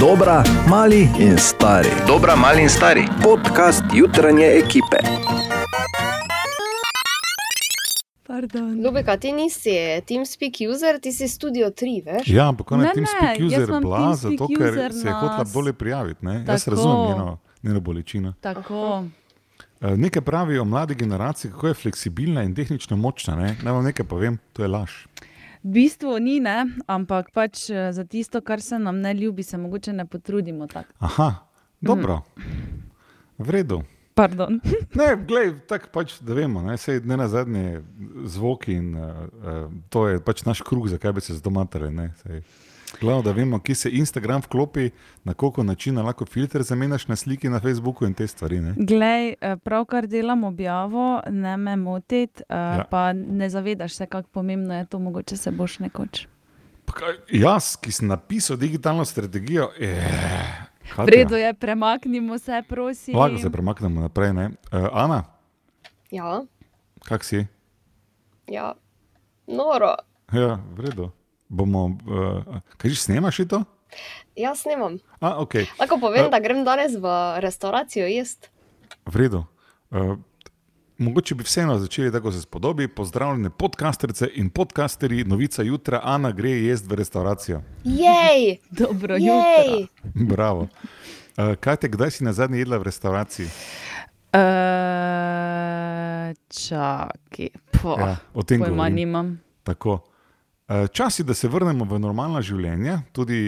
Dobra, mali in stari. Dobra, mali in stari. Podcast jutranje ekipe. Pardon. Ljubeka, ti nisi TeamSpeak user, ti si Studio 3, veš? Ja, ampak ona je TeamSpeak jaz user bila, zato ker se je na hotela bolje prijaviti. Ne? Jaz Tako. razumem njeno, njeno bolečino. Tako. Eh, Nekaj pravijo o mladi generaciji, kako je fleksibilna in tehnično močna. Ne? Naj vam nekaj povem, to je laž. V bistvu ni, ne? ampak pač eh, za tisto, kar se nam ne ljubi, se mogoče ne potrudimo tako. Aha, dobro, v redu. Pardon. Ne, glej, tako pač, da vemo, ne, sej ne na zadnje zvoki in uh, uh, to je pač naš kruh, zakaj bi se zdaj matali. ne, saj. Glavno, da vemo, kje se Instagram vklopi, na koliko načina lahko filter zamenjaš na sliki na Facebooku in te stvari. Ne. Glej, eh, pravkar delam objavo, ne me motiti, Ja. ja. pa ne zavedaš se, kako pomembno je to, mogoče se boš nekoč. Pa kaj, Jaz, ki sem napisal digitalno strategijo, je. V redu je, premaknimo se, prosim. Lahko se premaknemo naprej. Uh, Ana, Ja, kak si? ja. Noro. Ja, v redu. Bomo, uh, kaj že snemaš to? Jaz snemam. A, okay. Lahko povem, Eh. da grem danes v restauracijo jesti. V redu. Uh, mogoče bi vseeno začeli tako, se spodobi. Pozdravljene podcasterce in podcasterji, novica jutra, Ana gre jesti v restauracijo. Jej! Dobro jutro. Jej! Bravo. Uh, kaj te, kdaj si na zadnji jedla v restauraciji? Uh, čakaj, po, Ja, o tem pojma govorim. nimam. Tako. Eh, Čas je, da se vrnemo v normalno življenje. Tudi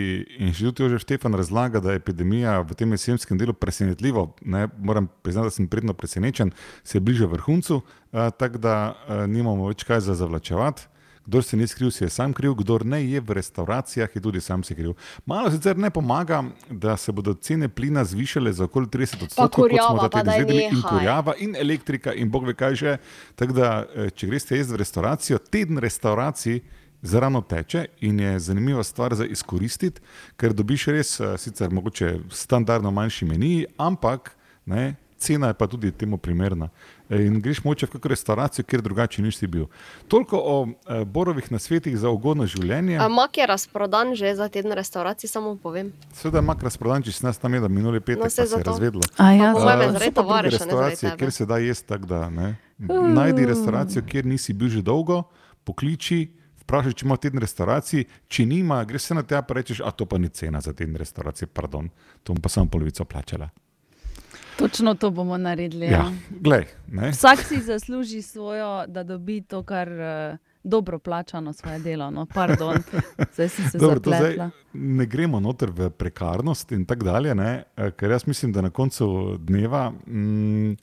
inštitut Jožef Štefan razlaga, da je epidemija v tem jesenskem delu presenetljivo. Ne, moram priznati, da sem predno presenečen, se bliža vrhuncu, eh, tako da eh, nimamo več kaj za zavlačevati. Kdor se ni skril, si je sam kriv, kdor ne je v restauracijah, je tudi sam si kriv. Malo sicer ne pomaga, da se bodo cene plina zvišale za okoli 30 odstotkov, kot smo ta teden izvedeli, in kurjava, in elektrika, in bog ve kaj že. Tako da, če greste jesti v restauracijo, teden restauracij zarano teče in je zanimiva stvar za izkoristiti, ker dobiš res eh, sicer mogoče standardno manjši meni, ampak ne, cena je pa tudi temu primerna. Eh, In greš moče v kakšno restauracijo, kjer drugače nisi bil. Toliko o eh, borovih nasvetih za ugodno življenje. A Mak je razprodan že za teden restauracij, samo povem. Seveda je mak razprodan, če si nas tam je, da minuli petek No, no, pa se je zato. razvedlo. A ja, Po mojem je Eh, zaradi restauracije, kjer se da jesti tako, da ne. Najdi restauracijo, kjer nisi bil že dolgo, pokliči, vprašaj, če ima teden restauracij, če nima, greš se na te pa rečeš, a to pa ni cena za teden restauracije, pardon, to bom pa samo polovico plačala. točno to bomo naredili. Ja, Ja. glej, ne. Vsak si zasluži svojo, da dobi to, kar uh, dobro plačano svoje delo. No, pardon, zdaj si se Dobro, zdaj ne gremo noter v prekarnost in tako dalje, ne? eh, ker jaz mislim, da na koncu dneva mm,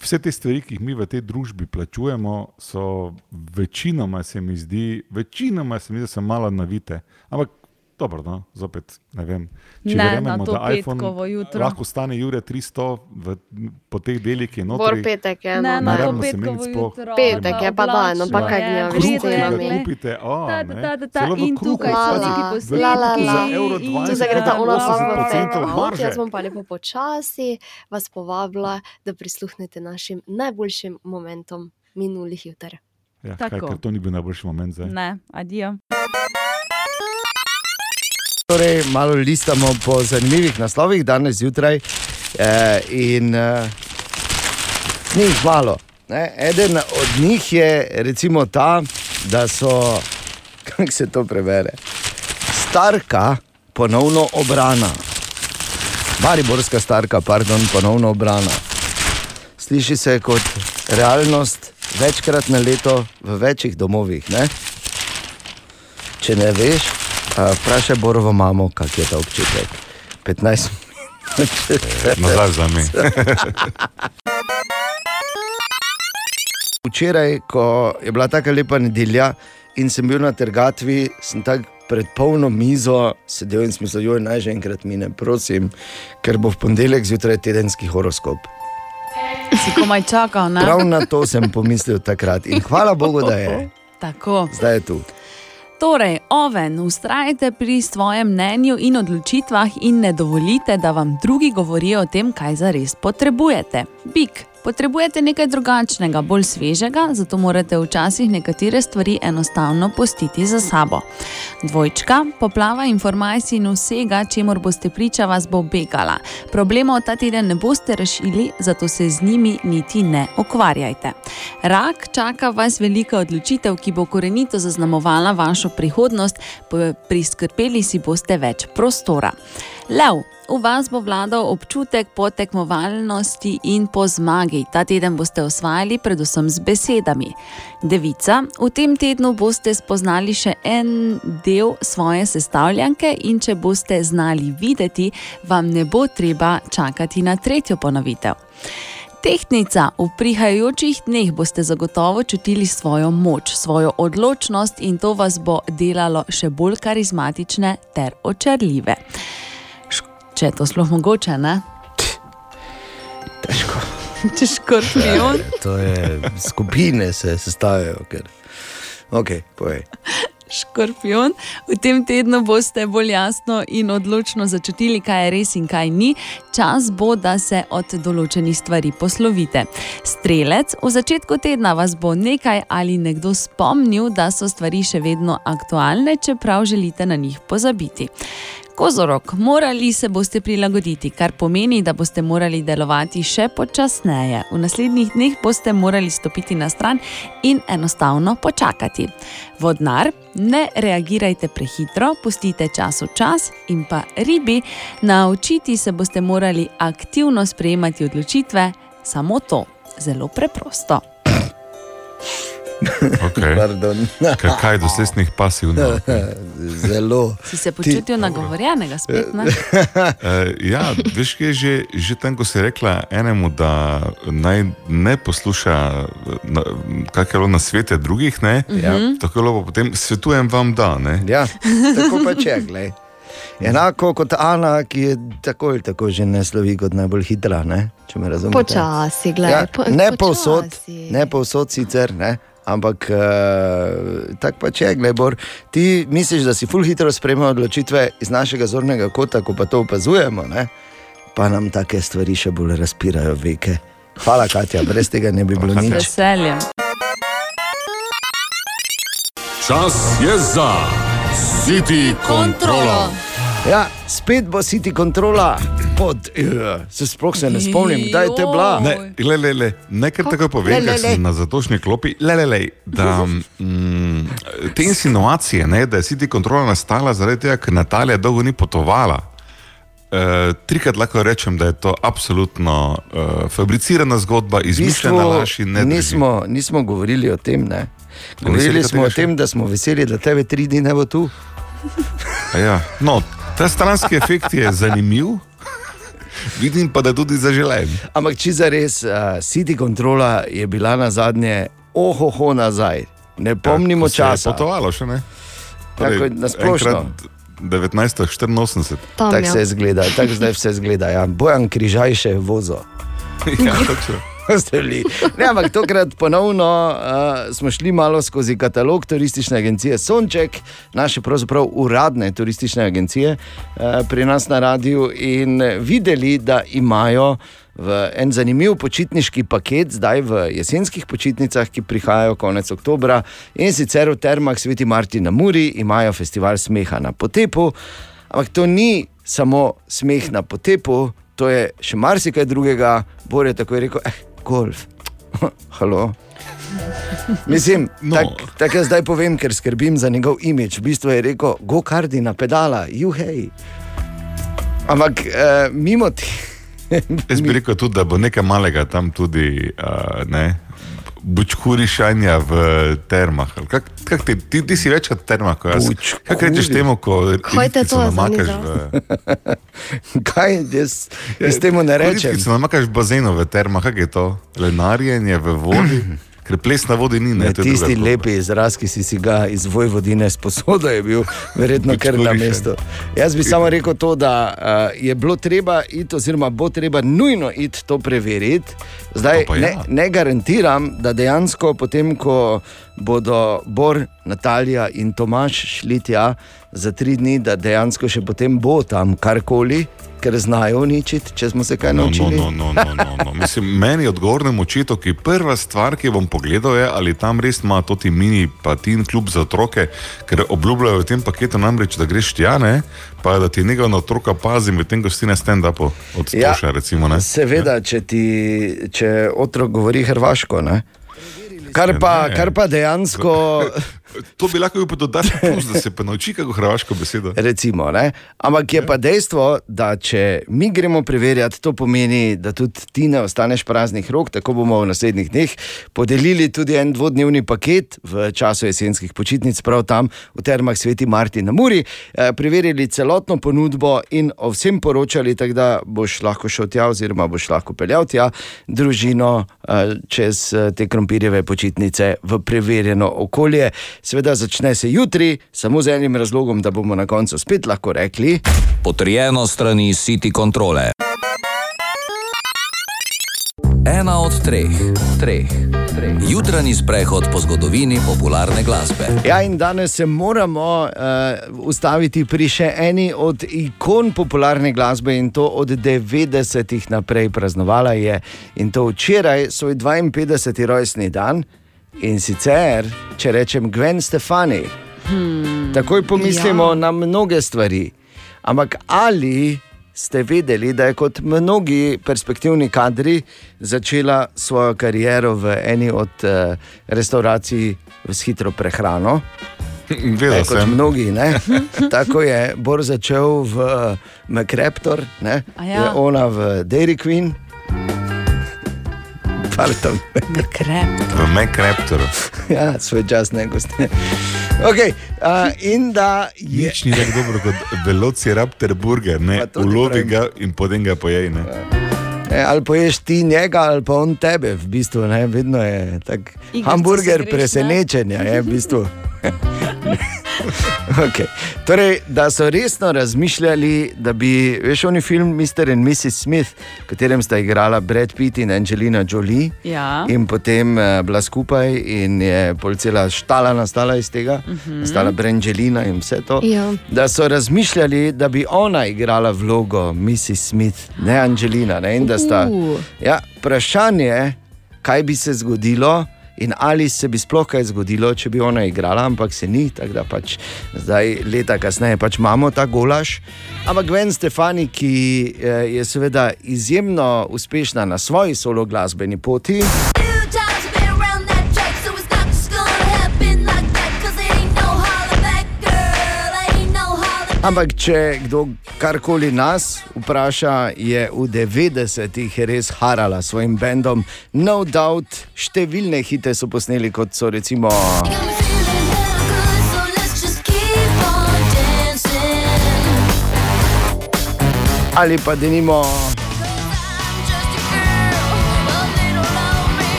vse te stvari, ki jih mi v tej družbi plačujemo, so večinoma se mi zdi, večinoma se mi zdi, da so malo navite. Ampak dobro, no, zopet ne vem. Če Ne, verjamemo, da iPhone jutro. lahko stane Jure 300 v, po teh delih, ki je Bor notri. petek je. Ne, no. na to Naravno se petkovo meni sploh- jutro. Petek je pa dan, no, pa kaj je, gnjaviš Kruh, s ki vredo je, ga cenami. glej. kupite, o, Ta, ne. ta, ta, ta, ta, Celo v in kruhu, tukaj so pazi, neki v posnetki, kruhu La, la, la. za evro in- 20 Tu se gre ta ona imate 80% Jaz marže. bom pa lepo počasi vas povabila, da prisluhnete našim najboljšim momentom minulih juter. Ja, kaj, Tako. ker to ni bil najboljši moment zdaj. Ne, adijo. Torej, malo listamo po zanimivih naslovih danes zjutraj. Eh, in eh, ni jih malo. Ne? Eden od njih je recimo ta, da so, kako se to prebere, starka ponovno obrana. Mariborska starka, pardon, ponovno obrana. Sliši se kot realnost večkrat na leto v večjih domovih. Ne? Če ne veš, vprašaj Borovo mamo, kak je ta občutek. 15 minut. Nazaj za me. Včeraj, ko je bila tako lepa nedelja in sem bil na trgatvi, sem tako pred polno mizo sedel in smislil, da naj že enkrat mine, prosim, ker bo v ponedeljek zjutraj tedenski horoskop. Si komaj čakal, ne? Prav na to sem pomislil takrat in hvala Bogu, da je. Tako. Zdaj je tu. Torej, oven, ustrajte pri svojem mnenju in odločitvah in ne dovolite, da vam drugi govorijo o tem, kaj zares potrebujete. Bik, Potrebujete nekaj drugačnega, bolj svežega, zato morate včasih nekatere stvari enostavno pustiti za sabo. Dvojčka, poplava informacij in vsega, čemur boste priča, vas bo begala. Problemov ta teden ne boste rešili, zato se z njimi niti ne ukvarjajte. Rak čaka vas velika odločitev, ki bo korenito zaznamovala vašo prihodnost, p- priskrbeli si boste več prostora. Lev, v vas bo vladal občutek po tekmovalnosti in po zmagi. Ta teden boste osvajali predvsem z besedami. Devica, v tem tednu boste spoznali še en del svoje sestavljanke in če boste znali videti, vam ne bo treba čakati na tretjo ponovitev. Tehtnica, v prihajajočih dneh boste zagotovo čutili svojo moč, svojo odločnost in to vas bo delalo še bolj karizmatične ter očarljive. Če je to sploh mogoče, ne? Težko. Če škorpion. To je skupine se sestavljajo. Ker... Ok, povej. Škorpion, v tem tednu boste bolj jasno in odločno začutili, kaj je res in kaj ni. Čas bo, da se od določenih stvari poslovite. Strelec, v začetku tedna vas bo nekaj ali nekdo spomnil, da so stvari še vedno aktualne, čeprav želite na njih pozabiti. Kozorok, morali se boste prilagoditi, kar pomeni, da boste morali delovati še počasneje. V naslednjih dneh boste morali stopiti na stran in enostavno počakati. Vodnar, ne reagirajte prehitro, pustite čas v čas in pa ribi, naučiti se boste morali aktivno sprejemati odločitve, samo to, zelo preprosto. Okay. Pardon. Kaj, kaj do sesnih pasivno? Zelo. Si se počutil nagovorjenega spet? Ne? Uh, ja, veš, kaj je že, že tam, ko si rekla enemu, da naj ne posluša, na, kaj je bilo na svete drugih, ne? Ja. Tako je bilo pa potem, svetujem vam, da ne. Ja, tako pa če, glej. Enako kot Ana, ki je tako ali tako že ne slovi kot najbolj hitra, ne? če me razumete. Počasi, gledaj. Ja, po, ne povsod, počasi. ne povsod sicer, ne? Ampak uh, tako pa če, gledaj, Bor, ti misliš, da si ful hitro sprejema odločitve iz našega zornega kota, ko pa to opazujemo, ne? pa nam take stvari še bolj razpirajo veke. Hvala, Katja, brez tega ne bi bilo nič. veseljem. Čas je za City Control. Ja, spet bo City kontrola pod, uh, se sploh se ne spomnim, kdaj je te bila. Ne, le, le, le, ne kar tako povem, ker le. sem na zatošni klopi. Le, le, le, da, mm, te insinuacije, ne, da je City kontrola nastala zaradi tega, ker Natalija dolgo ni potovala. Uh, trikrat lahko rečem, da je to absolutno uh, fabricirana zgodba, V izmišljena laž in ne drži. nismo, nismo govorili o tem. Ne. Govorili smo o tem, da smo veseli, da tebe tri dni ne bo tu. Ja. No, ta stranski efekt je zanimiv, vidim pa, da je tudi zaželen. Ampak če za res, uh, City kontrola je bila na zadnje, ohoho nazaj. Ne pomnimo Ja, se je časa. Potovalo še ne. Torej, Tako je na splošno. enkrat 1984. Tam, Tako ja. se zgleda, tako zdaj vse zgleda. Ja. Bojan Križaj še vozo. ja, točno. Ste bili. Ne, ampak tokrat ponovno uh, smo šli malo skozi katalog turistične agencije Sonček, naše pravzaprav uradne turistične agencije uh, pri nas na radiju in videli, da imajo v en zanimiv počitniški paket, zdaj v jesenskih počitnicah, ki prihajajo konec oktobra in sicer v Termah Sveti Martin na Muri imajo festival smeha na potepu. Ampak to ni samo smeh na potepu, to je še marsikaj drugega. Bor je tako rekel, eh, golf. Halo. Mislim, No. tako tak jaz zdaj povem, ker skrbim za njegov imič. V bistvu je rekel, go kardi na pedala, juhej. Ampak eh, mimo tega. Jaz bi rekel tudi, da bo nekaj malega tam tudi, uh, ne. Bučkurišanja v termah. ali Kak, kak ti, ti, ti si večkrat termah, kot jaz. Kaj rečeš temu, ko Kaj te ritkico to namakaš v, Kaj jaz, jaz temu ne rečem? Ritkico namakaš v bazenu v termah, kaj je to? Lenarjenje v vodi, ker ples na vodi ni. Ne, Ne, druga tisti lepi izraz, ki si, si ga iz Vojvodine sposodo, je bil verjetno kar na mestu. Jaz bi samo rekel to, da uh, je bilo treba iti, oziroma bo treba nujno iti to preveriti. Zdaj To pa ne, ja. ne garantiram, da dejansko potem, ko bodo Bor, Natalija in Tomaš šli tja za tri dni, da dejansko še potem bo tam karkoli, ker znajo uničiti, če smo se kaj No, no, naučili. no, no, no, no, no. Mislim, meni odgovornemu očetu, ki prva stvar, ki bom pogledal, je, ali tam res ima to ti mini patin klub za otroke, ker obljubljajo v tem paketu namreč, da greš tjane, pa da ti nekaj na otroka pazi, medtem ko si na stand-upu od Toša, recimo. Ne? Seveda, če, ti, če otrok govori hrvaško. Ne? Kar pa, Ne. kar pa dejansko. To bi lahko bil pa dodaten plus, da se pa nauči kako hrvaško besedo. Recimo, ne? Ampak je pa dejstvo, da če mi gremo preverjati, to pomeni, da tudi ti ne ostaneš praznih rok. Tako bomo v naslednjih dneh podelili tudi en dvodnevni paket v času jesenskih počitnic, prav tam v Termah Sveti Martin na Muri. Eh, Preverili celotno ponudbo in o vsem poročali, tako da boš lahko šel tja, oziroma boš lahko peljal tja družino eh, čez eh, te krompirjeve počitnice v preverjeno okolje. Seveda začne se jutri, samo z enim razlogom, da bomo na koncu spet lahko rekli. Potrjeno strani City Controle. Ena od treh, treh, treh. Jutranji sprehod po zgodovini popularne glasbe. Ja, in danes se moramo uh, ustaviti pri še eni od ikon popularne glasbe in to od 90-ih naprej praznovala je in to včeraj svoj 52. rojstni dan in sicer, če rečem Gwen Stefani. Hmm, Takoj pomislimo ja. na mnoge stvari. Ampak ali ste vedeli, da je kot mnogi perspektivni kadri začela svojo kariero v eni od uh, restauracij s hitro prehrano? Vedel Ne, kot sem. mnogi. Ne? Tako je Bor začel v McRaptor, ne? A ja. je ona v Dairy Queen. Krep. V MacRaptoru. Ja, svoj čas ne gosti. Okay, uh, in da je. Nič ni tako dobro kot velociraptor burger, ne, ulovi ga in potem ga pojej. Ne. Ne, ali poješ ti njega, ali pa on tebe, v bistvu. Ne, vedno je tak Igrico hamburger presenečenja, je v bistvu. okay. Torej, da so resno razmišljali, da bi, veš, oni film Mr. in Mrs. Smith, v katerem sta igrala Brad Pitt in Angelina Jolie. Ja. In potem uh, bila skupaj, in je cela štala nastala iz tega, uh -huh. nastala Brangelina in vse to. Ja. Da so razmišljali, da bi ona igrala vlogo Mrs. Smith, ne Angelina. Ne? In da sta. Uh. Ja, vprašanje je, kaj bi se zgodilo. In ali se bi sploh kaj zgodilo, če bi ona igrala, ampak se ni, tako da pač zdaj, leta kasneje, pač imamo ta golaž. Ampak Gwen Stefani, ki eh, je seveda izjemno uspešna na svoji solo glasbeni poti, Few Ampak, če kdo karkoli nas vpraša, je v 90-ih res harala s svojim bendom. No doubt, številne hite so posneli, kot so recimo. Got me feeling hella good,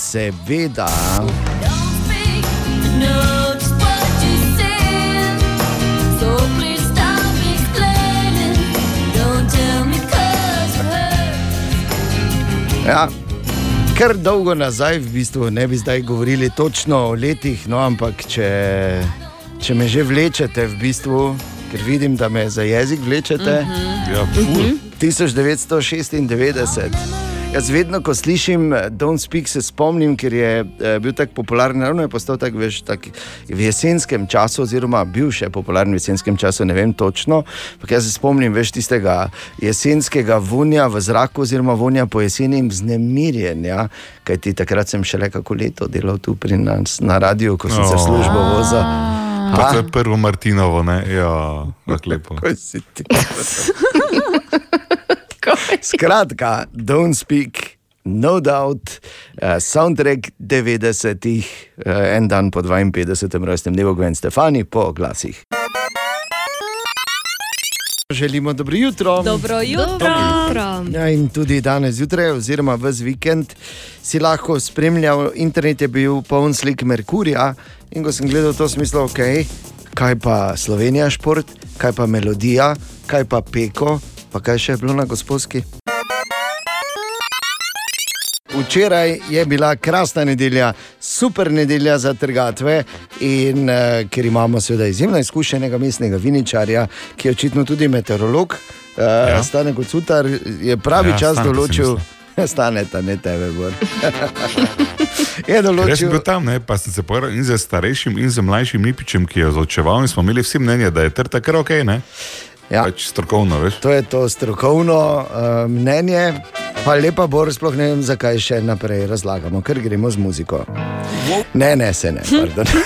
so Ja. Ker dolgo nazaj, v bistvu ne bi zdaj govorili točno o letih, no, ampak če, če me že vlečete, v bistvu, ker vidim, da me za jezik vlečete. Mm -hmm. Ja, ful. 1996. Jaz vedno, ko slišim eh, Don't Speak, se spomnim, ker je eh, bil tako popularen, ravno je postal tako veš, tak v jesenskem času, oziroma bil še popularen v jesenskem času, ne vem točno. Ampak jaz se spomnim veš, tistega jesenskega vonja v zraku, oziroma vonja po jeseni in vznemirjenja. Kajti takrat sem šele kako leto delal tu pri nas na radiju, ko sem se v službo vozil. Pa to je prvo Martinovo, ne? Ja, lepo. Kaj si ti? Skratka, don't speak, no doubt, uh, soundtrack 90-ih, uh, en dan po 52. rojstnem dnevu Gwen Stefani, po glasih. Želimo dobro jutro. Dobro jutro. Ja, in tudi danes zjutraj, oziroma ves vikend, si lahko spremljal, internet je bil poln slik Merkurja. In ko sem gledal to, sem mislil, ok, kaj pa Slovenija šport, kaj pa melodija, kaj pa peko, pa kaj še je bilo na gospodski. včeraj je bila krasna nedelja, super nedelja za trgatve. In uh, ker imamo seveda izjemno izkušenega mestnega viničarja, ki je očitno tudi meteorolog, uh, ja. stane kot sutar, je pravi Ja, čas določil. Staneta, ne tebe, je Jaz sem bil tam, ne, pa sem se pogovarjal in z starejšim, in z mlajšim Lipičem, ki je zočeval, in smo imeli vsi mnenje, da je trta kar ok, ne? Ja. Pač strokovno, veš. To je to strokovno uh, mnenje. Pa lepa, Bor, sploh ne vem, zakaj še naprej razlagamo, ker gremo z muziko. Ne, ne, se ne, pardon.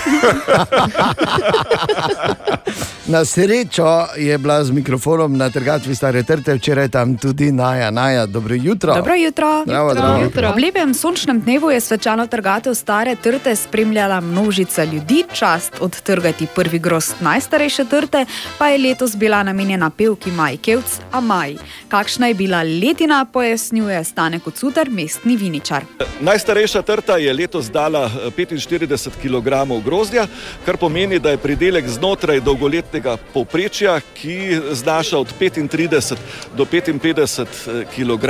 Na srečo je bila z mikrofonom na trgatvi stare trte, včeraj tam tudi Naja, Naja, dobro jutro. Dobro jutro. Zdravo, zdravo. jutro. Ob lepem sončnem dnevu je svečano trgatev stare trte spremljala množica ljudi. Čast odtrgati prvi grost najstarejše trte pa je letos bila namenjena pevki Maj Kevc, a Maj. Kakšna je bila letina, pojasnjuje Stane kot sutar, mestni viničar. Najstarejša trta je letos dala eh, 45 kg grozdja, kar pomeni, da je pridelek znotraj dolgoletnega povprečja, ki znaša od 35 do 55 kg.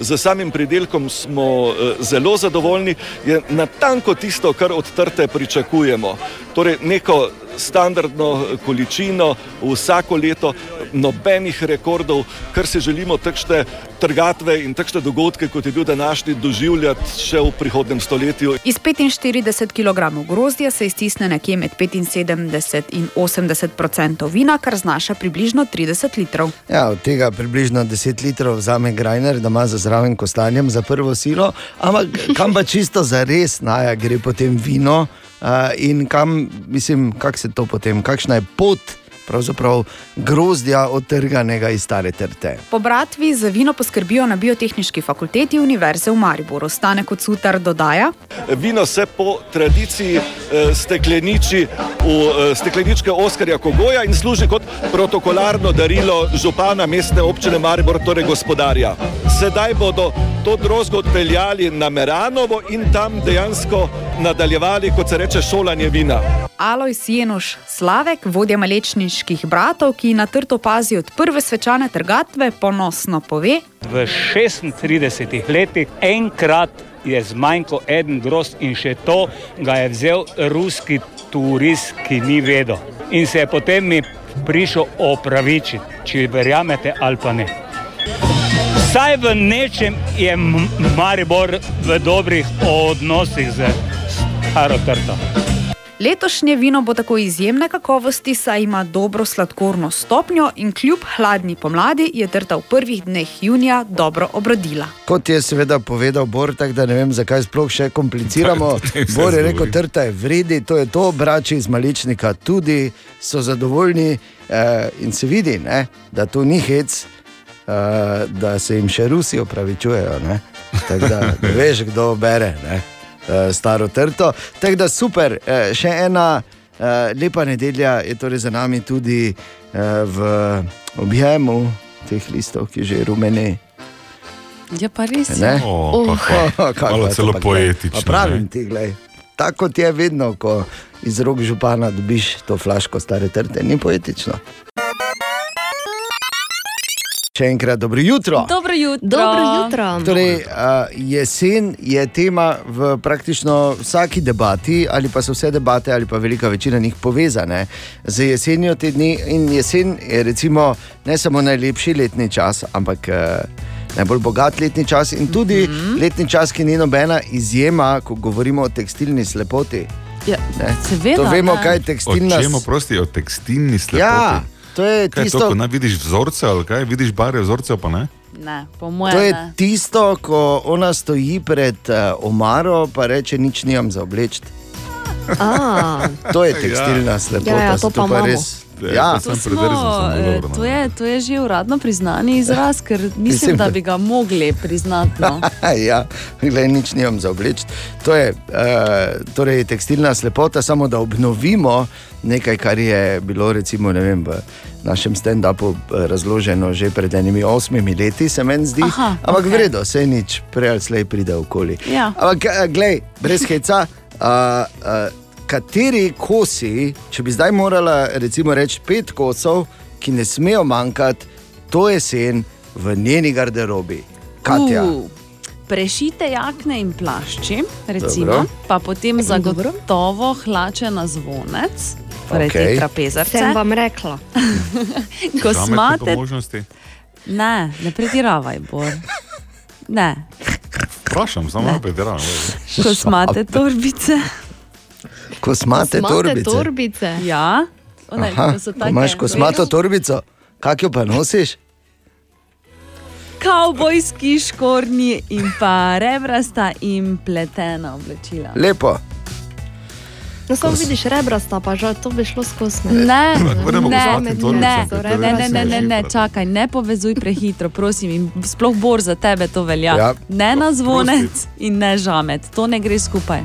Z samim pridelkom smo eh, zelo zadovoljni, je natanko tisto, kar od trte pričakujemo. Torej, neko standardno količino vsako leto, nobenih rekordov, kar si želimo takšne trgatve in takšne dogodke, kot je bil današnji, doživljati še v prihodnem stoletju. Iz 45 kg grozdja se iztisne nekje med 75 in 80 odstotkov vina, kar znaša približno 30 litrov. Ja, od tega približno 10 litrov vzame Grajner, da ima za zraven kostanjem za prvo silo, ampak kam pa čisto za res naja gre potem vino uh, in kam, mislim, kako se to potem, kakšna je pot pravzaprav grozdja odtrganega iz stare trte. Po bratvi za vino poskrbijo na Biotehnički fakulteti Univerze v Mariboru. Stane kot sutar dodaja. Vino se po tradiciji eh, stekleniči v eh, stekleničke Oskarja Kogoja in služi kot protokolarno darilo župana mestne občine Maribor, torej gospodarja. Sedaj bodo to drozgo odpeljali na Meranovo in tam dejansko nadaljevali, kot se reče, šolanje vina. Alojs Jenuš Slavek, vodja malečniških bratov, ki na trto pazi od prve svečane trgatve, ponosno pove. V 36 letih enkrat je zmanjkal en grost in še to ga je vzel ruski turist, ki ni vedel. In se je potem mi prišel opravičiti, če verjamete ali pa ne. Vsaj v nečem je Maribor v dobrih odnosih z staro trto. Letošnje vino bo tako izjemne kakovosti, saj ima dobro sladkorno stopnjo in kljub hladni pomladi je trta v prvih dneh junija dobro obrodila. Kot je seveda povedal Bor, tako da ne vem, zakaj sploh še kompliciramo. Bor je rekel, trta je vredi, to je to, brači iz Maličnika tudi so zadovoljni eh, in se vidi, ne, da to ni hec, eh, da se jim še Rusi opravičujejo. ne. Tako da ne veš, kdo bere ne, staro trto. Tako da super, eh, še ena eh, lepa nedelja je torej za nami tudi eh, v objemu teh listov, ki že rumeni. Je pa res. Ne? O, pa hvala. Kaj Malo celo poetično, Pravim ti, gledaj. Tako kot je vedno, ko iz rok župana dobiš to flaško stare trte, ni poetično. Še enkrat dobro jutro. Dobro jutro. Dobro jutro. Torej, jesen je tema v praktično vsaki debati, ali pa so vse debate, ali pa velika večina njih povezane z jesenjo te dni. In jesen je recimo ne samo najlepši letni čas, ampak uh, najbolj bogat letni čas in tudi mm -hmm. letni čas, ki ni nobena izjema, ko govorimo o tekstilni slepoti. Ja, seveda, to vemo, ne. kaj je tekstilna čemu prosti, o tekstilni slepoti? Ja, to je Kaj je tisto, to, ko ne vidiš vzorce ali kaj, vidiš bare vzorce, pa ne? Ne, po mojem. To je ne. tisto, ko ona stoji pred uh, omaro, pa reče: nič nimam za obleči. A, To je tekstilna slepota. Ja, ja, so to pa imamo. Ja, To, smo, dobro, no. to, je, to je že uradno priznani izraz, ker mislim, Mislim, da bi ga mogli priznati. No. ja, glej, nič nimam za obleči. To je uh, torej tekstilna slepota, samo da obnovimo nekaj, kar je bilo recimo, ne vem, v našem stand-upu eh, razloženo že pred enimi osmimi leti, se meni zdi. Aha, Ampak okay. vredo, vse nič, prej ali slej pride okoli. Ja. Ampak, eh, glej, brez heca. Uh, uh, Kateri kosi, če bi zdaj morala recimo reči pet kosov, ki ne smejo manjkati, to jesen v njeni garderobi, Katja. Uh, Prešite jakne in plašči, recimo, Dobro. pa potem zagotovo hlače na zvonec, torej okay. Te trapezarce. Sem vam rekla. Ko smate, ne, ne pretiravaj, Bor. Ne, Vprašam, samo malo prediravam. ko smate torbice. Ko smate torbice. torbice. Ja, one, Aha, ko take, imaš kosmato torbico, kak jo pa nosiš? Kavbojski škornji in pa rebrasta in pletena oblečila. Lepo. No, samo vidiš, rebrasta, pa že to bi šlo skozi. Ne, ne, ne, ne, to ne, ne, ne ne, ne, čakaj, ne povezuj prehitro, prosim. In sploh bor za tebe to velja. Ja. Ne na zvonec in ne žamet, to ne gre skupaj.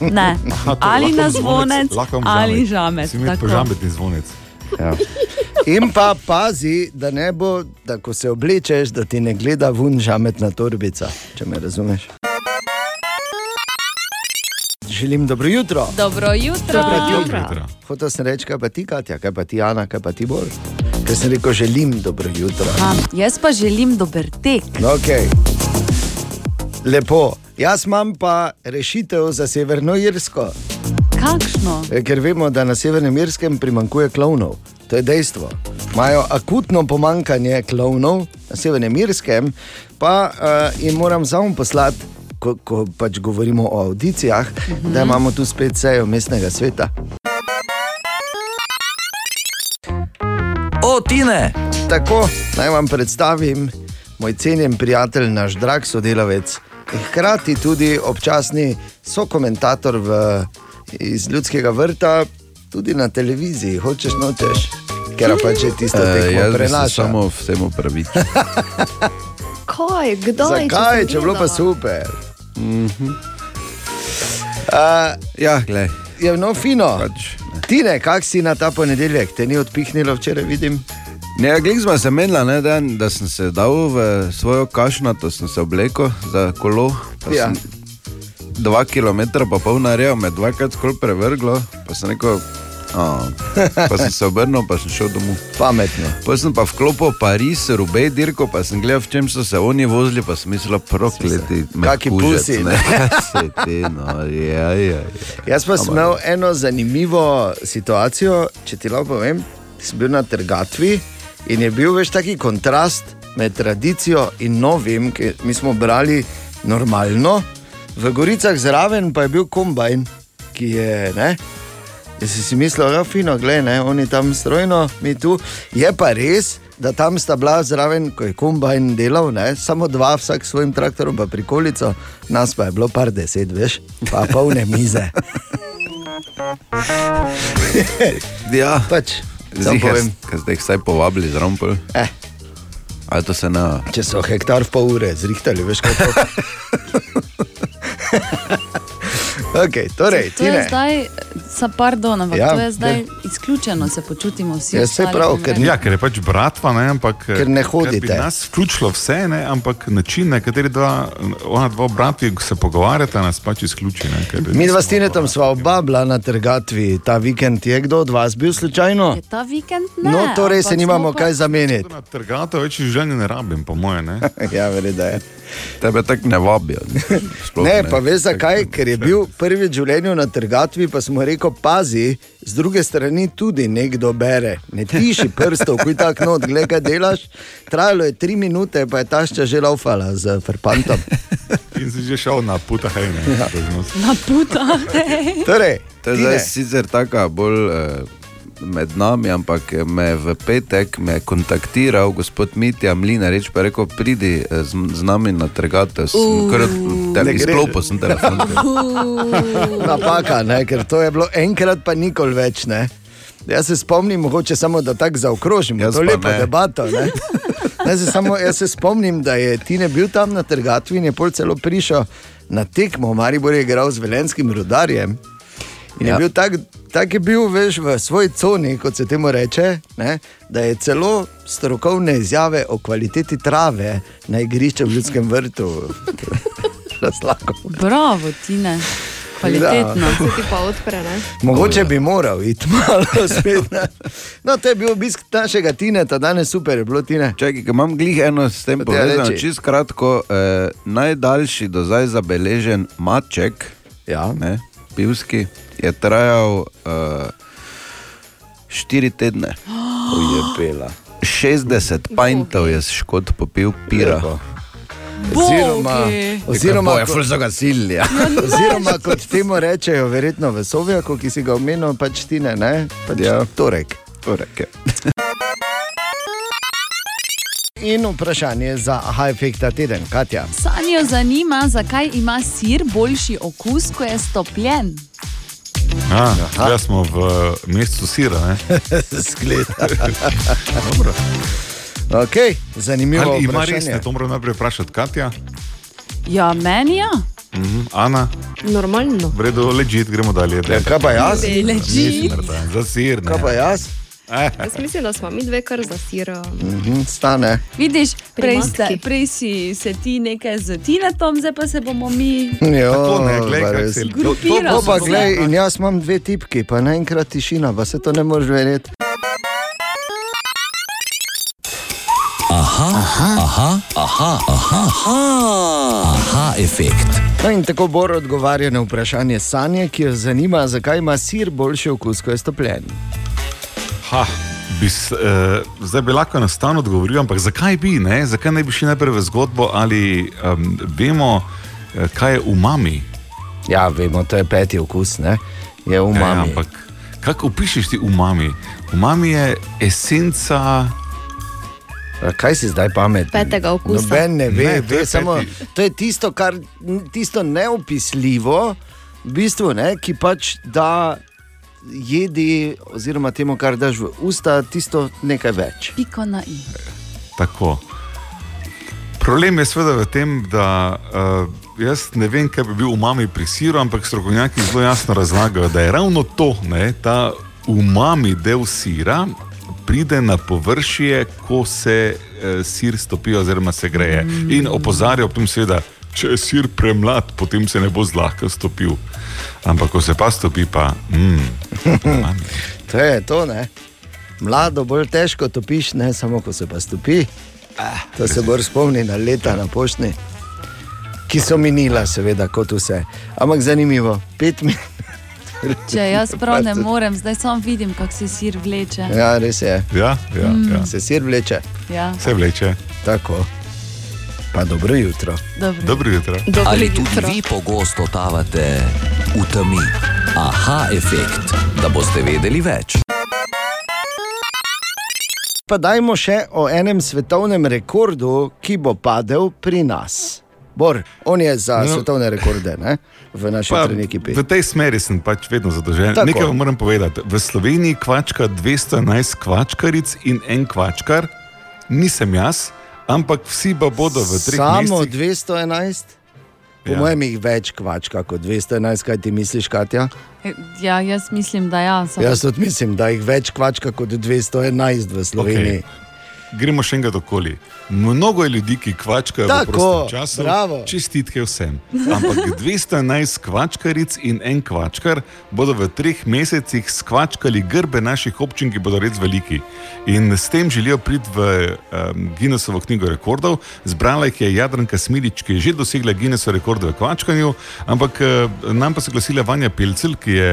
Ne. Aha, Ali na zvonec, ali žamet. Si mi tako. požametni zvonec. Ja. In pa pazi, da ne bo, da ko se oblečeš, da ti ne gleda ven žametna torbica, če me razumeš. Želim dobro jutro. Dobro jutro. Dobro jutro. Hotel sem reči, kaj pa ti, Katja, kaj pa ti, Ana, kaj pa ti bolj. Ker sem rekel, želim dobro jutro. A, jaz pa želim dober tek. Okay. Lepo. Jaz imam pa rešitev za Severno Irsko, Kakšno? eh, ker vemo, da na Severnem Irskem primankuje klovnov. To je dejstvo. Imajo akutno pomankanje klovnov na Severnem Irskem, pa uh, jim moram samo poslati, ko, ko pač govorimo o audicijah, -huh. da imamo tu spet sejo mestnega sveta. O, Tine! Tako, naj vam predstavim moj cenjen prijatelj, naš drag sodelavec, hkrati tudi občasni sokomentator v, iz ljudskega vrta, tudi na televiziji, hočeš nočeš, ker pač je tisto, kar jaz bi se prenaša. samo vsem upravičil. Kaj, kdaj? Zakaj, če je bilo pa super? Mhm. Uh, ja, glej. Je no fino. Pač, Tine, kak si na ta ponedeljek, te ni odpihnilo včeraj, vidim. Ne, glej, smo se menila, ne, da, da sem se dal v svojo kašnato, sem se oblekel za kolo. Ja. Dva kilometra pa pol naredil, me dvakrat skoro prevrglo, pa sem rekel, a, pa sem se obrnil, pa sem šel domov. Pametno. Potem sem pa vklopil Pariz, Rubej dirko, pa sem gledal, v čem so se oni vozili, pa sem mislil, prokleti, Kaki pusi, ne. se ti, no, ja, ja, ja. Jaz pa sem imel eno zanimivo situacijo, če ti lahko povem. Sem bil na trgatvi in je bil več taki kontrast med tradicijo in novim, ki mi smo brali normalno. V Goricah zraven pa je bil kombajn, ki je. Ne, Jaz si mislil, da je fino, gledaj, oni tam strojno, mi tu. Je pa res, da tam sta bila zraven, ko je kombajn delal, ne? samo dva, vsak s svojim traktorom, pa prikolico, nas pa je bilo par deset, veš, pa polne mize. ja. pač, Zihar, ker ste jih vsaj povabili z rompel. Eh. Ali to se ne. Če so hektar v pol ure zrihtali, veš kako. okay, torej, To je Tine. zdaj, sa pardon, ampak Ja, to je zdaj ne. izključeno, se počutimo vsi. Ja, ostali prav, ker. Ja, ker je pač bratva, ne, ampak, Ker ne Ker hodite. bi nas vključilo vse, ne, ampak način, na kateri dva, ona dva brati se pogovarjata, nas pač izključi. Ne, ker Mi dva s Tinetom sva oba bila na trgatvi ta vikend. Je kdo od vas bil slučajno? Je ta vikend ne. No, torej se nimamo pa- kaj zamenjati. Na trgato več življenja ne rabim, po moje. Ne. ja, verjetno je. Tebe tako ne vabijo. Sploh Ne, pa veš zakaj? Ker je bil prvi v življenju na trgatvi, pa smo rekel, pazi, z druge strani tudi nekdo bere. Ne tiši prstov, kuj tako not, gledaj, kaj delaš. Trajalo je tri minute, pa je tašča že laufala z frpantom. In si že šel na puta hejne. Ja. Na puta. Torej, To je zdaj sicer tako bolj eh, med nami, ampak me je v petek me je kontaktiral gospod Mitja Mlina, reč pa je rekel, pridi eh, z, z nami na trgatev. Te ne gre. izklopil sem telefon. Napaka, ne? ker to je bilo enkrat, pa nikoli več. Ne? Jaz se spomnim, mogoče samo da tako zaokrožim, Jaz to pa lepo debato. Ne? Ne, se samo, jaz se spomnim, da je Tine bil tam na trgatvi in je pol celo prišel na tekmo, Maribor je igral z velenskim rudarjem. In ja. Je bil tak, tak je bil, veš, v svoji coni, kot se temu reče, ne, da je celo strokovne izjave o kvaliteti trave na igrišču v ljudskem vrtu razlagal. Bravo, Tine. Kvalitetno. Pa odpre, ne? Mogoče bi moral iti malo spet. Ne? No, to je bil obisk našega Tineta, danes super je bilo Tine. Čakaj, ker imam glih eno s tem povezano. Čisto kratko, eh, najdaljši do zdaj zabeležen maček, ja. ne, pivski, je trajal eh, štiri tedne. Ujepela. 60 pintov je škod popil pira. Oziroma, oziroma, Kako je ful zagasili. Ja. oziroma, kot temu rečejo, verjetno v Sovjaku, ki si ga omenil, pač Tine, ne? Pač Ja. Torek. Torek je. In vprašanje za aha efekt ta teden, Katja. Sanjo zanima, zakaj ima sir boljši okus, ko je stopljen. A, ja, smo v mestu sira. ne? Zgleda. Okay, zanimivo Ali ima vprašanje. res, ne, to moram najprej vprašati, Katja? Ja, meni ja. Mhm. Ana, Normalno. v redu, ležite, gremo dalje. Ja, kaj pa jaz? Legit. Za sir. Ne. Kaj pa jaz? Jaz mislim, da smo mi dve kar zasirali. Mhm, stane. Vidiš, prej, ste, prej si se ti nekaj z Tinetom, zdaj pa se bomo mi. Jo, Tako ne, glej, res. se- To- Grupiramo To pa se. glej, in jaz imam dve tipki, pa naenkrat tišina, pa se to ne moreš verjeti. Aha, aha, aha, aha, aha, aha, aha efekt. No in tako Bor odgovarja na vprašanje Sanje, ki jo zanima, zakaj ima sir boljši okus, ko je stopljen. Ha, bi, eh, zdaj bi lahko enostavno odgovoril, ampak zakaj bi, ne? zakaj ne bi šli najprej v zgodbo ali um, vemo, eh, kaj je umami? Ja, vemo, to je peti okus, ne? je Ja, umami. ampak kako opišeš ti umami? Umami je esenca. Kaj si zdaj pametni? Petega okusa. Noben ne ve, Ne, ve je samo, peti. to je tisto, kar, tisto neopisljivo, v bistvu, ne, ki pač da jedi, oziroma temu, kar daš v usta, tisto nekaj več. Piko na i. Tako. Problem je seveda v tem, da uh, jaz ne vem, kaj bi bil umami pri siru, ampak strokovnjaki zelo jasno razlagajo, da je ravno to, ne, ta umami del sira. Pride na površje, ko se eh, sir stopi, oziroma se greje. In opozarja ob tem, seveda, če je sir premlad, potem se ne bo zlahka stopil. Ampak ko se pa stopi, pa. Mm. To je to, ne. Mlado bolj težko topiš, ne samo ko se pa stopi. To se bolj spomni na leta na poštni, ki so minila, seveda, kot vse. Ampak zanimivo, pet minut. Če jaz prav ne morem, zdaj samo vidim, kako se sir vleče. Ja, res je. Ja, ja, ja. Se sir vleče. Ja. Se vleče. Tako. Pa dobro jutro. Dobro. Dobro jutro. Ali tudi vi pogosto totavate v temi? Aha efekt, da boste vedeli več. Pa dajmo še o enem svetovnem rekordu, ki bo padel pri nas. Bor, on je za No. svetovne rekorde ne? v naši Pa, ekipi. v tej smeri sem pač vedno zadolžen. Tako. Nekaj vam moram povedati. V Sloveniji kvačka 211 kvačkaric in en kvačkar, nisem jaz, ampak vsi pa bodo v treh Samo mesecih. 211? Po Ja. mojem jih več kvačka kot 211, kaj ti misliš, Katja? Ja, jaz mislim, da ja. Samo... Jaz tudi mislim, da jih več kvačka kot 211 v Sloveniji. Okay. Gremo še enkrat okoli. Mnogo je ljudi, ki kvačkajo v Tako, prostem času. bravo. Čestitke vsem. Ampak 211 kvačkaric in en kvačkar bodo v treh mesecih skvačkali grbe naših občin, ki bodo res veliki. In s tem želijo priti v um, Guinnessovo knjigo rekordov. Zbrala jih je Jadranka Smilič, ki je že dosegla Guinnessove rekorde v kvačkanju, ampak uh, nam pa se glasila Vanja Pelcel, ki je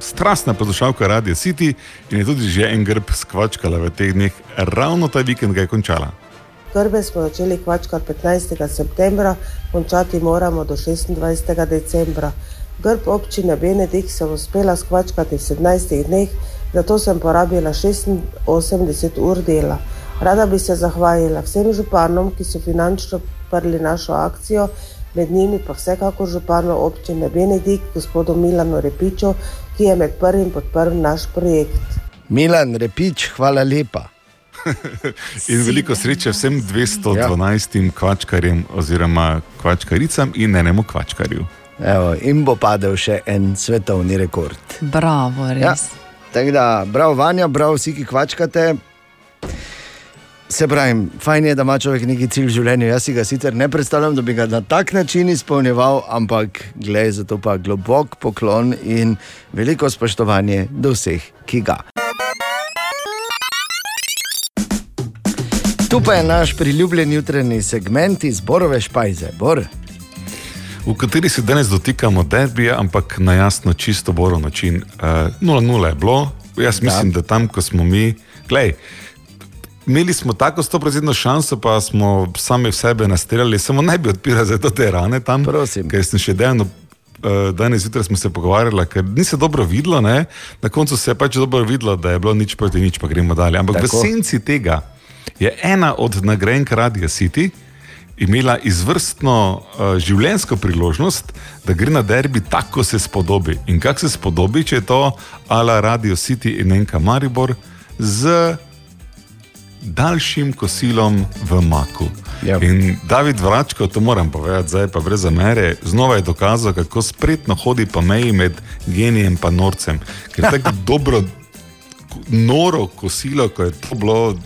strastna poslušalka Radia City in je tudi že en grb skvačkala v teh dneh, ravno ta vikend ga je končala. Grbe smo začeli kvačkati 15. septembra, končati moramo do 26. decembra. Grb občine Benedikt sem uspela skvačkati v 17 dneh, zato sem porabila 86 ur dela. Rada bi se zahvalila vsem županom, ki so finančno podprli našo akcijo, med njimi pa vsekakor županu občine Benedikt, gospodu Milanu Repiču, ki je med prvim podprl naš projekt. Milan Repič, hvala lepa. In veliko sreče vsem 212 ja. kvačkarjem oziroma kvačkaricam in enemu kvačkarju. Evo, in bo padel še en svetovni rekord. Bravo, res. Ja. Tako da, bravo, Vanja, bravo, vsi, ki kvačkate. Se pravi, fajn je, da ima človek neki cilj v življenju. Jaz si ga sicer ne predstavljam, da bi ga na tak način izpolnjeval, ampak glej, zato pa globok poklon in veliko spoštovanje do vseh, ki ga. Tu pa je naš priljubljen jutranji segment iz Borove špajze. Bor. v kateri se danes dotikamo derbija, ampak na jasno, čisto borov način. 0-0 uh, je bilo, jaz mislim, da tam, ko smo mi, glej. Imeli smo tako 100% šanso, pa smo sami sebe nastrelili, samo ne bi odpirali za to te rane tam. Prosim. Ker sem še dejano, eh, danes zjutraj smo se pogovarjali, ker ni se dobro videlo, ne? na koncu se je pač dobro videlo, da je bilo nič proti nič, pa gremo dalje. Ampak Tako. v senci tega je ena od nagrajenk Radia City imela izvrstno uh, življenjsko priložnost, da gre na derbi tako, kot se spodobi. In kako se spodobi, če je to ala Radio City in enka Maribor z daljšim kosilom v Maku. Ja. In David Vračko, to moram povedati, zdaj pa brez zamere, znova je dokazal, kako spretno hodi po meji med genijem in norcem. Ker je tako dobro, noro kosilo, ko je to bilo.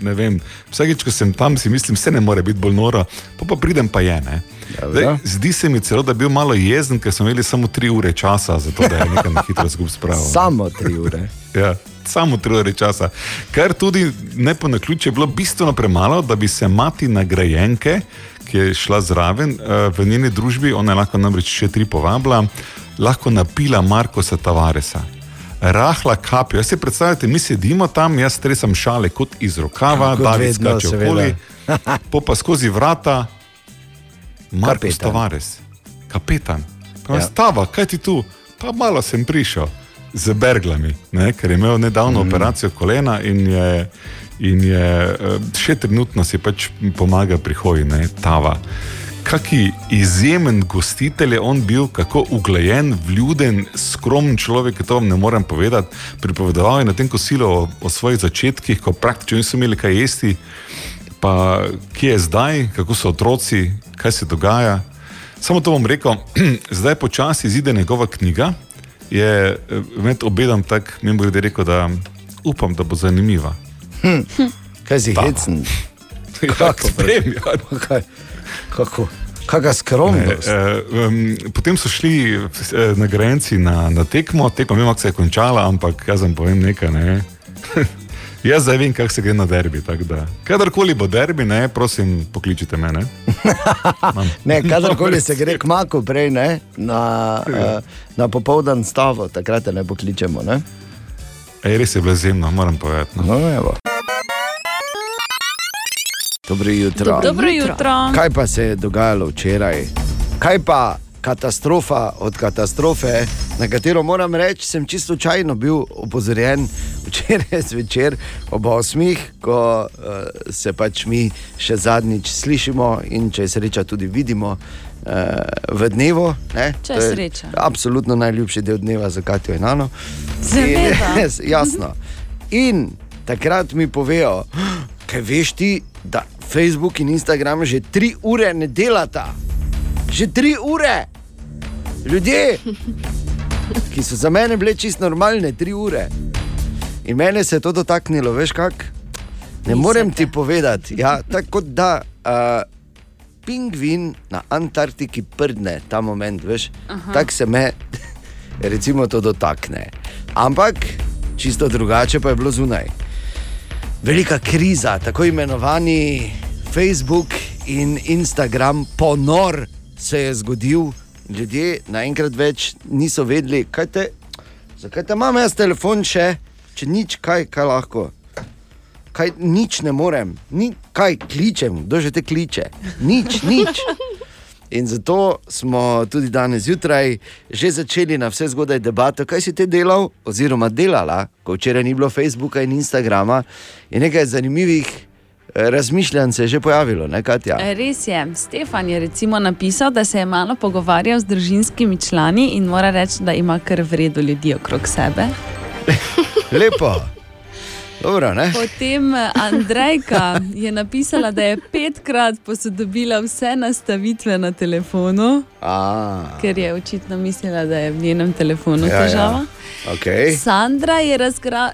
Ne vem, vsakeč, ko sem tam, si mislim, vse ne more biti bolj noro, pa, pa pridem pa je. ne. Zdaj, zdi se mi celo, da je bil malo jezen, ker smo imeli samo tri ure časa, zato da je nekaj na hitro skupaj spravil. Samo tri ure. Ja, samo tri ure časa. Kar tudi ne po naključju je bilo bistveno premalo, da bi se mati nagrajenke, ki je šla zraven eh, v njeni družbi, ona je lahko namreč še tri povabila, lahko napila Markosa Tavaresa. Rahla kapijo. Jaz si predstavljate, mi sedimo tam, jaz stresam šale kot iz rokava, vedno, skače seveda. okoli, po pa skozi vrata, Kapetan. Tavares, kapetan. Pa ja. Stava, kaj ti tu? Pa malo sem prišel z berglami, ne? ker je imel nedavno mm. operacijo kolena in je, in je eh, še trenutno si pač pomaga pri hoji, ne? Tava. Kaki izjemen gostitelj je on bil, kako uglajen, vljuden, skromen človek, to vam ne morem povedati. Pripovedoval je na tem kosilu o, o svojih začetkih, ko praktično niso imeli kaj jesti, pa kje je zdaj, kako so otroci, kaj se dogaja. Samo to bom rekel, zdaj počasi izide njegova knjiga. Je eh, med obedom tako, mi bo ljudi rekel, da upam, da bo zanimiva. Hm. Kaj si hecen? Kako spremlja? Kaj, kako? Kakšna skromnost. Ne, eh, um, potem so šli eh, nagrajenci na, na tekmo, tekmo vem, kako se je končala, ampak jaz vam povem nekaj. Ne. jaz zdaj vem, kako se gre na derbi. Kadarkoli bo derbi, ne, prosim, pokličite me. Ne. Ne, kadarkoli se gre k maku, prej ne, na, uh, na popoldan stavo, takrat ne pokličemo. Ne? Ej, res je bilo izjemno, moram povedati. No, evo. Dobro jutro. Dobro jutro. Kaj pa se je dogajalo včeraj? Kaj pa katastrofa od katastrofe, na katero moram reči, sem čisto slučajno bil opozorjen včeraj zvečer ob 8, ko uh, se pač mi še zadnjič slišimo in če je sreča tudi vidimo. Uh, v dnevu, ne? Če je sreča. Absolutno najljubši del dneva za Katijo in Ano. Seveda. Jasno. In takrat mi povejo, kaj veš ti, da Facebook in Instagram že tri ure ne delata. Že tri ure. Ljudje, ki so za mene bile čisto normalne, tri ure. In mene se je to dotaknilo, veš kak? Ne morem ti povedati. Ja, tako da uh, pingvin na Antarktiki prdne ta moment, veš, tako se me, recimo, to dotakne. Ampak čisto drugače pa je bilo zunaj. Velika kriza, tako imenovani Facebook in Instagram ponor se je zgodil. Ljudje naenkrat več niso vedeli, kaj te, zakaj te imam jaz telefon še, če nič kaj, kaj lahko. Kaj nič ne morem, ni, kaj kličem, kdo že te kliče. Nič, nič. In zato smo tudi danes zjutraj že začeli na vse zgodaj debato, kaj si ti delal, oziroma delala, ko včeraj ni bilo Facebooka in Instagrama. In nekaj zanimivih razmišljanj se je že pojavilo, ne Katja? Res je. Stefan je recimo napisal, da se je malo pogovarjal z družinskimi člani in mora reči, da ima kar v redu ljudi okrog sebe. Lepo. Dobro, ne? Potem eh, Andrejka je napisala, da je petkrat posodobila vse nastavitve na telefonu, A, ker je očitno mislila, da je v njenem telefonu Ja, ja. težava. Okay. Sandra je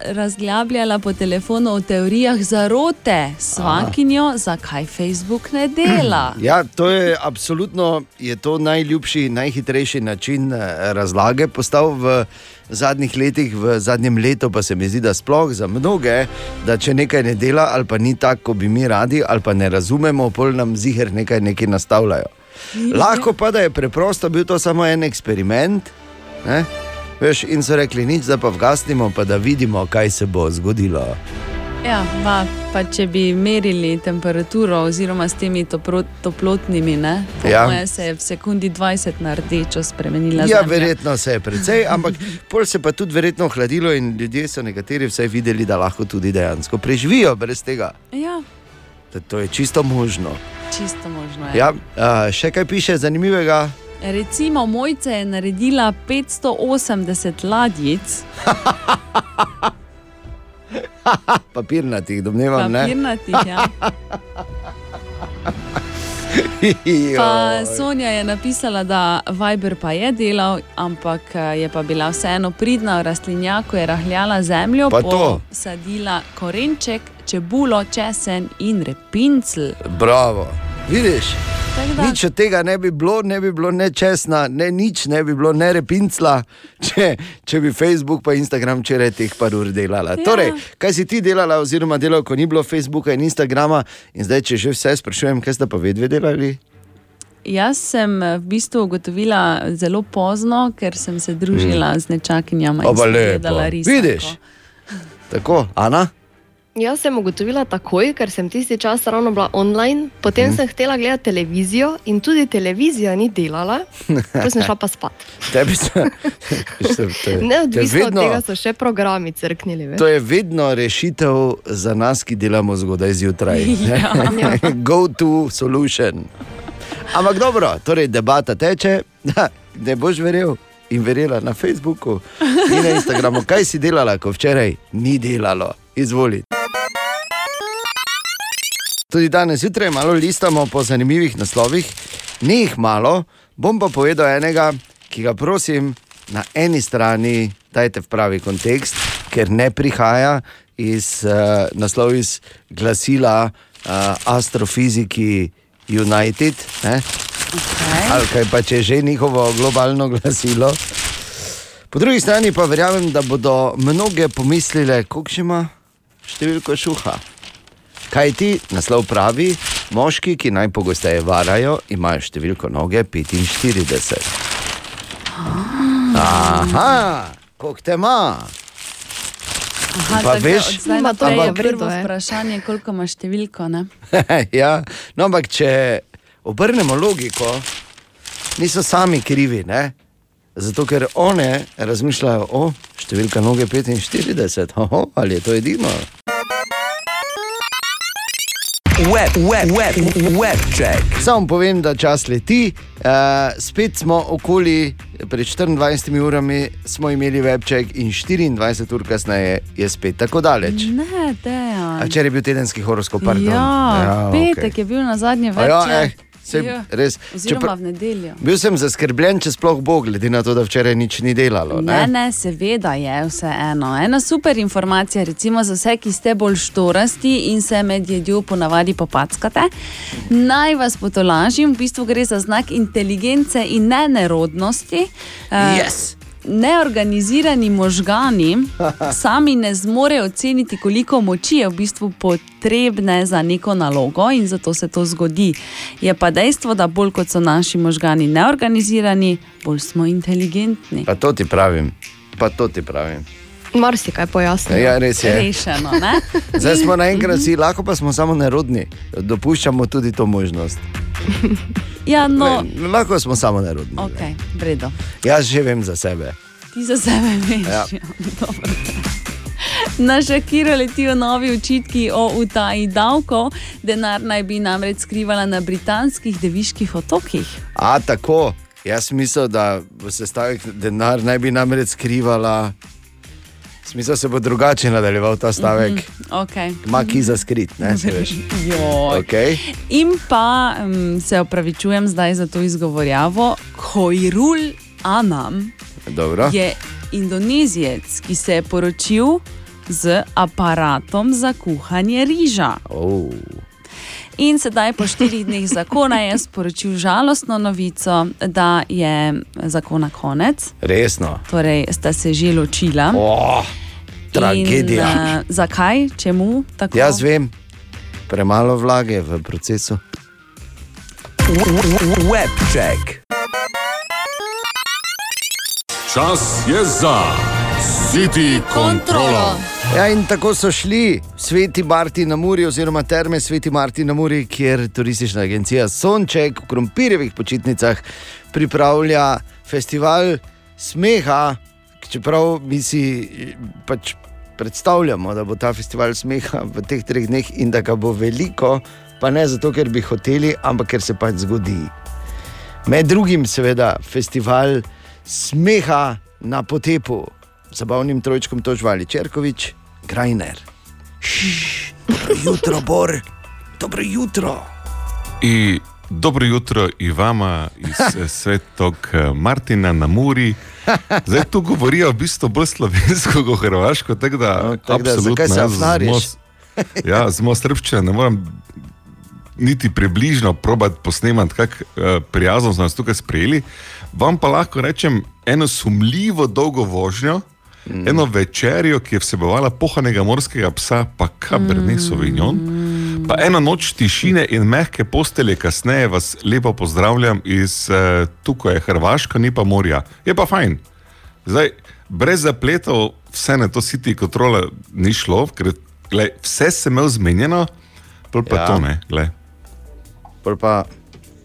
razglabljala po telefonu o teorijah zarote, svakinjo, zakaj Facebook ne dela. Ja, to je absolutno je to najljubši, najhitrejši način eh, razlage postal v zadnjih letih, v zadnjem letu pa se mi zdi, da sploh za mnoge, da če nekaj ne dela ali pa ni tako, kot bi mi radi, ali pa ne razumemo, pol nam ziger nekaj, nekaj nastavljajo. Lahko pa da je preprosto bil to samo en eksperiment. Ne? Veš, in so rekli, nič, da pa vgasnimo, pa da vidimo, kaj se bo zgodilo. Ja, pa, pa če bi merili temperaturo, oziroma s temi topro, toplotnimi, ne, Ja. se je v sekundi 20 na rdečo spremenila. Ja, Zemlja. verjetno se je precej, ampak pol se pa tudi verjetno hladilo in ljudje so nekateri vsaj videli, da lahko tudi dejansko preživijo brez tega. Ja, Da To je čisto možno. čisto možno je. Ja, a, še kaj piše zanimivega? Recimo, Mojca je naredila 580 ladjic, Papirnatih, domnevam. ne? papirnatih. Ja. Pa. Sonja je napisala, da Viber pa je delal, ampak eh, je pa bila vseeno pridna v rastlinjaku, je rahljala zemljo, Pa to. posadila korenček, čebulo, česen in repincel. Bravo. Vidiš? Nič od tega ne bi bilo, ne bi bilo ne česna, ne nič, ne bi bilo ne repincla, če, če bi Facebook pa Instagram včeraj teh par ur delala. Ja. Torej, kaj si ti delala, oziroma delal, ko ni bilo Facebooka in Instagrama, in zdaj, če že vse sprašujem, kaj sta pa vedve delali? Jaz sem eh, v bistvu ugotovila zelo pozno, ker sem se družila mm. z nečakinjama in Oba sem lepo. gledala risanko. Vidiš? Tako, Ana? Jaz sem ugotovila takoj, ker sem tisti čas ravno bila online, potem Mhm. sem htela gledati televizijo in tudi televizija ni delala, potem sem šla pa spat. Tebi se. je- to je Neodvisno vedno- od tega so še programi crknili. veš. To je vedno rešitev za nas, ki delamo zgodaj zjutraj. Ja. Go to solution. Ampak dobro, torej debata teče, da ne boš verjel in verjela na Facebooku in na Instagramu. Kaj si delala, ko včeraj ni delalo? Izvoli. Tudi danes zjutraj malo listamo po zanimivih naslovih, ni jih malo, bom pa povedal enega, ki ga prosim na eni strani dajte v pravi kontekst, ker ne prihaja iz uh, naslov iz glasila uh, Astrofiziki United, ne? ali kaj pa če je že njihovo globalno glasilo. Po drugi strani pa verjamem, da bodo mnoge pomislile, koliko še ima številko šuha. Kaj ti naslov pravi, moški, ki najpogosteje varajo, imajo številko noge 45. Aha, koliko te ima? Aha, Pa da veš- naprej ampak- je prvo vprašanje, koliko ima številko. Ja, no, ampak če obrnemo logiko, niso sami krivi, ne? Zato, ker one razmišljajo o številka noge 45, Oho, ali je to edino. Web, web, web, web check. Samo povem, da čas leti. Uh, spet smo okoli, pred 24 urami smo imeli webček in 24 ur kasneje je spet tako daleč. Ne, dejan. A včeraj je bil tedenski horoskop, pardon. Ja, petek okej. je bil na zadnje A ja, večer. eh, saj Ja. res. Oziroma Čeprav- v nedeljo. Bil sem zaskrbljen, če sploh bo, glede na to, da včeraj nič ni delalo. Ne, ne, seveda je vse eno. Ena super informacija, recimo za vse, ki ste bolj štorasti in se med jedjo ponavadi popackate. Naj vas potolažim, v bistvu gre za znak inteligence in ne nerodnosti. Eh, Yes. Neorganizirani možgani sami ne zmorejo oceniti, koliko moči je v bistvu potrebne za neko nalogo, in zato se to zgodi. Je pa dejstvo, da bolj kot so naši možgani neorganizirani, bolj smo inteligentni. Pa to ti pravim. Pa to ti pravim. Marsikaj pojasni. Ja, res je. Rešeno, ne? Zdaj smo naenkrat vsi, lahko pa smo samo nerodni. Dopuščamo tudi to možnost. Ja, no, Le, lahko smo samo nerodni. ok, vredo. Jaz že vem za sebe. Ti za sebe veš. Ja. Ja. dobro. Na Šakiro letijo novi očitki o utaji davkov. Denar naj bi namreč skrivala na britanskih deviških otokih. A tako, jaz mislil, da bo se stavek denar naj bi namreč skrivala. Smisel se bo drugače nadaljeval ta stavek. Mm Mhm, okay. Ma ki za skrit, ne se veš. Okay. In pa um, se opravičujem zdaj za to izgovorjavo, Hojrul Anam Dobro. je indonezijec, ki se je poročil z aparatom za kuhanje riža. Oh. In sedaj, po štirih dneh zakona, je sporočil žalostno novico, da je zakona konec. Resno. Torej, sta se že ločila. Oh, tragedija. In, uh, zakaj, čemu tako? Jaz vem, premalo vlage v procesu. Webček. Čas je za City kontrolo. Ja, in tako so šli Sveti Marti na Muri, oziroma terme Sveti Marti na Muri, kjer turistična agencija Sonček v krompirjevih počitnicah pripravlja festival smeha. Čeprav mi si pač predstavljamo, da bo ta festival smeha v teh treh dneh in da ga bo veliko, pa ne zato, ker bi hoteli, ampak ker se pač zgodi. Med drugim, seveda, festival smeha na potepu, zabavnim trojčkom Tožvali Čerkovič, Grajner. Šš, Dobro jutro, Bor, dobro jutro. I dobro jutro i vama iz eh, svetog eh, Martina na Muri. Zdaj tu govorijo v bistvu bolj slovensko kot hrvaško, tako da, No, tako da absolutno zakaj se jaz z afnariš? mos- Ja, z mojo srpščino ne morem niti približno probati posnemati, kako uh, prijazno so nas tukaj sprejeli. Vam pa lahko rečem eno sumljivo dolgo vožnjo, mm. eno večerjo, ki je vsebovala pohanega morskega psa, pa kabernet sauvignon. Pa eno noč tišine in mehke postelje, kasneje vas lepo pozdravljam iz uh, tukaj je Hrvaška, ni pa morja. Je pa fajn. Zdaj, brez zapletov, vse na to siti kontrole ni šlo, ker glej, vse se imel zmenjeno, pa Ja. ja. to ne. Glej. Pol pa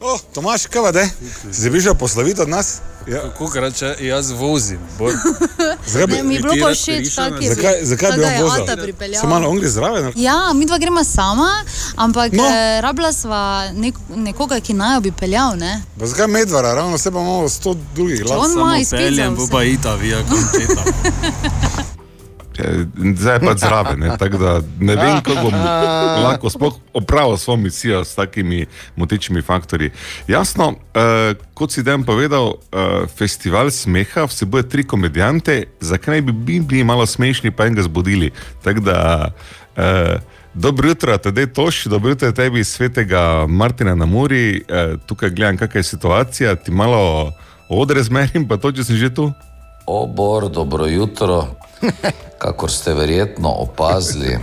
O, Tomaš, kaj pa te? Si bližal posloviti od nas? Ja. Kako reče, jaz vozim. Bolj... Zakaj bi- Ne, mi je bilo pa všeč, kak je Zakaj, zakaj bi on vozil? Se malo ongli zraven? Ja, mi dva gremo sama, ampak No. no. rabila sva nek, nekoga, ki naj bi peljal. Ne? Pa zakaj medvara, ravno pa imamo sto drugih Če on ima peljem, bo pa ita, vija kompeta. Eh, Zdaj je pa zraven, ne, tako da ne vem, kako bom lahko sploh opravil svojo misijo s takimi motečimi faktorji. Jasno, eh, kot si dan povedal, eh, festival smeha vsebuje tri komedijante, zakaj bi bi bili malo smešni, pa enega zbudili. Tako da, eh, dobro jutro, tedaj toš, dobro jutro tebi iz svetega Martina na Muri, eh, tukaj gledam, kakšna je situacija, ti malo odre zmerim, pa to, če si že tu. Obor, dobro jutro. Kakor ste verjetno opazili,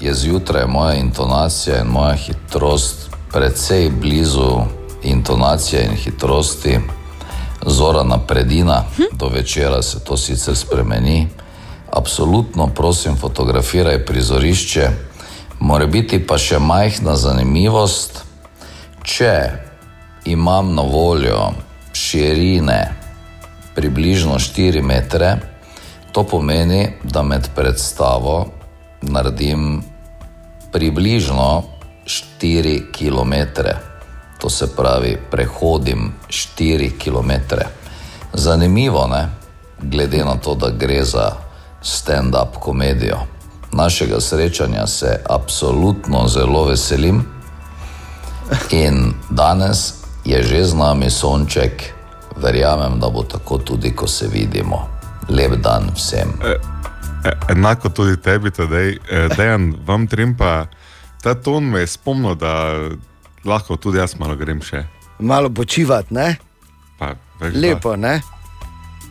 je zjutraj moja intonacija in moja hitrost precej blizu intonacije in hitrosti Zorana Predina. Do večera se to sicer spremeni. Absolutno prosim, fotografiraj prizorišče. Mora biti pa še majhna zanimivost, če imam na voljo širine približno 4 metre, to pomeni, da med predstavo naredim približno 4 km. To se pravi, prehodim 4 km. Zanimivo, ne? glede na to, da gre za stand-up komedijo. Našega srečanja se absolutno zelo veselim. In danes je že z nami sonček, verjamem, da bo tako tudi, ko se vidimo. Lep dan vsem. E, enako tudi tebi, tedej, e, dejan, vam trem pa ta ton me je spomnil, da lahko tudi jaz malo grem še. malo počivati, ne? Pa, veš, da- Lepo, ne?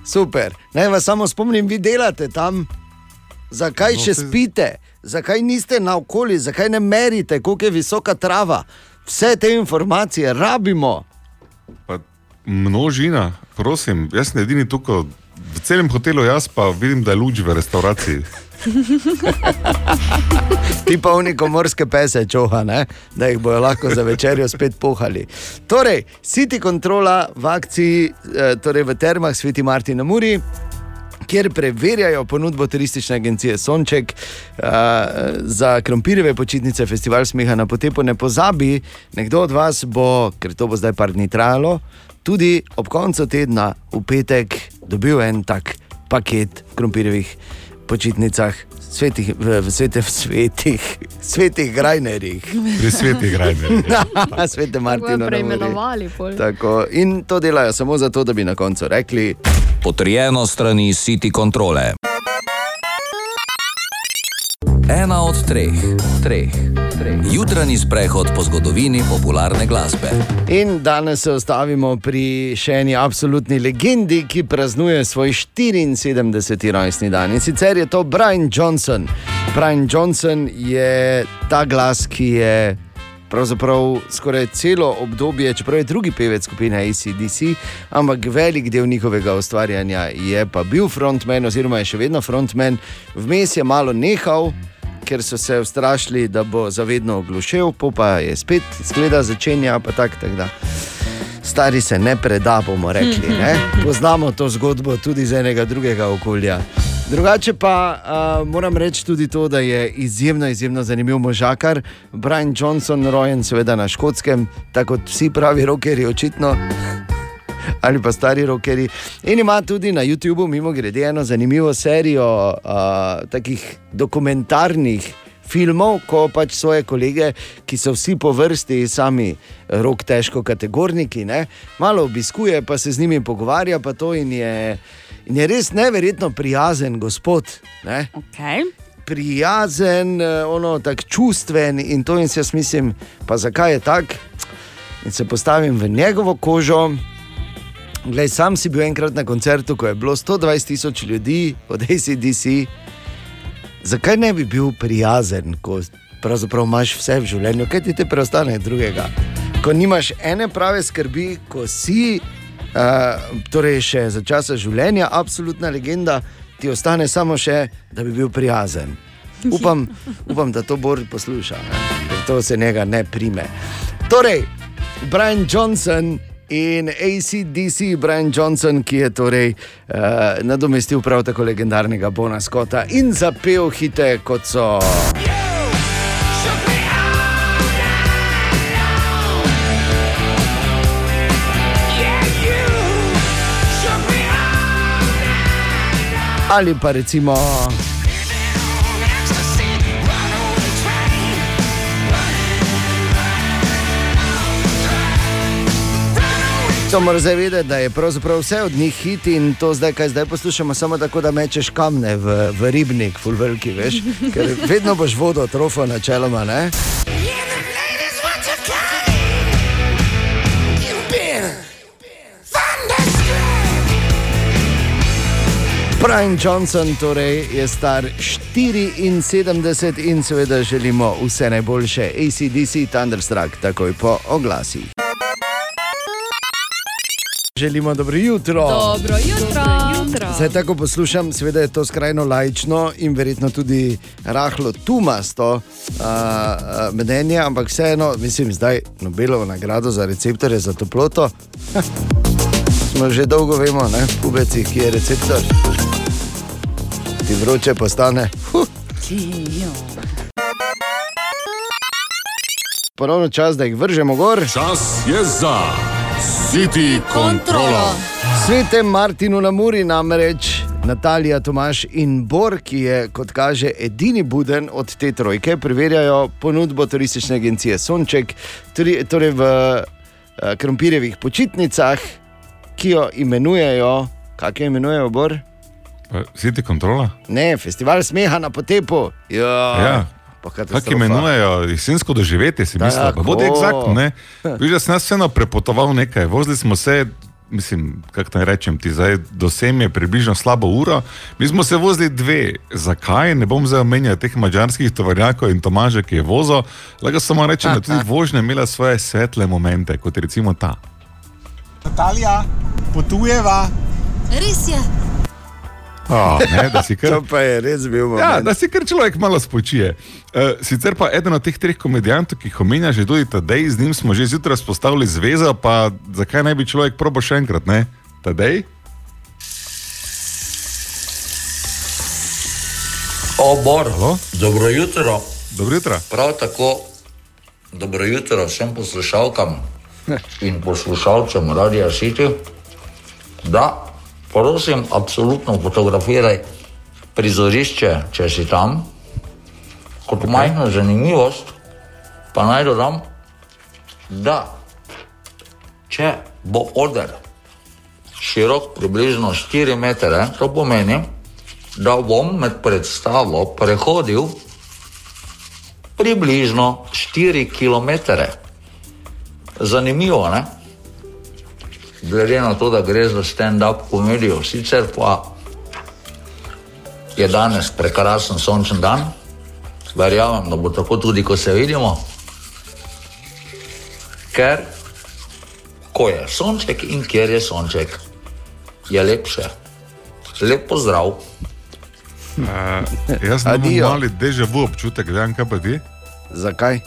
Super. Naj vas samo spomnim, vi delate tam. Zakaj No, še saj- spite, zakaj niste na okolju, zakaj ne merite, koliko je visoka trava. Vse te informacije rabimo. Pa množina, prosim, jaz sem edini tukaj v celem hotelu, jaz pa vidim, da je luč v restavraciji. Ti pa uniko morske pese čoha, ne? da jih bojo lahko za večerjo spet pohali. Torej, City kontrola v akciji, eh, torej v termah Sveti Martin na Muri. Kjer preverjajo ponudbo turistične agencije Sonček uh, za krompirjeve počitnice, festival smeha na potepu. Ne pozabi, nekdo od vas bo, ker to bo zdaj par dni trajalo, tudi ob koncu tedna v petek dobil en tak paket krompirjevih počitnicah, svetih, v, v svetem svetih, svetih grajnerjih. Pri svetih grajnerjih, Svete jo na Muri. preimenovali pol. Tako, in to delajo samo zato, da bi na koncu rekli: Potrjeno strani City kontrole. Ena od treh, treh, treh. Jutranji sprehod po zgodovini popularne glasbe. In danes se ostavimo pri še eni absolutni legendi, ki praznuje svoj 74. rojstni dan. In sicer je to Brian Johnson. Brian Johnson je ta glas, ki je pravzaprav skoraj celo obdobje, čeprav je drugi pevec skupine ACDC, ampak velik del njihovega ustvarjanja je pa bil frontman, oziroma je še vedno frontman, vmes je malo nehal. Ker so se ustrašili, da bo zavedno oglušel, po pa je spet zgleda začenja, pa tako tak, da. Stari se ne preda, bomo rekli. Ne? Poznamo to zgodbo tudi iz enega drugega okolja. Drugače pa uh, moram reči tudi to, da je izjemno, izjemno zanimiv možakar. Brian Johnson, rojen seveda na škotskem, tako kot vsi pravi rokeri, očitno. Ali pa stari rokeri. In ima tudi na YouTubu, mimo grede, eno zanimivo serijo uh, takih dokumentarnih filmov, ko pač svoje kolege, ki so vsi po vrsti sami rok težko kategorniki, ne, malo obiskuje, pa se z njimi pogovarja, pa to in je, in je res neverjetno prijazen gospod. Ne. Okay. Prijazen, eh, ono tako čustven in to in jaz mislim, pa zakaj je tako. In se postavim v njegovo kožo. Glej, sam si bil enkrat na koncertu, ko je bilo 120 tisoč ljudi od ACDC. Zakaj ne bi bil prijazen, ko pravzaprav imaš vse v življenju, kaj ti te preostane drugega? Ko nimaš ene prave skrbi, ko si, uh, torej še za časa življenja, absolutna legenda, ti ostane samo še, da bi bil prijazen. Upam, upam da to Bor posluša, ker to se njega ne prime. Torej, Brian Johnson in ACDC, Brian Johnson, ki je torej uh, nadomestil prav tako legendarnega Bona Scotta in zapel hite kot so. Ali pa recimo. To moraš zavedati, da je pravzaprav vse od njih hit in to zdaj, kaj zdaj poslušamo, samo tako, da mečeš kamne v, v ribnik, full veliki, veš, ker vedno boš vodo trofo načeloma, ne? Brian Johnson torej je star 74 in seveda želimo vse najboljše ACDC Thunderstruck, takoj po oglasih. Želimo dobro jutro. Dobro jutro. jutro. Zdaj tako poslušam, seveda je to skrajno lajično in verjetno tudi rahlo tumasto uh, mnenje, ampak vseeno, mislim, zdaj Nobelovo nagrado za receptorje za toploto. Smo že dolgo vemo, ne, pubeci, ki je receptor. Ti vroče postane. Huh. Ponovno čas, da jih vržemo gor. Čas je za City kontrolo. Svetem Martinu na Muri namreč Natalija, Tomaš in Bor, ki je, kot kaže, edini buden od te trojke, preverjajo ponudbo turistične agencije Sonček, tri, torej v uh, krompirjevih počitnicah, ki jo imenujejo, kako jo imenujejo, Bor? City kontrola? Ne, festival smeha na potepu. Jo, Ja. Kako imenujejo jesensko doživetje, si mislim, pa Tako. bodi eksaktno. ne. Viš, da sem jaz vseeno prepotoval nekaj, vozili smo se. Mislim, kako naj rečem ti, zdaj do sem je približno slabo uro. Mi smo se vozili dve. Zakaj? Ne bom zdaj omenjal teh mačarskih tovarjakov in Tomaža, ki je vozil. Lahko samo rečem, da tudi vožnja imela svoje svetle momente, kot recimo ta. Natalija, potujeva. Res je. Oh, ne, da si kar... To pa je res bil moment. Ja, da si kar človek malo spočije. Uh, sicer pa eden od teh treh komedijantov, ki jih omenja že tudi Tadej, z njim smo že zjutraj spostavili zvezo, pa zakaj ne bi človek probo še enkrat, ne? Tadej? Obor. Dobro jutro. Dobro jutro. Prav tako, dobro jutro vsem poslušalkam in poslušalcem Radia City. Da, prosim, absolutno fotografiraj prizorišče, če si tam, kot majhna zanimivost, pa naj dodam, da če bo oder širok približno 4 metre, to pomeni, da bom med predstavo prehodil približno 4 km. Zanimivo, ne? Glede na to, da gre za stand-up komedijo, sicer pa je danes prekrasen sončen dan, verjamem, da bo tako tudi, ko se vidimo. Ker ko je sonček in kjer je sonček, je lepše. Lep pozdrav. Uh, jaz sem imel mali deja vu občutek, da je kaj pa ti. Zakaj?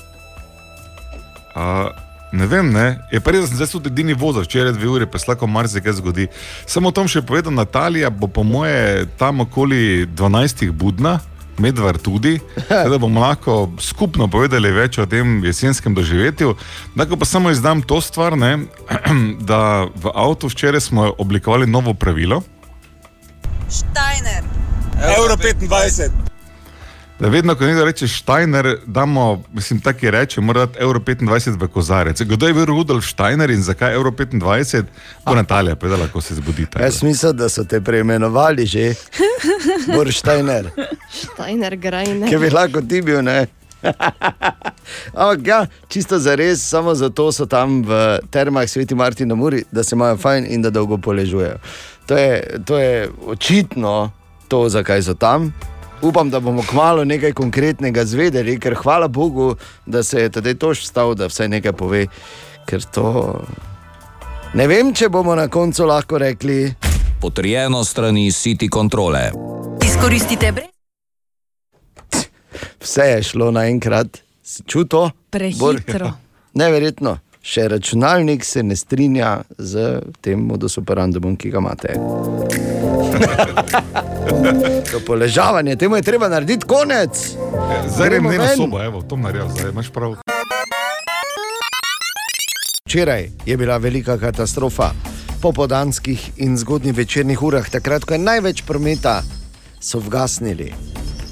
Uh, ne vem, ne. je pa res, da sem zdaj tudi edini vozil, včeraj dve uri, pa se lahko marsikaj zgodi. Samo o tom še povedal, Natalija bo po moje tam okoli 12. budna. Medvar tudi, da bomo lahko skupno povedali več o tem jesenskem doživetju. Tako pa samo izdam to stvar, ne, da v avtu včeraj smo oblikovali novo pravilo, Steiner. Euro 25. Da vedno, ko nekdo reče Steiner, damo, mislim, tako je reče, mora dati Euro 25 v kozarec. Kdo je bil Rudolf Steiner in zakaj Euro 25? Bo Natalija povedala, ko se zbudi. tako. Jaz mislim, da so te preimenovali že, Borštajner, Steiner, Greiner. ki bi lahko ti bil. Ne? Ampak ja, čisto za res, samo zato so tam v termah Sveti Martin na Muri, da se imajo fajn in da dolgo poležujejo. To je, to je očitno to, zakaj so tam. Upam, da bomo kmalo nekaj konkretnega zvedeli, ker hvala Bogu, da se je tedaj tož vstal, da vse nekaj pove. Ker to. Ne vem, če bomo na koncu lahko rekli. Potrjeno strani City kontrole. Izkoristite brez. Vse je šlo naenkrat, čuto. Prehitro. Neverjetno. Še računalnik se ne strinja z tem modus operandumom, ki ga imate. to poležavanje, temu je treba narediti konec. Zdaj grem Gremo ne na sobo, evo, to naredil, zdaj imaš prav. Včeraj je bila velika katastrofa. Po podanskih in zgodnjih večernih urah, takrat, ko je največ prometa, so vgasnili.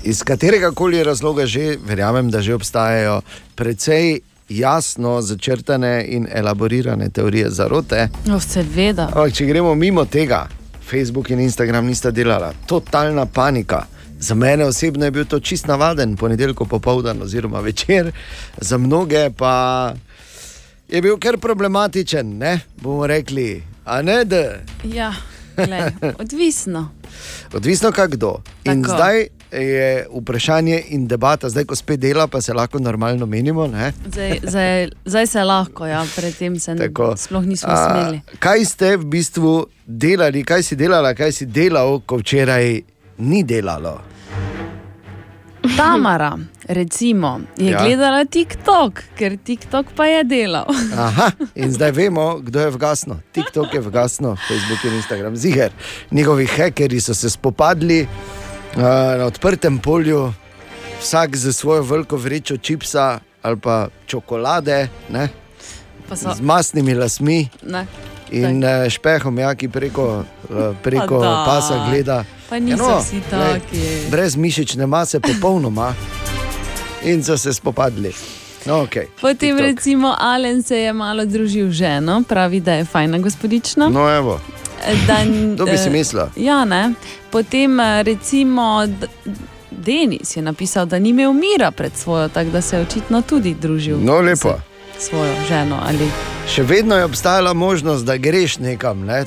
Iz katerega koli razloga že, verjamem, da že obstajajo precej jasno začrtane in elaborirane teorije zarote. No, seveda. Ampak, če gremo mimo tega, Facebook in Instagram nista delala, totalna panika. Za mene osebno je bil to čist navaden ponedeljko popoldan oziroma večer, za mnoge pa je bil kar problematičen, ne? bomo rekli. A ne, da Ja, glej, odvisno. odvisno kak kdo. In Tako. zdaj je vprašanje in debata, zdaj ko spet dela, pa se lahko normalno menimo. Ne? Zdaj, zdaj, zdaj se lahko, ja, predtem se ne, Tako. sploh nismo A, smeli. Kaj ste v bistvu delali, kaj si delala, kaj si delal, ko včeraj ni delalo? Tamara, recimo, je Ja. gledala TikTok, ker TikTok pa je delal. Aha, in zdaj vemo, kdo je vgasno. TikTok je vgasno, Facebook in Instagram. Ziger, njihovi hekeri so se spopadli na odprtem polju, vsak z svojo veliko vrečo čipsa ali pa čokolade, ne, Pa so- z masnimi lasmi. Ne. In uh, špehom, ja, ki preko, uh, preko Pa daj. pasa gleda. Pa niso Ja, vsi taki. Brez mišične mase, popolnoma. In so se spopadli. No, okay. Potem recimo Alen se je malo družil z ženo, pravi, da je fajna gospodična. No, evo. Da, To bi si eh, mislila. Ja, ne. Potem eh, recimo Denis je napisal, da ni imel mira pred svojo, tako da se je očitno tudi družil No, lepo. svojo ženo. Ali... Še vedno je obstajala možnost, da greš nekam. Ne?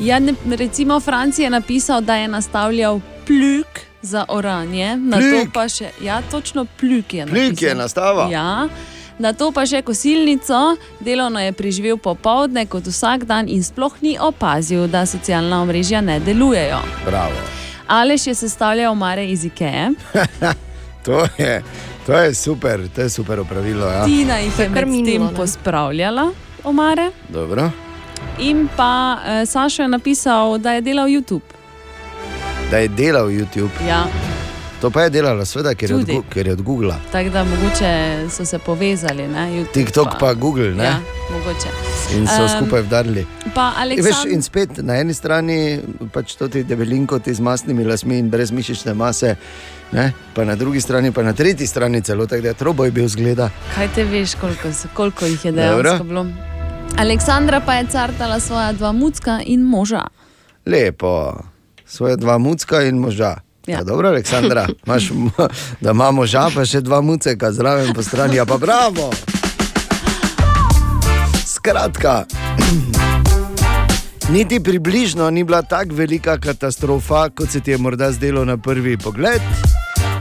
Ja, ne, recimo Franci je napisal, da je nastavljal pljuk za oranje, na to Pljuk? pa še, ja, točno pljuk je. Pljuk napisal. je nastaval? Ja. Na to pa še kosilnico, delovno je preživel popovdne kot vsak dan in sploh ni opazil, da socialna omrežja ne delujejo. bravo. Aleš je sestavljal omare iz Ikeje, To je, to je super, to je super opravilo. Ja. Tina jih je med tem pospravljala, omare. Dobro. In pa eh, Sašo je napisal, da je delal YouTube. Da je delal YouTube. Ja. To pa je delala, seveda, ker, je od, Tudi. Ker je od Google. Tako da mogoče so se povezali. Ne, YouTube TikTok pa Google, ne? Ja, mogoče. In so Em, skupaj vdarili. Pa In Veš, in spet na eni strani pač to ti debelinko, ti z masnimi lasmi in brez mišične mase, ne? pa na drugi strani, pa na tretji strani celo tako, da je troboj bil zgleda. Kaj te veš, koliko, so- koliko jih je Dobro. dejansko bilo? Aleksandra pa je cartala svoja dva mucka in moža. Lepo, svoje dva mucka in moža. Ja. Dobro, Aleksandra, imaš, m- da ima moža, pa še dva muceka zraven po strani, ja pa bravo. Skratka, niti približno ni bila tako velika katastrofa, kot se ti je morda zdelo na prvi pogled.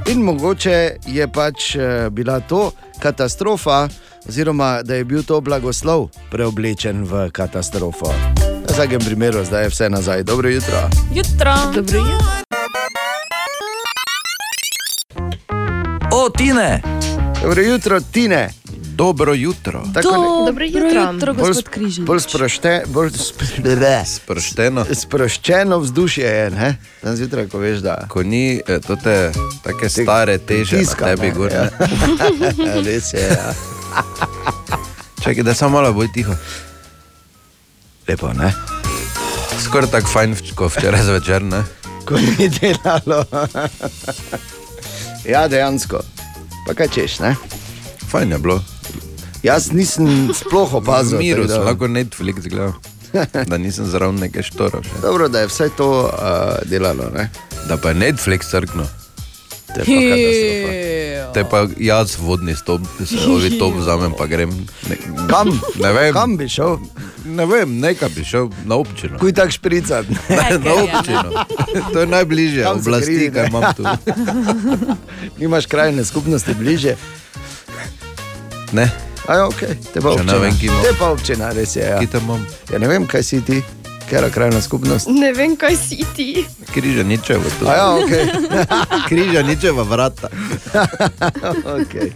In mogoče je pač eh, bila to katastrofa, oziroma da je bil to blagoslov preoblečen v katastrofo. V vsakem primeru, zdaj je vse nazaj. Dobro jutro. Jutro. Dobro jutro. O, Tine! Dobro jutro, Tine. Dobro jutro. Tako ne- Dobro jutro. jutro, bolj, gospod sp- Križanič. bolj, sprošte, bolj spre, Sproščeno. sproščeno vzdušje je, ne? Danes zjutraj, ko veš, da. Ko ni eh, te take stare teže, Tiska, na tebi gor. ja. Res je. Ja. Čakaj, da samo malo bolj tiho. Lepo, ne? Skoraj tako fajn, kot včeraj zvečer, ne? Ko ni delalo. ja, dejansko. Pa kaj češ, ne? Fajn je bilo. Jaz nisem sploh opazil. Miru tako sem da- lahko Netflix gledal. Da nisem zraven nekaj štorov. Dobro, da je vse to uh, delalo. Ne? Da pa je Netflix crkno. To je pa katastrofa. Te pa jaz vodni stop, se ovi top vzamem, pa grem. Ne, Kam? Ne vem. Kam bi šel? Ne vem, nekaj bi šel na občino. Kuj tak špricat? na občino. To je najbližje Kam oblasti, gridi, kaj ne? imam tu. Nimaš krajne skupnosti bliže. Ne, Aj, okay. Te pa Če ne občina. vem, kje imam. Te pa občina, res je. Ja. ja ne vem, kaj si ti, ker je krajna skupnost. Ne vem, kaj si ti. Križa ničevo tu. A ja, okay. Križa ničeva vrata. okay.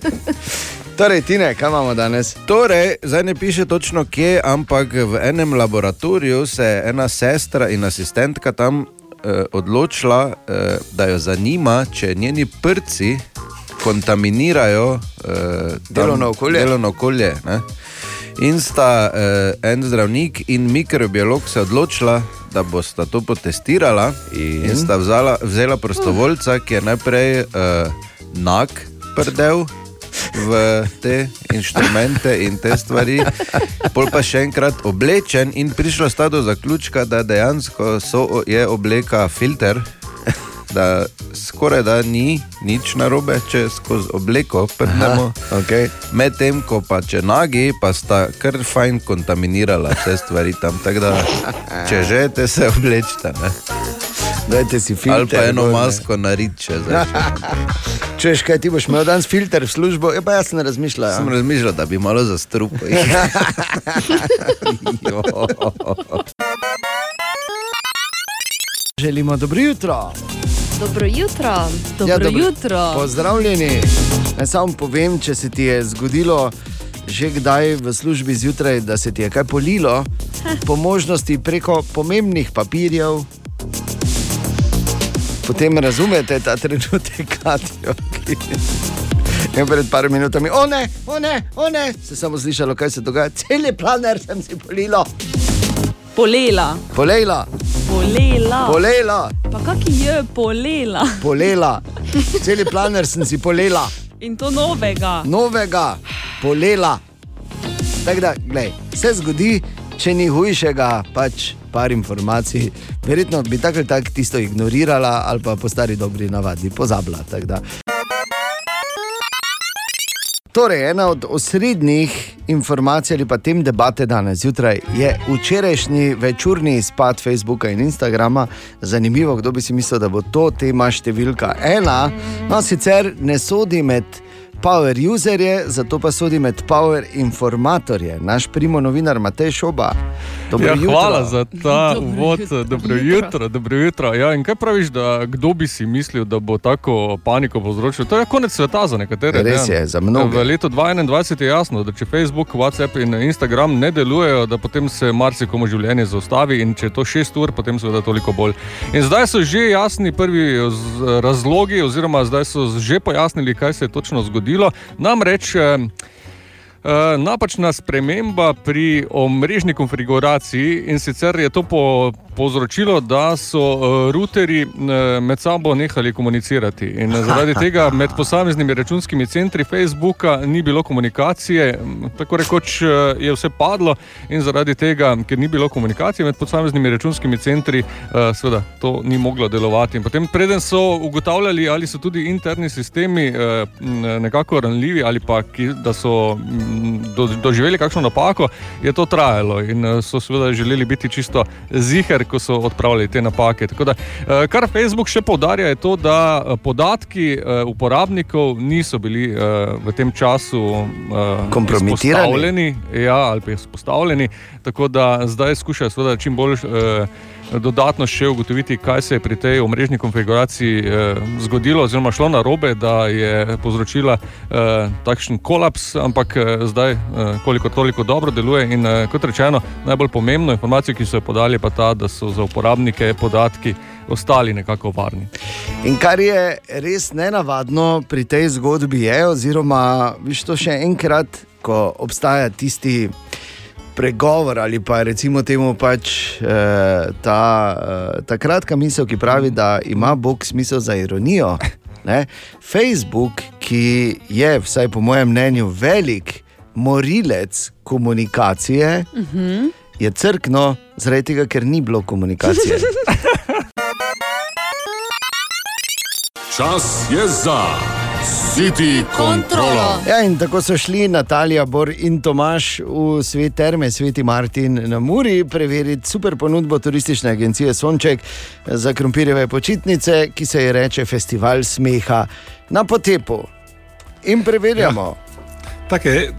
Torej, Tine, kaj imamo danes? Torej, zdaj ne piše točno kje, ampak v enem laboratoriju se je ena sestra in asistentka tam eh, odločila, eh, da jo zanima, če njeni prci kontaminirajo eh, tam Delovno okolje. Delovno okolje ne. In sta eh, en zdravnik in mikrobiolog se odločila, da bosta to potestirala in, in sta vzala, vzela prostovoljca, ki je najprej eh, nag prdel v te inštrumente in te stvari, pol pa še enkrat oblečen in prišla sta do zaključka, da dejansko so, je obleka filter. Da skoraj da ni nič narobe, če skozi obleko prdnemo. Okay. Medtem ko pa če nagi, pa sta kar fajn kontaminirala vse stvari tam. Tako da, če želite, se oblečite. Ne? Dajte si filter. Ali pa eno masko naredite. Češ, kaj ti boš imel danes filter v službo? Ja, pa jaz ne razmišljam. Sem razmišljal, da bi malo zastrupil. Želimo dobro jutro. Dobro jutro. Dobro dobro- jutro. Pozdravljeni. Naj samo povem, če se ti je zgodilo že kdaj v službi zjutraj, da se ti je kaj polilo, po možnosti preko pomembnih papirjev. Potem razumete ta trenutek, Katijo, ki je pred par minutami, o ne, o ne, o ne, se samo slišalo, kaj se dogaja, cel planer sem si polilo, Polela. polejla, Polela. polejla, Pa kaki je polela? polela, cel planer sem si polela. In to novega. novega polela. Tako da, glej, se zgodi, če ni hujšega, pač par informacij. Verjetno bi tako ali tako tisto ignorirala ali pa po stari dobri navadi pozabila. Torej, ena od osrednjih informacij ali pa tem debate danes zjutraj je včerajšnji večurni izpad Facebooka in Instagrama. Zanimivo, kdo bi si mislil, da bo to tema številka ena. No, sicer ne sodi med power userje, zato pa sodi med power informatorje. Naš primo novinar Matej Šoba. Dobro Ja, jutro. hvala za ta uvod. Dobro Dobro jutro, dobro jutro. Ja, in kaj praviš, da kdo bi si mislil, da bo tako paniko povzročil? To je konec sveta za nekatere. Res je, za mnoge. V letu 2021 je jasno, da če Facebook, WhatsApp in Instagram ne delujejo, da potem se marsikomu življenje zaustavi in če je to šest ur, potem seveda toliko bolj. In zdaj so že jasni prvi z- razlogi, oziroma zdaj so že pojasnili, kaj se je točno zgodilo. Namreč. eh, Uh, napačna sprememba pri omrežni konfiguraciji in sicer je to po, povzročilo, da so uh, routerji uh, med sabo nehali komunicirati. In uh, zaradi tega med posameznimi računskimi centri Facebooka ni bilo komunikacije, m, tako rekoč uh, je vse padlo, in zaradi tega, ker ni bilo komunikacije med posameznimi računskimi centri, uh, seveda to ni moglo delovati. In potem, preden so ugotavljali, ali so tudi interni sistemi uh, nekako ranljivi ali pa ki, da so m, do, doživeli kakšno napako, je to trajalo in eh, so seveda želeli biti čisto ziger, ko so odpravljali te napake. Tako Da, eh, kar Facebook še poudarja, je to, da eh, podatki eh, uporabnikov niso bili v tem času Kompromitirani. ja, ali pa izpostavljeni, tako da zdaj skušajo seveda čim bolj. Dodatno še ugotoviti, kaj se je pri tej omrežni konfiguraciji eh, zgodilo, oziroma šlo na robe, da je povzročila eh, takšen kolaps, ampak eh, zdaj, eh, koliko toliko dobro deluje. In eh, kot rečeno, najbolj pomembno informacijo, ki so jo podali, pa ta, da so za uporabnike podatki ostali nekako varni. In kar je res nenavadno pri tej zgodbi, je, oziroma, viš to še enkrat, ko obstaja tisti pregovor ali pa recimo temu pač eh, ta, eh, ta kratka misel, ki pravi, da ima Bog smisel za ironijo. Ne? Facebook, ki je, vsaj po mojem mnenju, velik morilec komunikacije, Mhm. je crkno, zaradi tega, ker ni bilo komunikacije. Čas je za City kontrolo. Ja, in tako so šli Natalija, Bor in Tomaš v svet terme, sveti Martin na Muri, preveriti super ponudbo turistične agencije Sonček za krompirjeve počitnice, ki se ji reče Festival smeha na potepu. In preverjamo. Ja. Tako je,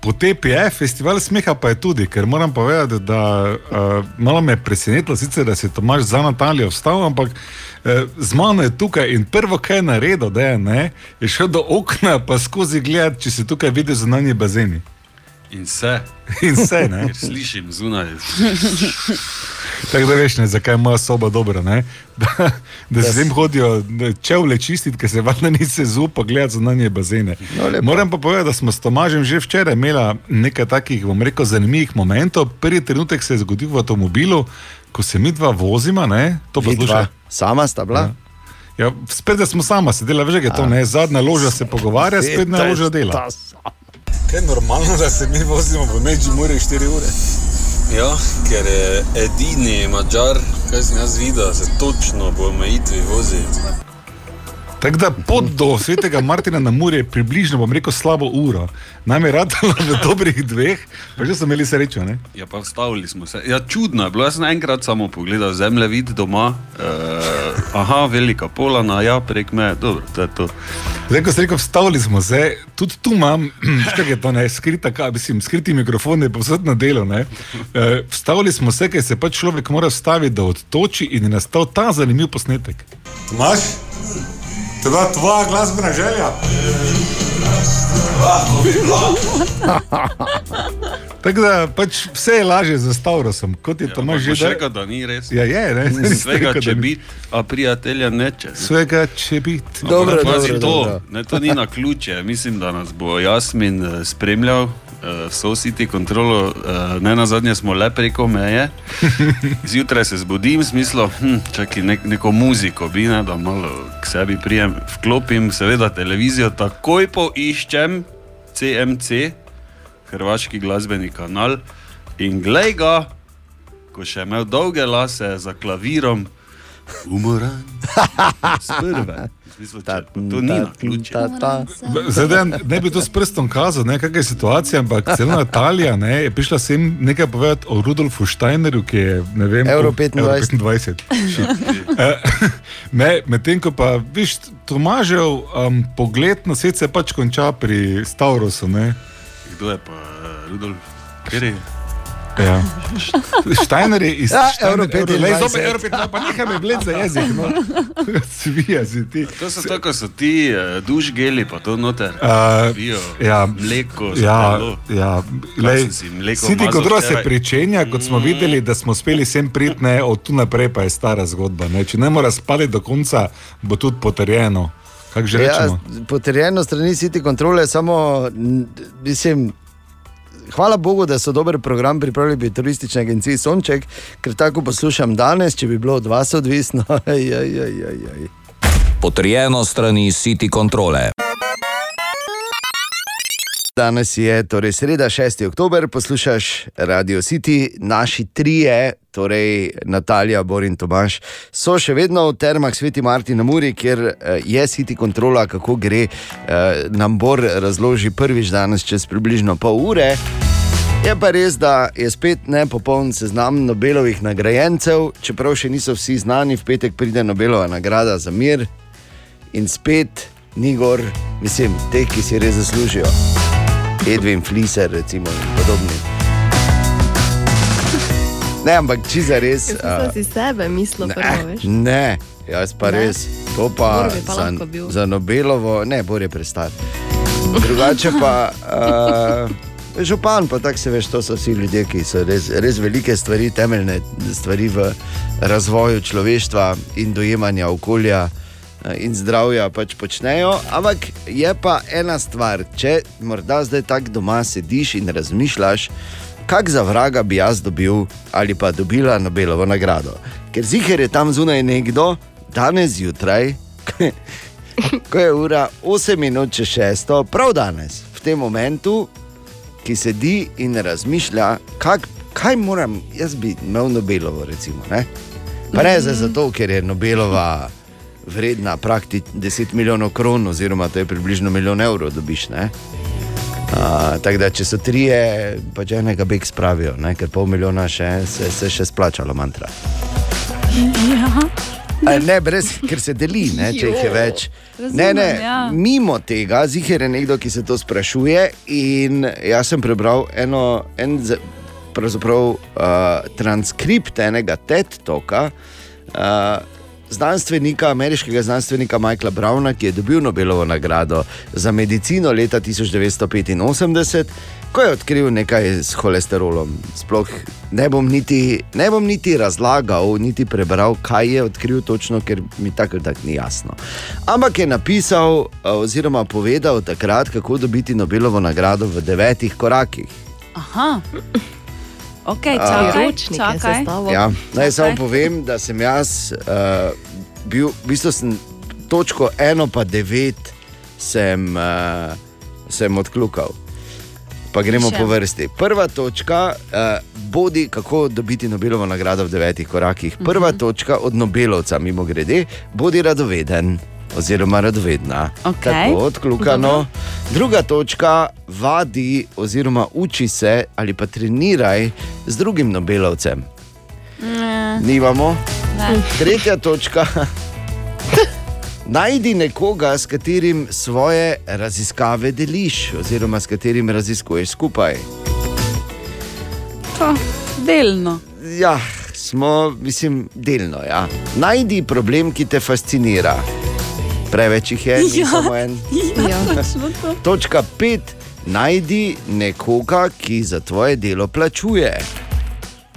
potep je, festival smeha pa je tudi, ker moram povedati, da uh, malo me je presenetilo, sicer, da si Tomaš za Natalijo vstal, ampak uh, z mano je tukaj in prvo, kaj je naredil, da je, ne, je šel do okna, pa skozi gled, če si tukaj videl zunanji bazeni. In vse. In vse, ne. Slišim zunaj. Tako da veš, ne, zakaj moja soba dobra. Ne? Da, da se jim hodijo čevlje čistiti, ker se valjda ni se zupa gledati zunanje bazene. No, Moram pa povedati, da smo s Tomažem že včeraj imeli nekaj takih, bom rekel, zanimivih momentov. Prvi trenutek se je zgodil v avtomobilu, ko se mi dva vozima, ne, to Vidva. posluša. Sama sta bila. Ja. Ja, spet smo sama sedela, veš, da je to ne, zadnja loža se pogovarja, spet ne loža dela. Kaj je normalno, da se mi vozimo v Međimurje 4 ure? Ja, ker je edini mačar, kaj sem jaz videl, se točno po omejitvi vozi. Tako da pot do svetega Martina na Muri je približno, bom rekel, slabo uro. Nam je radilo v dobrih dveh, pa že smo imeli srečo. Ne? Ja, pa vstavili smo se. Ja, čudno je bilo, jaz sem enkrat samo pogledal zemljevid doma. Uh, aha, velika polana, ja, prek me, dobro, to je to. Zdaj, ko ste rekel, vstavili smo se, tudi tu imam, kaj je to, ne, skrita, kaj, mislim, skriti mikrofon je povsod na delu. ne. Eh, Vstavili smo se, ker se pač človek mora vstaviti, da odtoči in je nastal ta zanimiv posnetek. Tomaš, to je bila tvoja glasbena želja? Tako da pač vse je lažje za Stavrosom, kot je ja, Tomaž že Že rekel. rekel, da ni res. Ja, je, ne. Svega, če biti, a prijatelja neče. ne. Svega, če biti. Ampak pazi to, ne, to ni na ključe. Mislim, da nas bo Jasmin eh, spremljal, uh, so City kontrolo, uh, ne na zadnje smo le preko meje. Zjutraj se zbudim, smislo, hm, čakaj, nek, neko muziko bi, ne, da malo k sebi prijem, vklopim, seveda televizijo, takoj poiščem CMC, hrvaški glasbeni kanal, in glej ga, ko še imel dolge lase za klavirom, Umoran. Sprva. To ni na ključe. Zdaj, da ne bi to s prstom kazal, ne, kakšna je situacija, ampak celo Natalija ne, je prišla sem nekaj povedati o Rudolfu Steinerju, ki je ne vem, Euro koliko- 25. Euro 25. Shit. Eh, ne, Medtem ko pa, viš, Tomažev um, pogled na svet se pač konča pri Stavrosu. Ne. Kdo je pa eh, Rudolf? Je? Ja. Steiner je iz Ja, Steiner, Euro 25. lej, zopet Euro 25, pa nehaj me bled za jezik. No. Svija si ti. To so to, ko so ti uh, duš geli, pa to noter. Uh, Pijo ja, mleko, ja, ja, lej, si mleko Siti mazal Kodro se pričenja, kot smo videli, da smo uspeli sem priti, ne, od tu naprej pa je stara zgodba. Ne. Če ne mora spati do konca, bo tudi potrjeno. Ja, potrjeno strani City kontrole, samo mislim. Hvala Bogu, da so dober program pripravili pri turistični agenciji Sonček, ker tako poslušam danes, če bi bilo od vas odvisno. Potrjeno strani City kontrole. Danes je torej sreda, 6. oktober, poslušaš Radio City, naši trije, torej Natalija, Bor in Tomaš, so še vedno v termah Sveti Martin na Muri, kjer eh, je City kontrola, kako gre. eh, Nam Bor razloži prvič danes, čez približno pol ure. Je pa res, da je spet nepopoln seznam Nobelovih nagrajencev, čeprav še niso vsi znani, v petek pride Nobelova nagrada za mir in spet ni gor, mislim, teh, ki si res zaslužijo. Edwin Fliser, recimo, in podobni. Ne, ampak če za res. Jaz sem a, si sebe mislil prvo, veš. Ne, jaz pa Ne? res. To pa, pa za, za Nobelovo, ne, Bor je prestar. Drugače pa. Uh, Župan, pa tako se veš, to so vsi ljudje, ki so res, res velike stvari, temeljne stvari v razvoju človeštva in dojemanja okolja in zdravja pač počnejo. Ampak je pa ena stvar, če morda zdaj tako doma sediš in razmišljaš, kak za vraga bi jaz dobil ali pa dobila Nobelovo nagrado. Ker ziger je tam zunaj nekdo, danes zjutraj, ko je ura 8 minut čez 6, prav danes, v tem momentu, ki sedi in razmišlja, kak, kaj moram, jaz bi imel Nobelovo, recimo. Ne? Pa ne zdaj zato, ker je Nobelova vredna praktično 10 milijonov kron, oziroma to je približno milijon evrov, dobiš. Ne? Uh, tako da, če so trije, pa če enega beg spravijo, ne? ker pol milijona še, se, se še splačalo mantra. Ja. A, ne, brez, ker se deli, ne, če jih je več. Razumem, ne, ne, ja. Mimo tega, ziger je nekdo, ki se to sprašuje. In jaz sem prebral eno, en, pravzaprav, uh, transkript enega TED-toka. Uh, Znanstvenika, ameriškega znanstvenika Michaela Browna, ki je dobil Nobelovo nagrado za medicino leta 1985, ko je odkril nekaj s holesterolom. Sploh ne bom niti, ne bom niti razlagal, niti prebral, kaj je odkril točno, ker mi tako ali tako ni jasno. Ampak je napisal, eh, oziroma povedal takrat, kako dobiti Nobelovo nagrado v devetih korakih. Aha. Ok, A, čakaj, je čakaj. Ja, naj samo povem, da sem jaz uh, bil, v bistvu sem točko eno pa devet sem, uh, sem odkljukal. Pa gremo Še. po vrsti. Prva točka, uh, bodi kako dobiti Nobelovo nagrado v devetih korakih. Prva uh -huh. točka od Nobelovca, mimo grede, bodi radoveden. Oziroma, radovedna. Okej. Tako odkljukano. Dobro. Druga točka, vadi, oziroma uči se ali pa treniraj z drugim Nobelovcem. Ne. Nimamo. Ne. Tretja točka. Najdi nekoga, s katerim svoje raziskave deliš, oziroma s katerim raziskuješ skupaj. To, delno. Ja, smo, mislim, delno. Ja. Najdi problem, ki te fascinira. Preveč jih je, Ja. samo en. Ja, to. Točka pet. Najdi nekoga, ki za tvoje delo plačuje.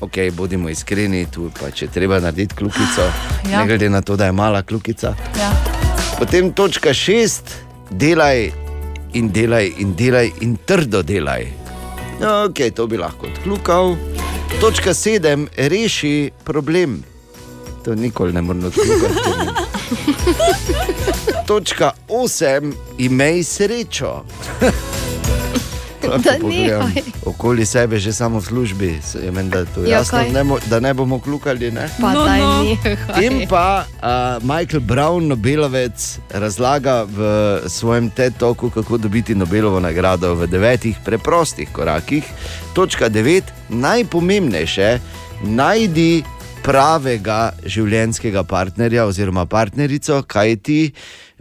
Ok, bodimo iskreni, tu pa če treba narediti kljukico, Ja. ja. ne glede na to, da je mala kljukica. Ja. Potem točka šest, delaj in delaj in delaj in trdo delaj. Ok, to bi lahko odkljukal. Točka sedem, reši problem. To nikoli ne moremo odkljukati. Točka osem, imej srečo. Okoli sebe, že samo v službi, se je meni, da je to Ja, jasno, ne, mo- da ne bomo klukali. Ne? Pa No, no. In pa uh, Michael Brown, Nobelovec, razlaga v svojem TED-toku, kako dobiti Nobelovo nagrado v devetih preprostih korakih. Točka devet, najpomembnejše, najdi pravega življenjskega partnerja oziroma partnerico, kaj ti.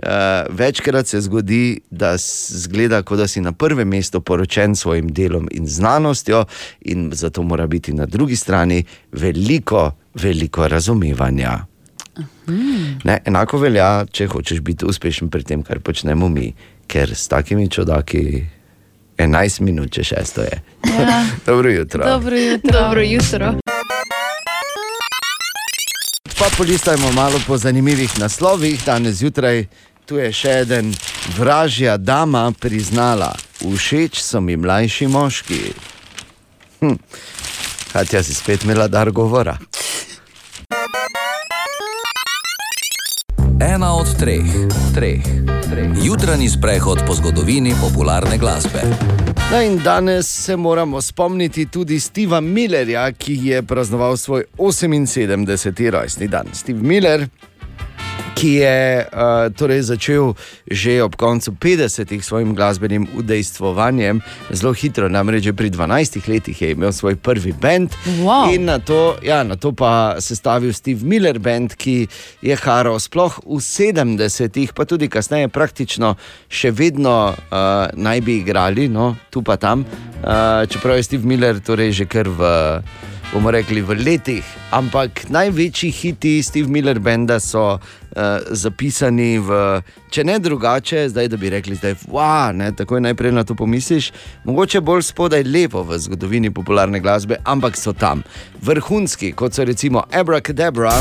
Uh, večkrat se zgodi, da zgleda, kot da si na prvem mestu poročen s svojim delom in znanostjo, in zato mora biti na drugi strani veliko, veliko razumevanja. Ne, enako velja, če hočeš biti uspešen pri tem, kar počnemo mi, ker s takimi čudaki 11 minut, če šesto je. Ja. Dobro jutro. Dobro jutro. Dobro jutro. Pa polistajmo malo po zanimivih naslovih. Danes zjutraj tu je še en vražja dama priznala, všeč so mi mlajši moški. Hm. Katja si spet imela dar govora. Ena od treh, treh, treh. Jutranji sprehod po zgodovini popularne glasbe. No in danes se moramo spomniti tudi Steva Millerja, ki je praznoval svoj 78. rojstni dan. Steve Miller, ki je uh, torej začel že ob koncu 50-ih s svojim glasbenim udejstvovanjem, zelo hitro, namreč pri 12 letih je imel svoj prvi bend. Wow. In na to, ja, na to pa sestavil Steve Miller band, ki je haral sploh v 70-ih, pa tudi kasneje praktično še vedno uh, naj bi igrali, no, tu pa tam. Uh, čeprav je Steve Miller torej že kar v bomo rekli, v letih. Ampak največji hiti Steve Miller Benda so uh, zapisani v, če ne drugače, zdaj da bi rekli, da je wow, ne, tako je najprej na to pomisliš, mogoče bolj spodaj levo v zgodovini popularne glasbe, ampak so tam. Vrhunski, kot so recimo Abracadabra.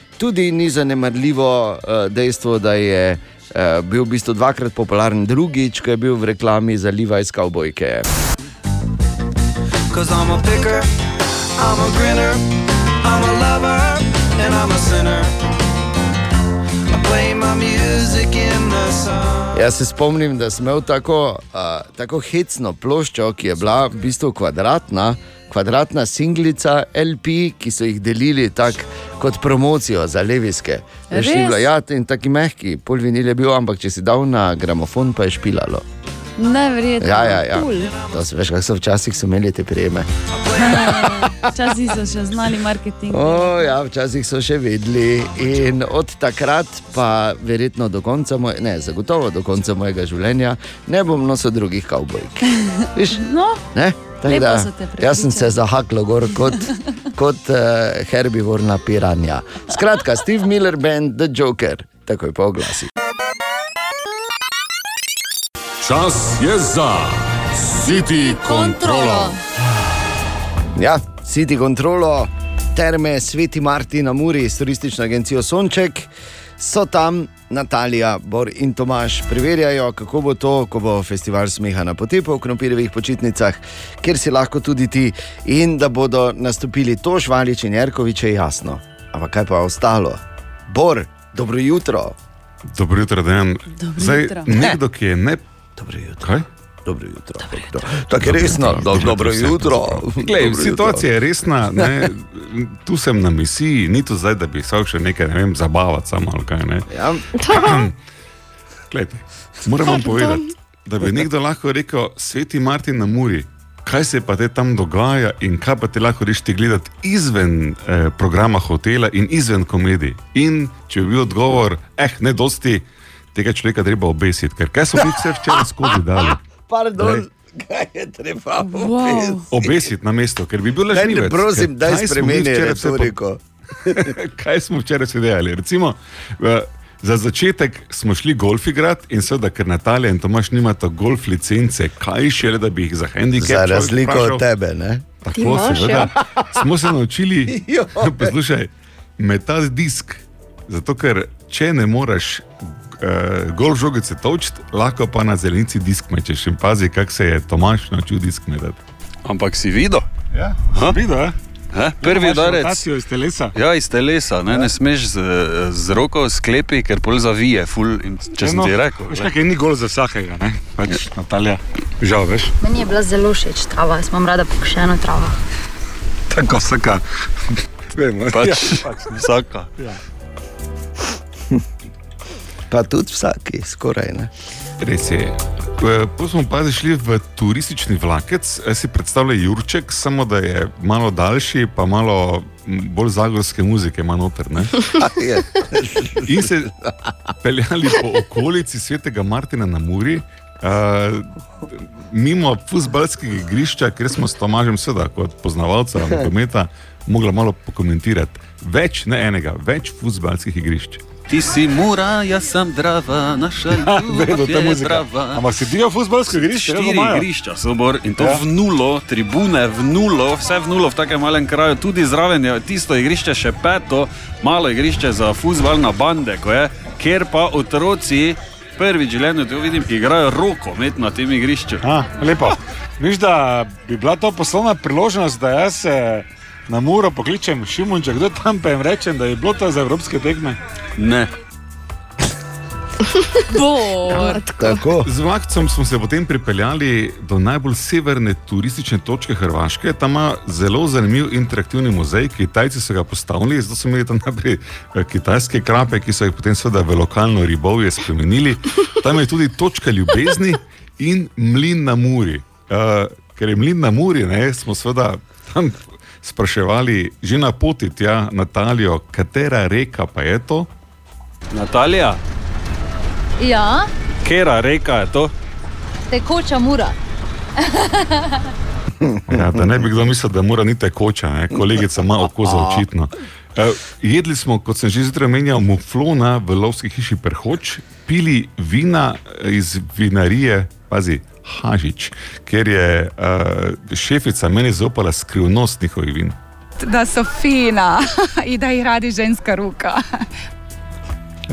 tudi ni zanemarljivo uh, dejstvo, da je uh, bil v bistvu dvakrat popularen, drugič, ko je bil v reklami za Levi's Cowboyke. Cause I'm a picker, I'm a grinner, I'm a lover, and I'm a sinner. Jaz se spomnim, da sem imel tako, uh, tako hecno ploščo, ki je bila v bistvu kvadratna, kvadratna singlica LP, ki so jih delili tako kot promocijo za leviske. Veš, ni Res? bilo, ja, in taki mehki, pol vinil je bil, ampak če si dal na gramofon, pa je špilalo. Neverjetno. Ja, ja, ja. Cool. To se veš, kako so včasih so imeli te prijeme. Včasih so še znali marketing. O, ja, včasih so še vedeli. In od takrat, pa verjetno do konca, moj, ne, zagotovo do konca mojega življenja, ne bom nosil drugih kavbojk. No, Ne? Tako da, jaz sem se zahaklo gor kot, kot uh, herbivorna piranja. Skratka, Steve Miller Band, The Joker, takoj po oglasi. Čas je za City kontrolo. Ja, City kontrolo, terme Sveti Martin na Muri s turistično agencijo Sonček. So tam Natalija, Bor in Tomaš, preverjajo, kako bo to, ko bo festival smeha na potepu v Krompirjevih počitnicah, kjer si lahko tudi ti, in da bodo nastopili Toš, Valič in Jerkovič, je jasno. Ampak kaj pa ostalo? Bor, dobro jutro. Dobro jutro. Zdaj, jutro. nekdo, ki je ne. Dobro jutro. Kaj? Dobro jutro. Tako je resno, do, dobro jutro. Glej, Dobro situacija je resna, ne, tu sem na misiji, ni to zdaj, da bi se še nekaj ne vem, zabavati samo ali kaj. Ne. Ja. Glejte, moram vam povedati, da bi nekdo lahko rekel, sveti Martin na Muri. Kaj se pa te tam dogaja, in kaj pa ti lahko rešiti gledati izven eh, programa hotela in izven komedij. In če bi bil odgovor, eh, ne dosti, tega človeka treba obesiti, ker kaj so mi vse včeraj skozi dali. Pardon, Kaj je treba Wow. obesiti na mesto, ker bi bil Daj, lažnivec. prosim, Ker daj kaj smo mi spremeni retoriko. kaj smo včeraj se delali? Recimo, za začetek smo šli golf igrati in seveda, ker Natalija in Tomaš nimata golf licence, kaj še le, da bi jih za handicap. Za razliko od tebe, ne? Tako imaš, seveda. ja. Smo se naučili, Joj. poslušaj, metati disk. Zato, ker če ne moreš uh, golf žogice točiti, lahko pa na zelenici disk mečeš. In pazi, kako se je Tomaš naučil disk metati. Ampak si videl? Ja, Ha? Videl, ja? Ha? Prvi udarec. iz telesa. Ja, iz telesa, ne, ne smeš z, z roko sklepi, ker pol zavije, ful, in, če sem Eno, ti rekel. Veš, kaj ni gol za vsakega, ne? Pač Natalija, žal, veš. Meni je bila zelo všeč trava, jaz imam rada pokošeno travo. Tako vsaka. Vemo, Pač, ja, pač, vsaka. Ja. Pa tudi vsaki, skoraj ne. Res je. Potem smo pa šli v turistični vlakec, si predstavljaj Jurček, samo da je malo daljši, pa malo bolj zagorske muzike ima noter. ne. In se peljali po okolici svetega Martina na Muri. Uh, mimo futbalskega igrišča, ker smo s Tomažem, seveda, kot poznavalca nogometa, mogla malo pokomentirati. Več, ne enega, več futbalskih igrišč. Ti si mura, jaz sem drava, naša je muzika. drava. Ampak si dio futbalsko igrišče, Štiri igrišča so bor in to Ja. ja. v nulo, tribune v nulo, vse v nulo v takem malem kraju, tudi zraven je tisto igrišče še peto, malo igrišče za futbal na bande, je, kjer pa otroci prvič življenju, to vidim, igrajo roko med na tem igrišču. A, lepo. Viš, da bi bila to poslovna priložnost, da jaz se na Muro pokličem Šimunča, kdo tam pa jim rečem, da je bilo to za evropske tekme. Ne. Bor. Tako. Z vlakcem smo se potem pripeljali do najbolj severne turistične točke Hrvaške. Tam ima zelo zanimiv interaktivni muzej. Kitajci so ga postavili, zato so imeli tam najprej eh, kitajske krape, ki so jih potem seveda v lokalno ribovje spremenili. Tam je tudi točka ljubezni in mlin na Muri. Uh, ker je mlin na Muri, ne, smo seveda tam spraševali že na poti tja Natalijo, katera reka pa je to. Natalija, Ja, kera reka je to? tekoča mura. Ja, da ne bi kdo mislil, da mora ni tekoča, ne? kolegica ima oko za očitno. Uh, jedli smo, kot sem že zjutraj omenjal, muflona v lovski hiši Perhoč, pili vina iz vinarije, pazi, Hažič, ker je uh, šefica meni zaupala skrivnost njihovih vin. Da so fina in da jih radi ženska ruka.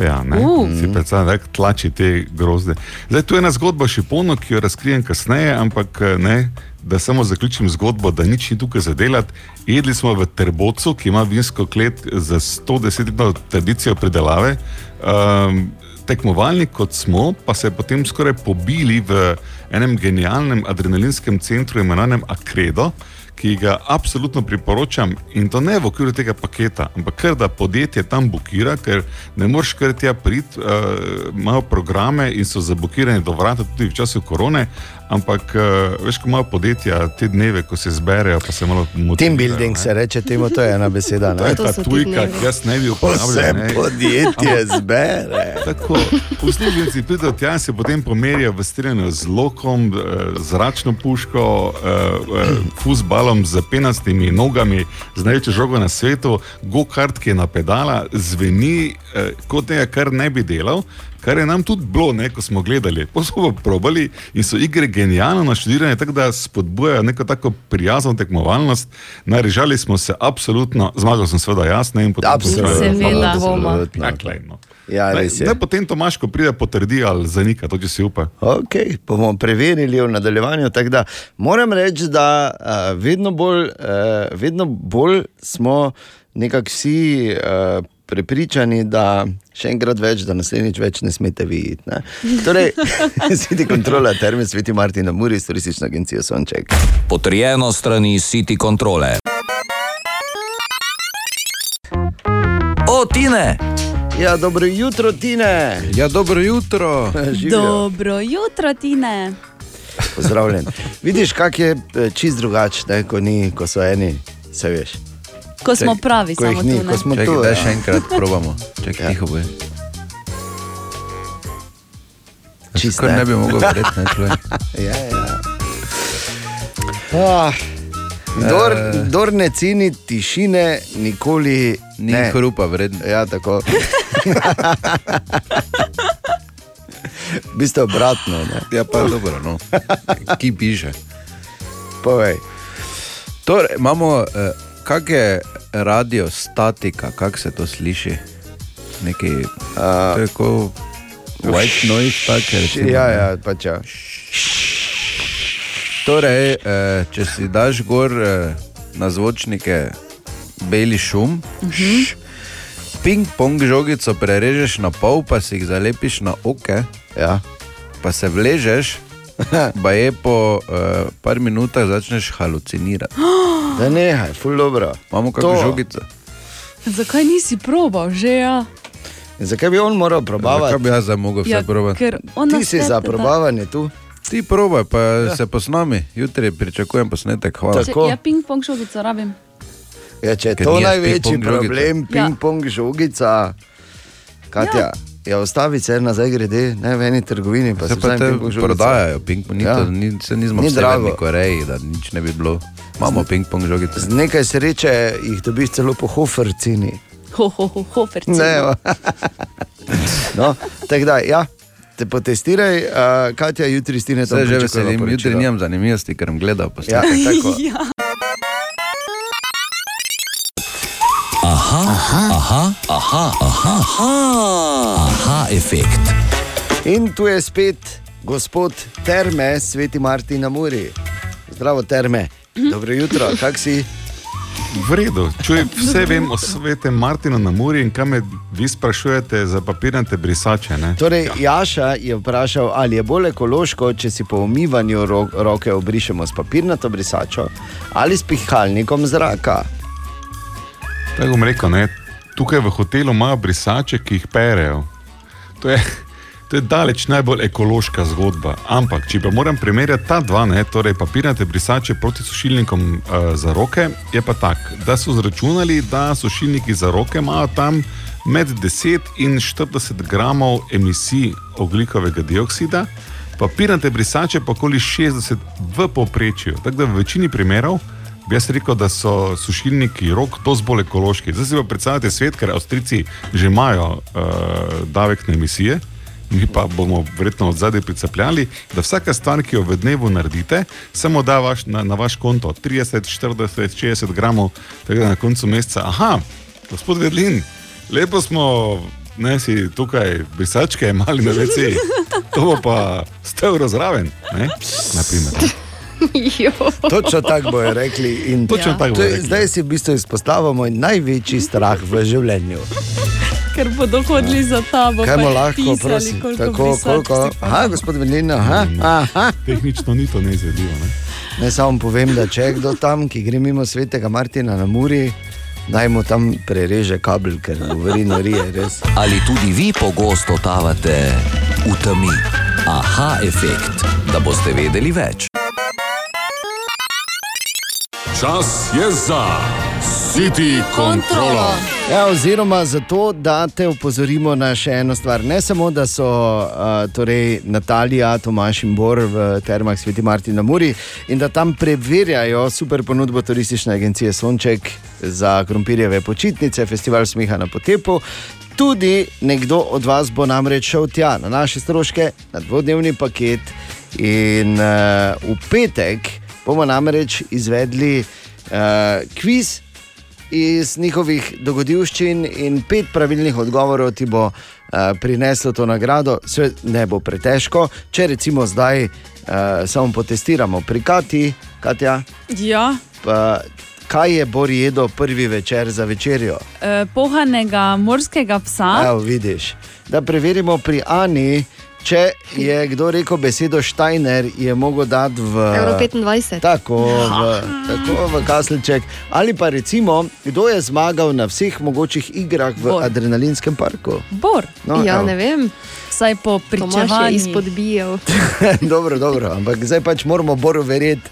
Ja, ne, Uh. uh. si predstavljaj, kako tlači te grozde. Zdaj, tu je ena zgodba o Šiponu, ki jo razkrijem kasneje, ampak eh, ne, da samo zaključim zgodbo, da nič ni tukaj za delati. Jedli smo v Terbocu, ki ima vinsko klet za 110-letno tradicijo predelave. Um, tekmovalni kot smo, pa se potem skoraj pobili v enem genialnem adrenalinskem centru, imenovanem Akredo. Ki ga absolutno priporočam, in to ne v okviru tega paketa, ampak ker da podjetje tam bukira, ker ne moreš kar tja priti, uh, imajo programe in so zablokirani do vrata tudi v času korone. Ampak, uh, veš, ko imajo podjetja te dneve, ko se zberejo, pa se malo motivirajo. Team building ne. se reče temu, to je ena beseda. To Ne? je ta tujka, ki jaz ne bi uporabljal. ne. podjetje zbere. Tako, uslužbenci pridejo tja in se potem pomerijo v strinjanju z lokom, eh, zračno puško, eh, eh, fusbalom z penastimi nogami, z največjo žogo na svetu, go-kart, ki je na pedala, zveni eh, kot nekaj, kar ne bi delal. Kar je nam tudi bilo, ne, ko smo gledali. Potem smo pa probali in so igre genialno naštudirane, tako da spodbujajo neko tako prijazno tekmovalnost. Narežali smo se, absolutno, zmagal sem seveda jaz, ne in potem Absolutno, Seveda. absolutno. Ja, klej, no. Ja, Ne, potem Tomaš, ko pride, potrdi ali zanika, to če si upa. Ok, bomo preverili v nadaljevanju. Da, moram reči, da uh, vedno, bolj, uh, vedno bolj smo nekako vsi uh, prepričani, da še enkrat več, da naslednjič več ne smete videti. Ne? Torej, sveti kontrola, termin sveti Martin na Muri, turistična agencija Sonček. Potrjeno strani City Kontrole. O, Tine! Ja, dobro jutro, Tine. Ja, dobro jutro. Živijo. Dobro jutro, Tine. Pozdravljen. Vidiš, kak je eh, čist drugače, ko, ni, ko so eni, se veš. Ko smo Čak- pravi, ko samo ni, tu. ko Ne? smo Čakaj, tu. daj še enkrat probamo. Čakaj, Ja. tiho bo. Čisto. Ne bi mogel verjeti, ne človek. Ja, ja. Ah, Dor, Eh. dor ne ceni tišine, nikoli Ni ne. hrupa vreden. Ja, tako. V bistvu obratno. Ne? Ja, pa dobro, no. Ki piše. Povej. Torej, imamo, eh, kak je radio statika, kako se to sliši? Neki, uh, to je kot white noise, tako recimo. Ja, ja, pač ja. Torej, eh, če si daš gor eh, na zvočnike beli šum, š, ping-pong žogico prerežeš na pol, pa si jih zalepiš na oke, ja. pa se vležeš, pa je po uh, par minutah začneš halucinirati. Da nehaj, ful dobro. Imamo kakšno žogico. Zakaj nisi probal, že ja? Zakaj bi on moral probavati? Zakaj bi jaz mogel vse Ja, probati? Ti si za da- probavanje tu. Ti probaj, pa Ja. se posnami. Jutri pričakujem posnetek. Hvala. Če, ja, ping-pong šogico rabim. Ja, če je Ker to največji ping-pong žogica. problem, Ja. ping-pong žogica, Katja, ja. Ostavi se nazaj grede, ne v eni trgovini, pa Se pa te prodajajo, ping-pong, Ja. to, ni, se nismo Ni v Severni. Koreji, da nič ne bi bilo. Imamo ping-pong žogice. Z nekaj sreče jih dobiš celo po hofer ceni. Ho, ho, ho, ho, Ne, ja. no, tako da, ja. Te potestiraj, uh, Katja, jutri stine tam Se že veselim, jutri nimam zanimivosti, ker sem gledal Ja, posnetek. tako. Aha, aha, aha, aha, aha, aha, aha efekt. In tu je spet gospod Terme, sveti Martin na Muri. Zdravo, Terme. Dobro jutro, kak si? V redu, čuj, vse vem o svetem Martinu na Muri in kaj me vi sprašujete za papirnate brisače. Ne? Torej, Jaša je vprašal, ali je bolj ekološko, če si po umivanju ro roke obrišemo s papirnato brisačo ali s pihalnikom zraka. Tako bom rekel, ne? tukaj v hotelu imajo brisače, ki jih perejo. To je, to je daleč najbolj ekološka zgodba. Ampak, če pa moram primerjati ta dva, ne, torej papirnate brisače proti sušilnikom uh, za roke, je pa tako, da so zračunali, da sušilniki za roke imajo tam med 10 in 40 gramov emisij oglikovega dioksida, papirnate brisače pa okoli 60 v povprečju. Tako da v večini primerov bi jaz rekel, da so sušilniki rok dosti bolj ekološki. Zdaj si pa predstavljate svet, ker Avstrijci že imajo uh, davek na emisije. Mi pa bomo verjetno od zadaj pricapljali, da vsaka stvar, ki jo v dnevu naredite, samo da vaš, na, na vaš konto 30, 40, 60 gramov, tako da na koncu meseca. Aha, gospod Vedlin, lepo smo, ne si tukaj brisačke imeli na veci, to bo pa 100 evrov zraven. Ne? Naprimer? Točno tako bojo rekli. To je- bojo rekli. Zdaj si v bistvu izpostavljamo moj največji strah v življenju. Ker bodo hodili za tabo. Kaj pa mu lahko, pisali, prosim? koliko Tako, koliko? Aha, gospod Velina, aha, aha. Tehnično ni to neizvedljivo. Ne? Ne samo povem, da če je kdo tam, ki gre mimo svetega Martina na Muri, naj mu tam prereže kabel, ker govori norije, res. Ali tudi vi pogosto totavate v temi? Aha efekt, da boste vedeli več. Čas je za City kontrolo. Ja, oziroma zato, da te opozorimo na še eno stvar. Ne samo, da so uh, torej Natalija, Tomaš in Bor v termah Sveti Martin na Muri in da tam preverjajo super ponudbo turistične agencije Sonček za krompirjeve počitnice, festival smeha na potepu. Tudi nekdo od vas bo namreč šel tja na naše stroške, na dvodnevni paket. In uh, v petek bomo namreč izvedli uh, kviz iz njihovih dogodivščin in pet pravilnih odgovorov ti bo uh, prineslo to nagrado. Sve ne bo pretežko, če recimo zdaj uh, samo potestiramo pri Kati, Katja, Ja, pa kaj je Bor jedel prvi večer za večerjo. eh, pohanega morskega psa. Evo, vidiš. Da preverimo pri Ani. Če je kdo rekel besedo Steiner, je mogel dati v Euro 25. Tako, v, tako v kaslček. Ali pa recimo, kdo je zmagal na vseh mogočih igrah v Bor. adrenalinskem parku. Bor. No, ja, evo. ne vem. Vsaj po pričevanju. izpodbijal. dobro, dobro, ampak zdaj pač moramo Boru verjeti.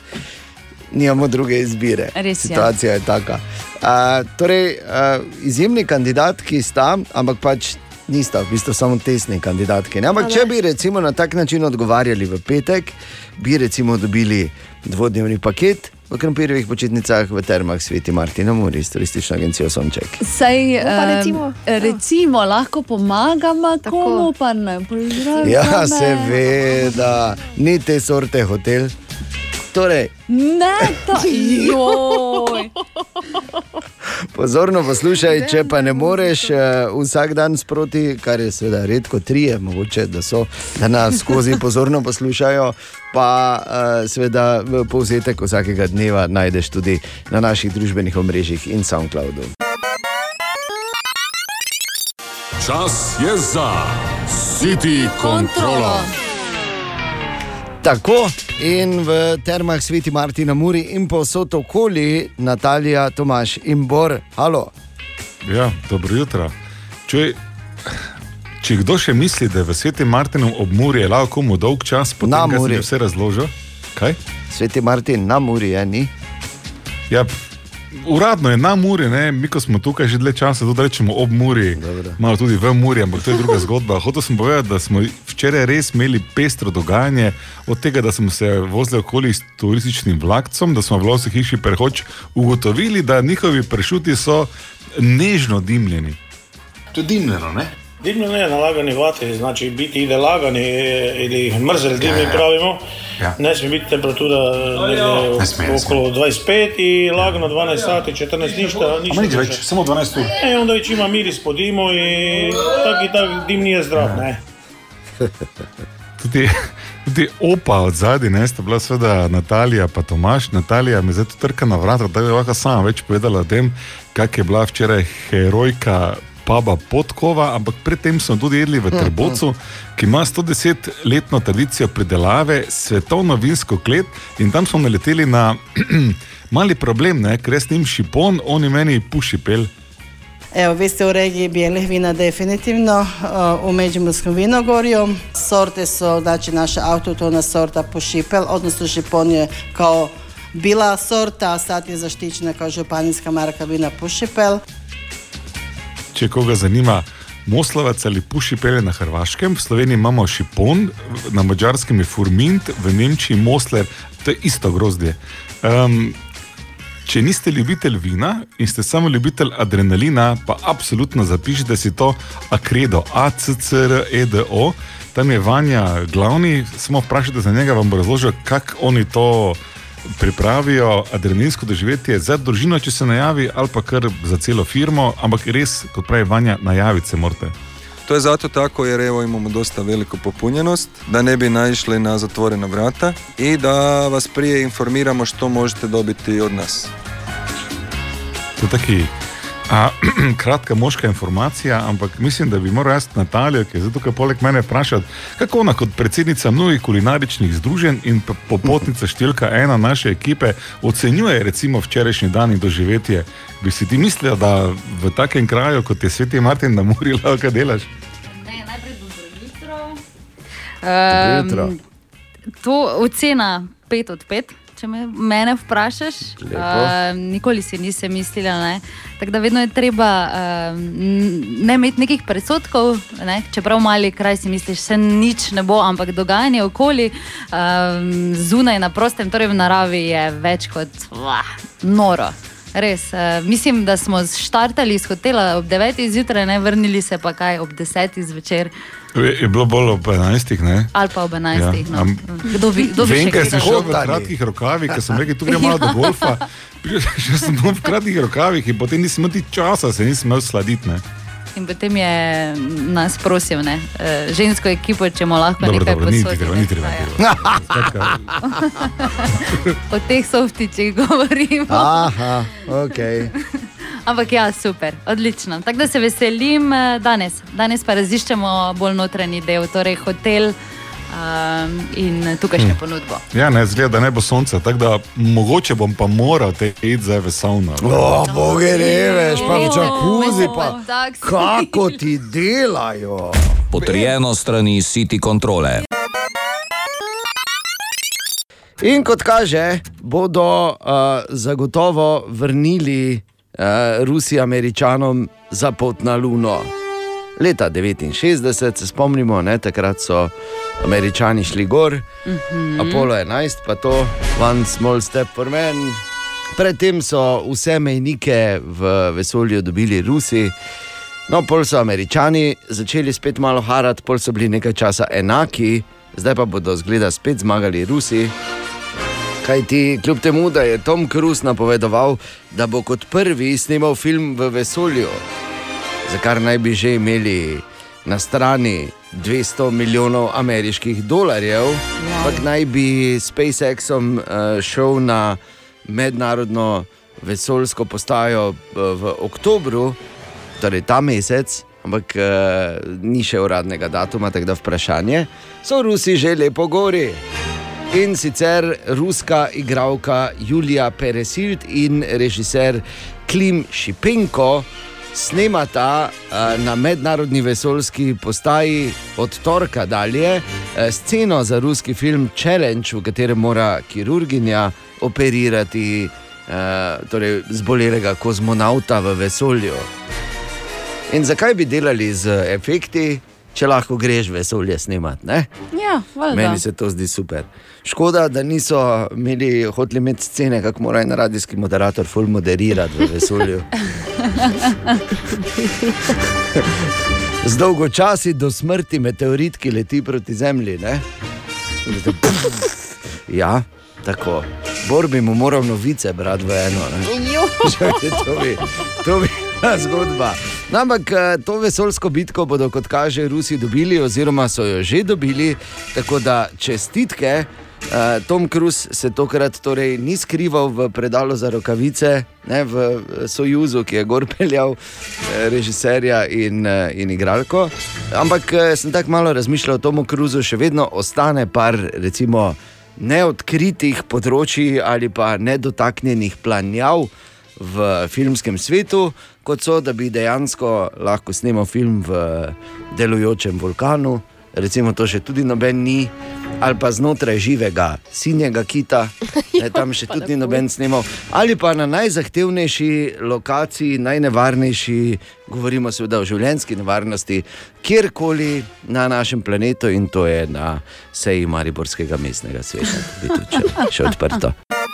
Nimamo druge izbire. Res je. Situacija je taka. A, torej, a, izjemni kandidatki sta, ampak pač nista v bistvu samo testni kandidatki. ne. Ampak če bi recimo na tak način odgovarjali v petek, bi recimo dobili dvodnevni paket v krompirjevih počitnicah v termah Sveti Martina Muri s turistično agencijo Sonček. Sej, No, pa em, recimo, recimo lahko pomagamo komu, pa ne pozdravljamo. Ja, seveda, ni te sorte hotel. Torej, Ne, to joj. Pozorno poslušaj, če pa ne moreš uh, vsak dan sproti, kar je seveda redko trije, mogoče da so, da nas skozi pozorno poslušajo, pa uh, seveda povzetek vsakega dneva najdeš tudi na naših družbenih omrežjih in SoundCloudu. Čas je za City kontrolo. Tako in v termah Sveti Martina Muri in povsod okoli Natalija, Tomaš in Bor. Halo. Ja, dobro jutro. Če, če kdo še misli, da je v Svetem Martinu ob Muri je lahko komu dolg čas, potem Na ko sem Muri. ti vse razložil. Kaj? Sveti Martin na Muri je ni. Ja, uradno je na Muri, ne? mi ko smo tukaj že dlje časa, tudi rečemo ob Muri, malo tudi v Muri, ampak to je druga zgodba. Hotel sem povedati, da smo včeraj res imeli pestro dogajanje, od tega, da smo se vozili okoli s turističnim vlakcom, da smo v Lovski hiši prehoč ugotovili, da njihovi pršuti so nežno dimljeni. To je dimljeno, ne? Dimno ne nalagani vati, znači biti ide lagani ili mrzel dim Ja, mi ja. pravimo. Ja. Ne smije biti temperatura negdje Ne smije, ne okolo 25 i lagano 12 sati, 14 ništa. ništa Ma nič više. več, samo 12 ur. E, onda već ima miris po dimu i tak i tak dim nije zdrav, ne. Tudi, tudi opa od zadaj, ne, sta bila seveda Natalija in Tomaš. Natalija mi zdaj trka na vrata, da bi lahko sama več povedala o tem, kak je bila včeraj herojka Paba Podkova, ampak predtem smo tudi jedli v Trbocu, ki ima 110-letno tradicijo pridelave, svetovno vinsko klet in tam smo naleteli na mali problem, ne, ker jaz njim šipon, oni meni puši pel. Evo, vi ste u regiji bijelih vina definitivno, uh, u Međimurskom vinogorju. Sorte su, znači naša autotona sorta pošipel, odnosno šipon je kao bila sorta, a sad je zaštićena kao županijska marka vina Pušipel. Če koga zanima, Moslovac ali Puši pele na Hrvaškem, v Sloveniji imamo Šipon, na Mačarskem je Furmint, v Nemčiji Mosler, to je isto grozdje. Um, če niste ljubitelj vina in ste samo ljubitelj adrenalina, pa absolutno zapišite si to Akredo, A-C-C-R-E-D-O. Tam je Vanja glavni, samo vprašajte za njega, vam bo razložil, kako oni to pripravijo, adrenalinsko doživetje za družino, če se najavi, ali pa kar za celo firmo, ampak res, kot pravi Vanja, najaviti se morate. To je zato tako jer evo imamo dosta veliku popunjenost, da ne bi naišli na zatvorena vrata i da vas prije informiramo što možete dobiti od nas. To je taki a, kratka moška informacija, ampak mislim, da bi moral jaz Natalijo, ki je zdaj tukaj poleg mene vprašati, kako ona kot predsednica mnogih kulinaričnih združenj in popotnica številka ena naše ekipe ocenjuje recimo včerajšnji dan in doživetje. Bi si ti mislila, da v takem kraju, kot je Sveti Martin na Muri, lahko delaš? Um, jutro. to ocena 5 od 5, če me mene vprašaš. Lepo. Um, nikoli si nisem mislila, ne. Tako da vedno je treba um, ne imeti nekih predsodkov, ne. čeprav mali kraj si misliš, se nič ne bo, ampak dogajanje okoli, um, zunaj na prostem, torej v naravi je več kot vah, noro. Res, uh, mislim, da smo štartali iz hotela ob 9. zjutraj, ne vrnili se pa kaj ob 10. zvečer Je, je bilo bolj ob 11. Ne? ali pa ob 11. Ja, no. am- Kdo bi, kdo bi Vem, ker gledal? šel v kratkih rokavih, ker sem rekel, tu gremo malo do golfa. Šel sem domov v kratkih rokavih in potem nisem imel časa, se nisem imel sladiti. Ne? In potem je nas prosil, ne, eh, žensko ekipo, če mu lahko Dobro, nekaj dobro, ni posodi. treba, ne. ni treba. O teh softičih govorimo. Aha, ok. Ampak ja, super, odlično. Tako da se veselim eh, danes. Danes pa raziščemo bolj notranji del, torej hotel um, in tukajšnjo Hm. ponudbo. Ja, ne, zgleda, da ne bo sonca, tako da mogoče bom pa moral te iti zdaj v savno. O, boge ne veš, pa v džakuzi v pa. Kako ti delajo? Potrjeno strani City kontrole. In kot kaže, bodo uh, zagotovo vrnili uh, Rusi Američanom za pot na Luno. Leta 69, se spomnimo, ne, takrat so Američani šli gor, Mhm. Apollo 11, pa to One Small Step for Men. Predtem so vse mejnike v vesolju dobili Rusi, no, pol so Američani začeli spet malo harati, pol so bili nekaj časa enaki, zdaj pa bodo zgleda spet zmagali Rusi. Kaj ti, kljub temu, da je Tom Cruise napovedoval, da bo kot prvi snimal film v vesolju, za kar naj bi že imeli na strani 200 milijonov ameriških dolarjev, ampak naj bi SpaceXom uh, šel na mednarodno vesoljsko postajo uh, v oktobru, torej ta mesec. Ampak uh, ni še uradnega datuma, tako da vprašanje. So Rusi že lepo gori. In sicer ruska igralka Julija Peresild in režiser Klim Šipenko snemata uh, na mednarodni vesoljski postaji od torka dalje uh, sceno za ruski film Challenge, v katerem mora kirurginja operirati uh, torej zbolelega kozmonauta v vesolju. In zakaj bi delali z efekti, če lahko greš vesolje snemati? ne? Ja, valjda. Meni se to zdi super. Škoda, da niso imeli, hoteli imeti scene, kako mora en radijski moderator ful moderirati v vesolju. Z dolgočasi do smrti meteorit, ki leti proti Zemlji. ne? Ja, tako. Bor bi mu moral novice brati v eno. to bi, to bi bila zgodba. No, ampak eh, to vesoljsko bitko bodo, kot kaže, Rusi dobili, oziroma so jo že dobili. Tako da čestitke. Uh, Tom Cruise se tokrat torej ni skrival v predalu za rokavice, ne, v eh, Sojuzu, ki je gor peljal eh, režiserja in, eh, in igralko. Ampak eh, sem tako malo razmišljal o Tomu Cruisu, še vedno ostane par, recimo, neodkritih področji ali pa nedotaknjenih planjav v filmskem svetu, kot so, da bi dejansko lahko snimal film v delujočem vulkanu, recimo to še tudi noben ni. Ali pa znotraj živega, sinjega kita, ne, tam še tudi ni noben snimal, ali pa na najzahtevnejši lokaciji, najnevarnejši, govorimo seveda o življenjski nevarnosti, kjerkoli na našem planetu, in to je na seji Mariborskega mestnega sveta, ki je tudi še, še odprto.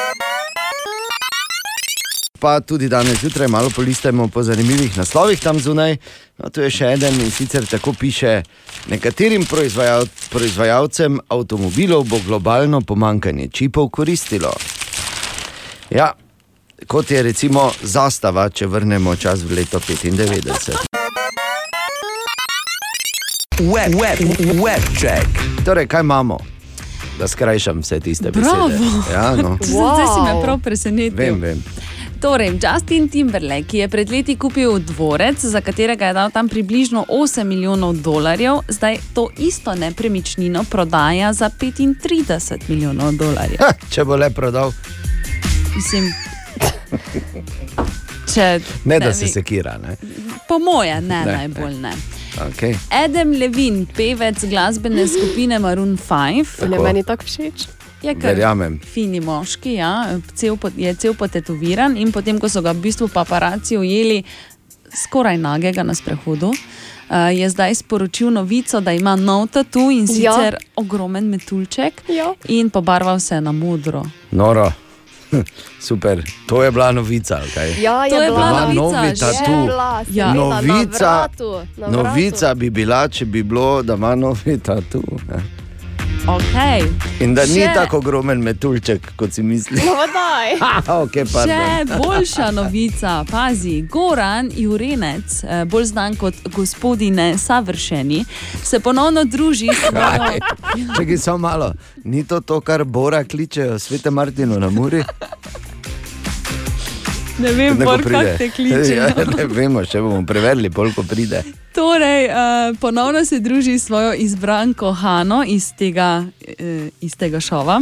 Pa tudi danes zjutraj malo polistajmo po zanimivih naslovih tam zunaj. No, tu je še en in sicer tako piše: Nekaterim proizvajal, proizvajalcem avtomobilov bo globalno pomankanje čipov koristilo. Ja, kot je recimo zastava, če vrnemo čas v leto 95. Web, web, web check. Torej, kaj imamo? Da skrajšam vse tiste Bravo. besede. Ja, no. Zdaj si me prav presenetil. Vem, vem. Torej, Justin Timberlake je pred leti kupil dvorec, za katerega je dal tam približno 8 milijonov dolarjev, zdaj to isto nepremičnino prodaja za 35 milijonov dolarjev. Ha, če bo le prodal, Mislim, če, ne da ne se sekira. Ne? Po moje, ne, Ne, ne najbolj ne. Okay. Adam Levin, pevec glasbene skupine Maroon 5. Ne, meni tako všeč. Je kar Verjamem. fini moški, ja, cel, po- je cel potetoviran in potem, ko so ga v bistvu paparaci ujeli skoraj nagega na sprehodu, uh, je zdaj sporočil novico, da ima nov tatu in Ja. sicer ogromen metuljček Ja. in pobarval se na modro. Noro. Super, to je bila novica. Okay? Ja, je To je bila bila novica, novi tatu. Je bila, seveda, na Novica, vratu, na vratu. novica bi bila, če bi bilo, da ima novi tatu. Ne? Okay. In da ni Še- tako ogromen metuljček, kot si misliš. No, daj. okay, Še boljša novica, pazi, Goran Jurenec, eh, bolj znan kot gospodine Savršeni, se ponovno druži s svojo. Čakaj, samo malo. Ni to to, kar Bora kličejo, svete Martinu na Muri? Ne vem, kako te kliče. Ja, ne vemo, še bomo preverili, koliko pride. Torej, uh, ponovno se druži s svojo izbranko Hano iz tega, uh, iz tega šova.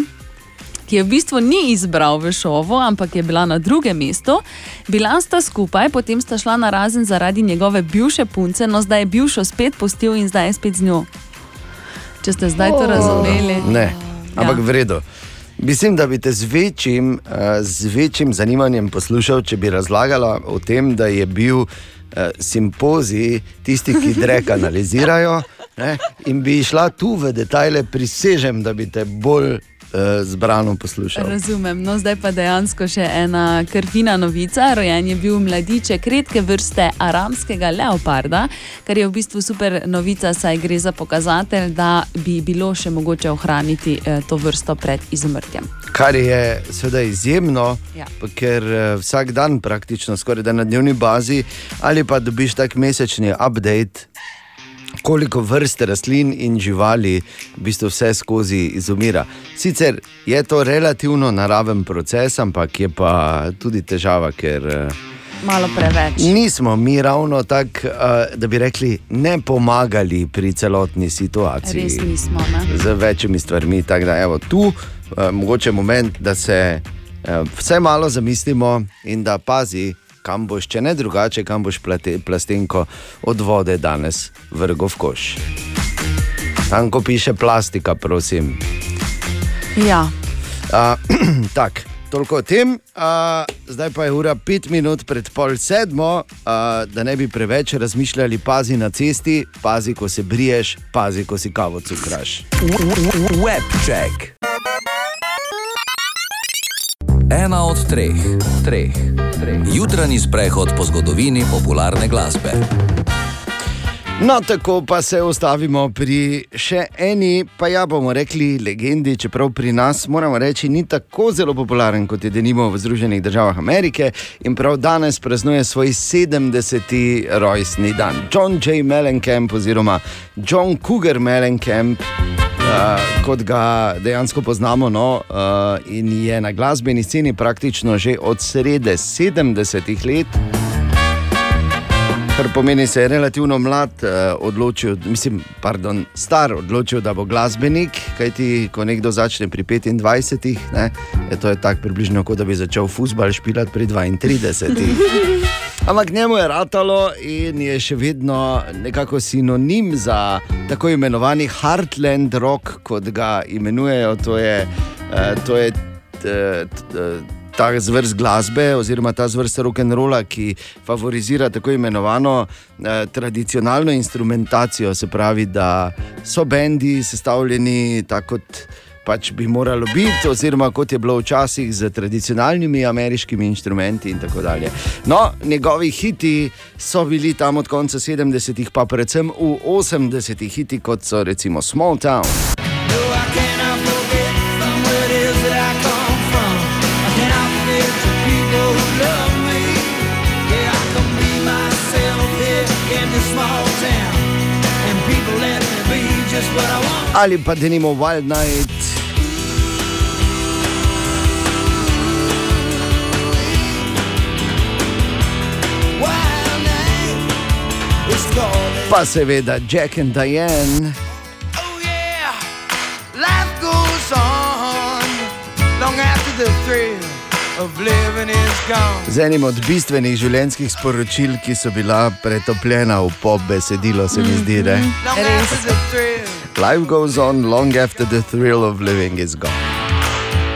Ki je v bistvu ni izbral v šovu, ampak je bila na drugem mestu. Bila sta skupaj, potem sta šla na razen zaradi njegove bivše punce, no zdaj je bivšo spet pustil in zdaj je spet z njo. Če ste zdaj to razumeli. Ne, ampak Ja. v redu. Mislim, da bi te z večjim, eh, z večjim zanimanjem poslušal, če bi razlagala o tem, da je bil uh, simpozij tistih, ki drek analizirajo. Ne? In bi šla tu v detajle, prisežem, da bi te bolj zbrano poslušal. Razumem. No, zdaj pa dejansko še ena krvina novica. Rojen je bil mladiček redke vrste aramskega leoparda, kar je v bistvu super novica, saj gre za pokazatelj, da bi bilo še mogoče ohraniti eh, to vrsto pred izumrtjem. Kar je seveda izjemno, Ja. ker eh, vsak dan, praktično skoraj da na dnevni bazi, ali pa dobiš tak mesečni update, koliko vrst rastlin in živali v bistvu vse skozi izumira. Sicer je to relativno naraven proces, ampak je pa tudi težava, ker. eh, Malo preveč. Nismo mi ravno tako, uh, da bi rekli, ne pomagali pri celotni situaciji. Res nismo. Ne? z večjimi stvarmi. Tako da, evo, tu je mogoče moment, da se vse malo zamislimo in da pazi, kam boš, če ne drugače, kam boš plate, plastenko od vode danes vrgel v koš. Tam, ko piše plastika, prosim. Ja. Uh, tak, toliko o tem. Uh, zdaj pa je ura pet minut pred pol sedmo, uh, da ne bi preveč razmišljali, pazi na cesti, pazi, ko se briješ, pazi, ko si kavo cukraš. Webček. Ena od treh, treh, treh. Jutranji sprehod po zgodovini popularne glasbe. No, tako pa se ustavimo pri še eni, pa ja bomo rekli, legendi, čeprav pri nas moramo reči, ni tako zelo popularen kot je denimo v Združenih državah Amerike in prav danes praznuje svoj 70. rojstni dan. John J. Mellencamp oziroma John Cougar Mellencamp. Uh, kot ga dejansko poznamo, no, uh, in je na glasbeni sceni praktično že od srede 70-ih let, kar pomeni, da se je relativno mlad uh, odločil, mislim, pardon, star odločil, da bo glasbenik. Kajti, ko nekdo začne pri 25, ne, je to je tako približno, kot da bi začel futbal špilati pri 32. Ampak njemu je ratalo in je še vedno nekako sinonim za tako imenovani Heartland rock, kot ga imenujejo. To je, eh, to je t- t- ta zvrst glasbe, oziroma ta zvrst rock'n'rolla, ki favorizira tako imenovano eh, tradicionalno instrumentacijo, se pravi, da so bendi sestavljeni tako kot pač bi moralo biti, oziroma kot je bilo včasih z tradicionalnimi ameriškimi instrumenti in tako dalje. No, njegovi hiti so bili tam od konca 70-ih, pa predvsem v 80-ih hiti, kot so recimo Small Town. Ali pa denimo Wild Night. Pa seveda Jack and Diane. Life goes on long after the thrill of living is gone. Z enim od bistvenih življenjskih sporočil, ki so bila pretopljena v pop besedilo, se mi zdi, da Long after the thrill. Life goes on long after the thrill of living is gone.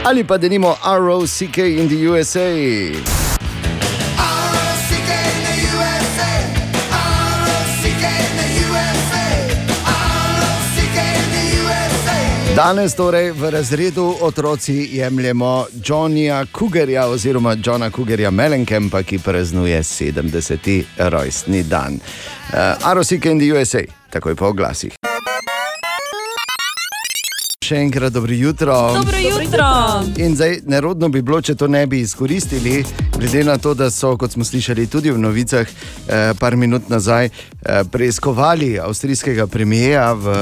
Ali pa denimo ROCK in the USA. Danes torej v razredu otroci jemljemo Johnnyja Cougarja oziroma Johna Cougarja Mellencampa, ki praznuje 70. rojstni dan. Uh, ROCK in the USA, takoj po oglasih. Še enkrat dobro jutro. Dobro jutro. In zdaj, nerodno bi bilo, če to ne bi izkoristili, glede na to, da so, kot smo slišali tudi v novicah, eh, par minut nazaj, eh, preiskovali avstrijskega premijeja v,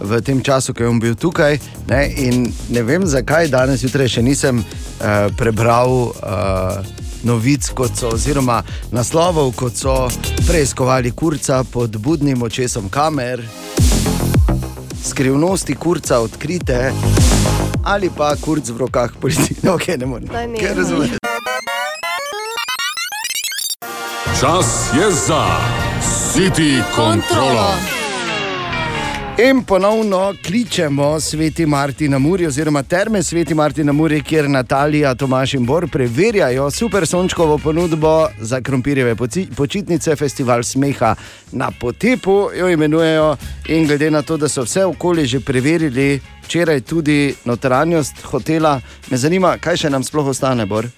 v tem času, ko je on bil tukaj. Ne, in ne vem, zakaj danes zjutraj še nisem eh, prebral. Eh, Novic, kot so, oziroma naslovov, kot so preiskovali kurca pod budnim očesom kamer, skrivnosti kurca odkrite, ali pa kurc v rokah policije. No, okay, ne morem. Kaj razumete? Čas je za City kontrolo. In ponovno kličemo sveti Martin na Muri, oziroma terme sveti Martin na Muri, kjer Natalija, Tomaš in Bor preverjajo super sončkovo ponudbo za krompirjeve počitnice, festival smeha na potepu, jo imenujejo. In glede na to, da so vse okolje že preverili, včeraj tudi notranjost hotela, me zanima, kaj še nam sploh ostane, Bor.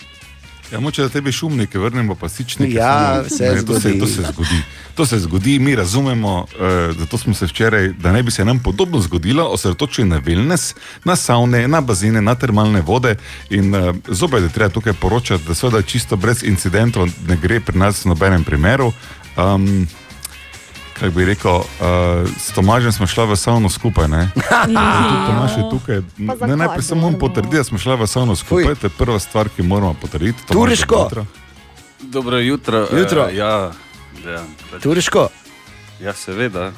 Ja, moče da tebi šumnike vrnemo, pa sičnike. Ja, samo- se ne, to, se, zgodi. to se zgodi. To se zgodi, mi razumemo, uh, zato smo se včeraj, da ne bi se nam podobno zgodilo, osredotočili na wellness, na savne, na bazene, na termalne vode. In uh, zopet je treba tukaj poročati, da seveda čisto brez incidentov ne gre pri nas v nobenem primeru. Um, Kaj bi rekel, uh, s Tomažem smo šli v savno skupaj. ne? Tudi Tomaž je tukaj. Ne, najprej samo on potrdi, da smo šli v savno skupaj, to je prva stvar, ki moramo potrditi. Turško. dobro jutro. Dobro jutro. Jutro. Eh, ja, ja, pač- Turško, ja, seveda.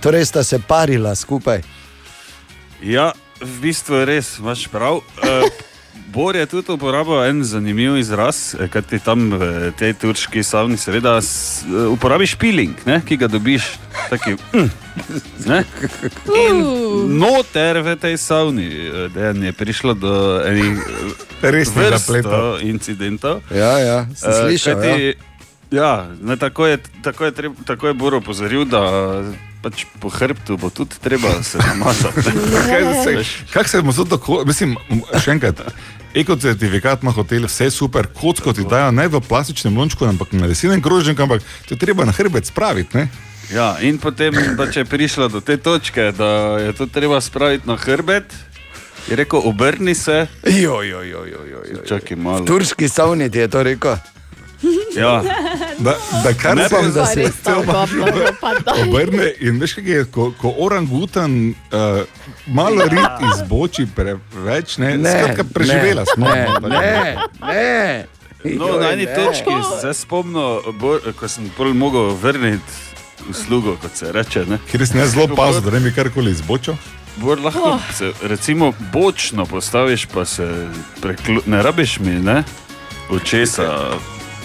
torej sta se parila skupaj. Ja, v bistvu je res, imaš prav. Uh, Bor je tudi uporabil en zanimiv izraz, eh, kaj ti tam v tej turški savni, seveda, eh, uporabiš piling, ne, ki ga dobiš. Taki, mm, ne. In noter v tej savni eh, dejan je prišlo do enih eh, Resnih zapletov. incidentov. Ja, ja, Eh, slišal, kajti, Ja, ne, tako, je, tako, je treb, tako je Bor opozoril, da pač po hrbtu bo tudi treba se namazati. Kaj se, kak se bomo zato tako, mislim, še enkrat. Ekocertifikat ima hotel, vse je super, kocko ti dajo ne v plastičnem lončku, ampak na lesenem krožniku, ampak to je treba na hrbet spraviti. Ne? Ja, in potem, da če je prišla do te točke, da je to treba spraviti na hrbet, je rekel: obrni se. Jo, jo, jo, jo, jo, jo. Čakaj malo. V turški savni ti je to rekel. Ja. Da, da kar Ne bom, da se- obrne in veš, kaj je, ko, ko orangutan uh, malo rit izboči preveč, ne, Ne, skratka, preživela ne, smo. ne, no, ne, ne. No, na eni točki se spomnim, bo- ko sem pol mogel vrniti uslugo, kot se reče. Ne? Ker sem zelo pazil, da ne bi karkoli izbočil. Bor lahko se, recimo bočno postaviš, pa se preklu, ne rabiš mi, ne? Očesa.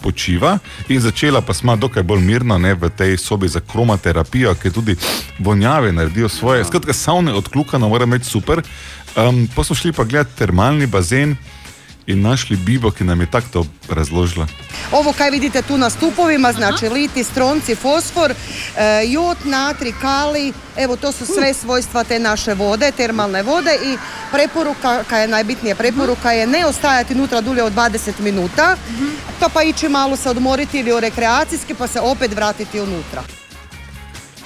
počiva, in začela pa smo dokaj bolj mirno ne, v tej sobi za kromaterapijo, ki tudi vonjave naredijo svoje. Skratka, savne odkljukano mora imeti super. Um, pa smo šli pa gledati termalni bazen in našli Bibo, ki nam je tako to razložila. Ovo kaj vidite tu na stupovima, znači liti, stronci, fosfor, e, jod, natri, kali, evo to su sve svojstva te naše vode, termalne vode i preporuka, kaj je najbitnije, preporuka je ne ostajati unutra dulje od 20 minuta, to pa ići malo se odmoriti ili u rekreacijski pa se opet vratiti unutra.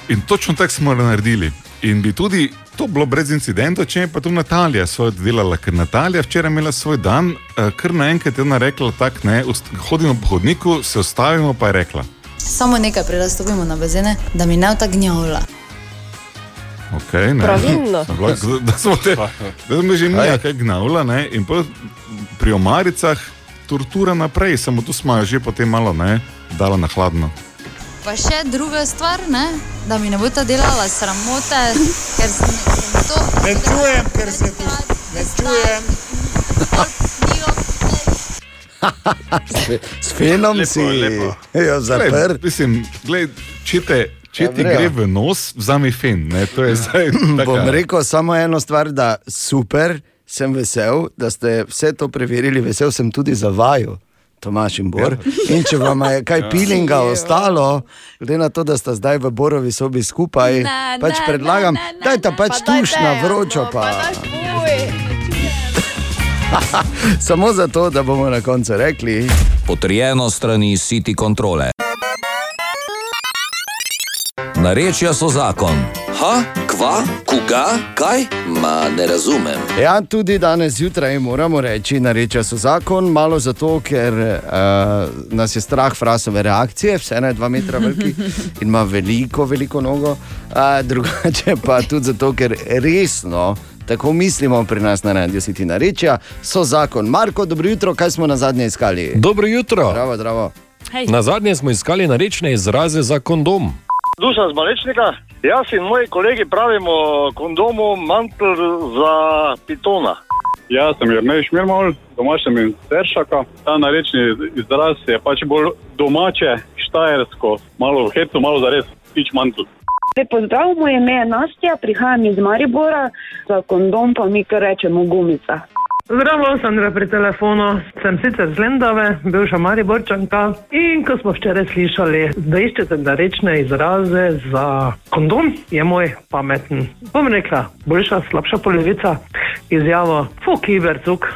In točno tako smo naredili. In bi tudi to bilo brez incidentov, če je pa tu Natalija svoje delala, ker Natalija včeraj imela svoj dan, eh, kar naenkrat je ona rekla: tak, ne, hodimo po hodniku, se ustavimo, pa je rekla. Samo nekaj prelastopimo na bazene, da mi ne vtagnjavlja. Okay, ne. Pravilno. Bila, Da, smo te, da smo že mi kaj gnavila, ne, in pri omaricah tortura naprej, samo tu smo jo že potem malo ne, dala na hladno. Pa še druga stvar, ne? da mi ne bo ta delala sramote, ker sem, sem to. Ne čujem, ker se tu ne čujem. S fenom Lepo, si lepo. jo zaprt. Glej, Mislim, glej, če, te, če Ja, ti gre v nos, vzami fen. Ne, to je zdaj Bom rekel samo eno stvar, da super, sem vesel, da ste vse to preverili, vesel sem tudi za vaju. Tomaš in Bor. In če vam je kaj Ja. pilinga ostalo, glede na to, da sta zdaj v Borovi sobi skupaj, Ne, pač ne, predlagam, dajte pač tuš na vročo. Pa. Samo zato, da bomo na koncu rekli. Potrjeno strani City kontrole. Narečja so zakon. Ha, kva, koga, kaj? Ma ne razumem. Ja, tudi danes zjutraj moramo reči, da reče so zakon, malo zato, ker uh, nas je strah frasove reakcije, vse ena je dva metra veliki in ima veliko, veliko nogo, uh, drugače pa tudi zato, ker resno Tako mislimo pri nas na Radio City narečja, so zakon. Marko, dobro jutro, kaj smo na zadnje iskali? Dobro jutro. Zdravo, zdravo. Na zadnje smo iskali narečne izraze za kondom. Dušan z Malečnika. Jaz in moji kolegi pravimo kondomu mantl za pitona. Jaz sem Jrnej Šmirmol, doma sem iz Teršaka. Ta narečni izraz je pač bolj domače, štajersko, malo v hecu, malo zares, pič mantl. Lep pozdrav, moje ime je Nastja, prihajam iz Maribora, za kondom pa mi kar rečemo gumica. Zdravo, Sandra pri telefonu. Sem sicer z Lendave, bivša Mariborčanka. In ko smo včeraj slišali, da iščete rečne izraze za kondom, je moj pameten. Bom rekla, boljša, slabša polovica izjavo, fuki vercuk.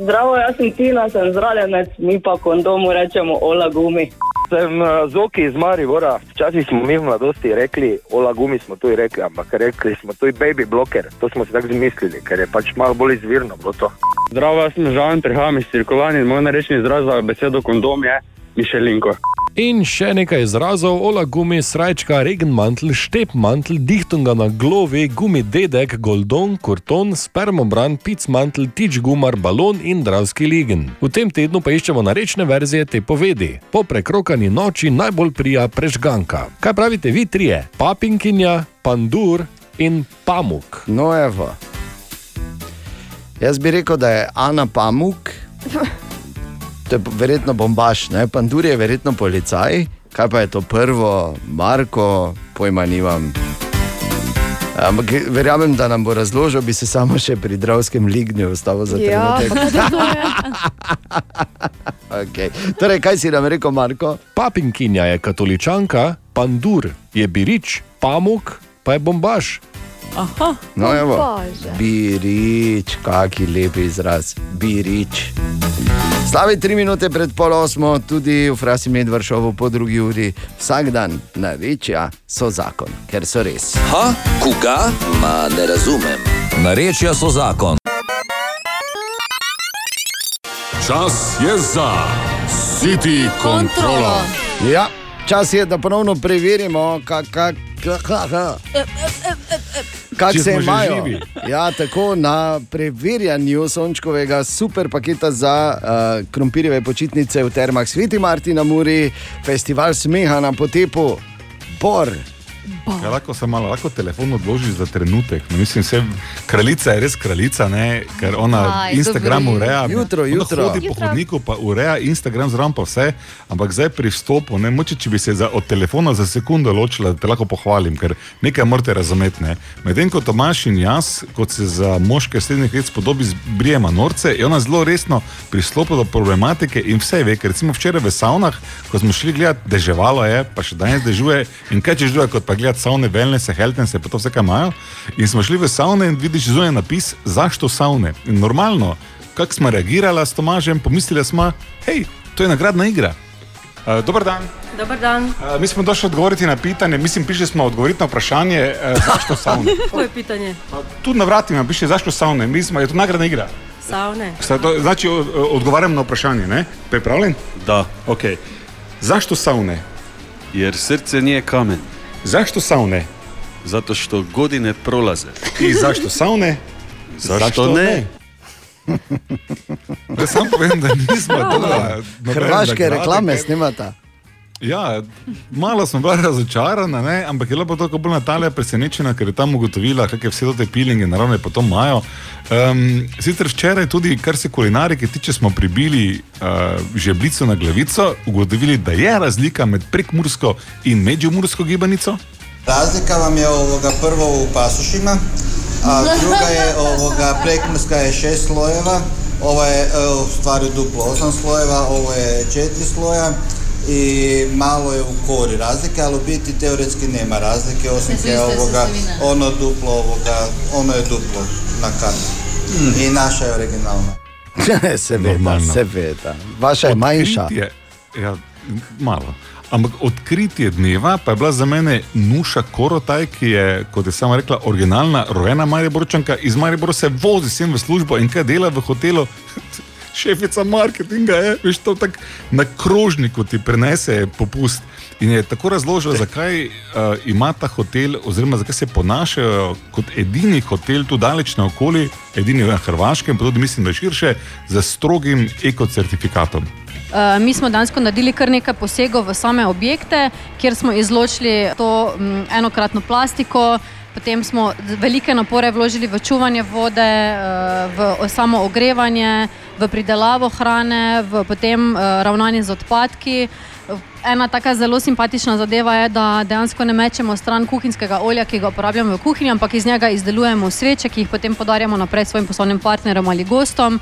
Zdravo, jaz sem Tina, sem zravenec, mi pa kondomu rečemo ola gumi. Sem uh, Zoki iz Maribora. Včasih smo mi v mladosti rekli, ola gumi smo tu rekli, ampak rekli smo tu baby bloker. To smo si tako zmislili, ker je pač malo bolj izvirno bilo to. Zdravo, jaz sem Žan, prihajam iz cirkovanja in moj narečni izraz za besedo kondom je Mišelinko. In še nekaj izrazov: ola gumi, srajčka, regenmantl, štepmantl, dihtunga na glovi, gumi dedek, goldon, kurton, spermobran, picmantl, tič gumar, balon in dravski ligen. V tem tednu pa iščemo narečne verzije te povedi. Po prekrokani noči najbolj prija prežganka. Kaj pravite vi trije? Papinkinja, pandur in pamuk. No, evo. Jaz bi rekel, da je Ana Pamuk, to je verjetno bombaš, ne? Pandur je verjetno policaj, kaj pa je to prvo, Marko, pojma nimam. Ampak verjamem, da nam bo razložil, bi se samo še pri Dravskem lignju ustavil za Ja, trenutek. to je. okay. Torej, kaj si nam rekel, Marko? Papinkinja je katoličanka, pandur je birič, pamuk pa je bombaš. Aha. No, evo. Bože. Birič, kaki lepi izraz, birič. Slavi tri minute pred pol osmo, tudi v Frasi Medvršovu po drugi uri, vsak dan narečja so zakon, ker so res. Ha, koga? Ma ne razumem. Narečja so zakon. Čas je za City kontrolo. Ja, čas je, da ponovno preverimo, kak, kak, kak, kak, kak. Kako se imajo? Ja, tako na preverjanju sončkovega super paketa za uh, krompirjeve počitnice v Termah Sveti Marti na Muri, festival smeha na potepu, Bor. Ja, lahko se malo lahko telefon odložiš za trenutek. No, mislim, se, kraljica je res kraljica, ne? ker ona Aj, Instagram dobri. ureja. Jutro, jutro. Hodi po Jutro. hodniku, pa ureja Instagram zraven pa vse, ampak zdaj pri vstopu, ne moče, če bi se za, od telefona za sekundo ločila, da te lahko pohvalim, ker nekaj morate razumeti. Ne? Medtem ko Tomaš in jaz, kot se za moške srednjih let spodobi, brijema norce, je ona zelo resno pristopila do problematike in vse ve, ker recimo včeraj v savnah, ko smo šli gledati, deževalo je, pa še danes dežuje in kaj češ druga, kot pa gledati savne, wellness, healthness, pa to vse, kar imajo. In smo šli v savne in vidiš zunaj napis, zašto savne. In normalno, kako smo reagirali s Tomažem, pomislili smo, hej, to je nagradna igra. Uh, dober dan. Dobar dan. Uh, mi smo došli odgovoriti na pitanje, mislim, prišli smo odgovoriti na vprašanje, uh, zašto savne. Koje pitanje? Tu na vratima piše, zašto savne, mi smo, je to nagradna igra. Savne. To, znači, o- o- odgovaram na vprašanje, ne? Pripravljen? Da. Okay. Zašto savne? Jer srce nije kamen. Zašto savne? Zato što godine prolaze. I zašto savne? Zašto ne? Da sam povem, da nismo nobene Hrvaške reklame snimata. Ja, malo smo bila razočarana, ne? ampak je bila tako bolj Natalija presenečena, ker je tam ugotovila, kakšne vse te pilinge naravno pa to imajo. Um, sicer včeraj tudi, kar se kulinarike tiče, smo pribili uh, žebljico na glavico, ugotovili, da je razlika med prekmursko in međumursko gibanico. Razlika vam je ovoga prvo u pasušima, a druga je ovoga prekmurska je šest slojeva, ovo je e, u stvari duplo osam slojeva, ovo je četiri sloja i malo je u kori razlike, ali u biti teoretski nema razlike, osim je iste ovoga, ono duplo ovoga, ono je duplo na kartu. I naša je originalna. seveda, seveda. Vaša je manjša. Odkritje, ja, malo. Ampak odkritje dneva pa je bila za mene Nuša Korotaj, ki je, kot je sama rekla, originalna, rojena Mariborčanka, iz Maribora se vozi sem v službo in kaj dela v hotelu. Šefica marketinga je, veš, to tako na krožniku ti prenese popust. In je tako razložil, zakaj uh, ima ta hotel, oziroma zakaj se ponašajo kot edini hotel tu daleč naokoli, edini na Hrvaškem, pa tudi mislim, da širše, z strogim ekocertifikatom. Uh, mi smo danes naredili kar nekaj posegov v same objekte, kjer smo izločili to um, enokratno plastiko, potem smo velike napore vložili v čuvanje vode, uh, v samo ogrevanje, v pridelavo hrane, v potem uh, ravnanje z odpadki. Ena taka zelo simpatična zadeva je, da dejansko ne mečemo stran kuhinjskega olja, ki ga uporabljamo v kuhinji, ampak iz njega izdelujemo sveče, ki jih potem podarjamo naprej svojim poslovnim partnerjem ali gostom.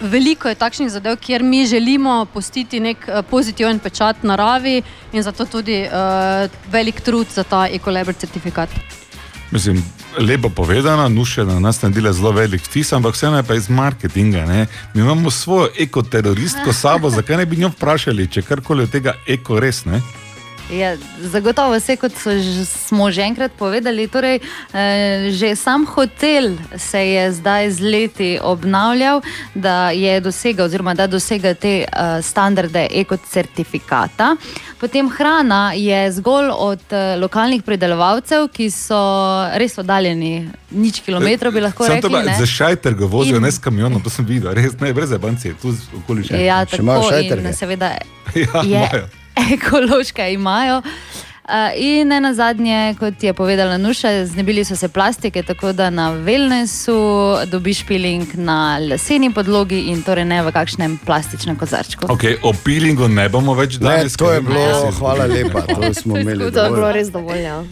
Veliko je takšnih zadev, kjer mi želimo pustiti nek eh, pozitiven pečat naravi in zato tudi uh, velik trud za ta ekolabor certifikat. Mislim, lepo povedano, nuše na nas naredila zelo velik vtis, ampak vseeno je pa iz marketinga. Ne? Mi imamo svojo ekoteroristko sabo, zakaj ne bi njo vprašali, če karkoli od tega eko res ne? Ja, zagotovo se, kot so, že- smo že enkrat povedali, torej, eh, že sam hotel se je zdaj z leti obnavljal, da je dosegel, oziroma da dosega te eh, standarde ekocertifikata. Potem hrana je zgolj od eh, lokalnih pridelovalcev, ki so res oddaljeni nič kilometrov, bi lahko Samo to rekli. Za šajter ga vozijo, In- ne s kamionom, to sem videl, res ne, brez abancije, tu okoli še. Ja, tako in seveda Ja, je imajo. Ekološka imajo. Uh, in ne na zadnje, kot je povedala Nuša, znebili so se plastike, tako da na wellnessu dobiš peeling na leseni podlogi in torej ne v kakšnem plastičnem kozarčku. Okay, o peelingu ne bomo več Ne, danes. to je bilo, hvala lepa, to smo imeli. To je bilo res dovolj. Ja.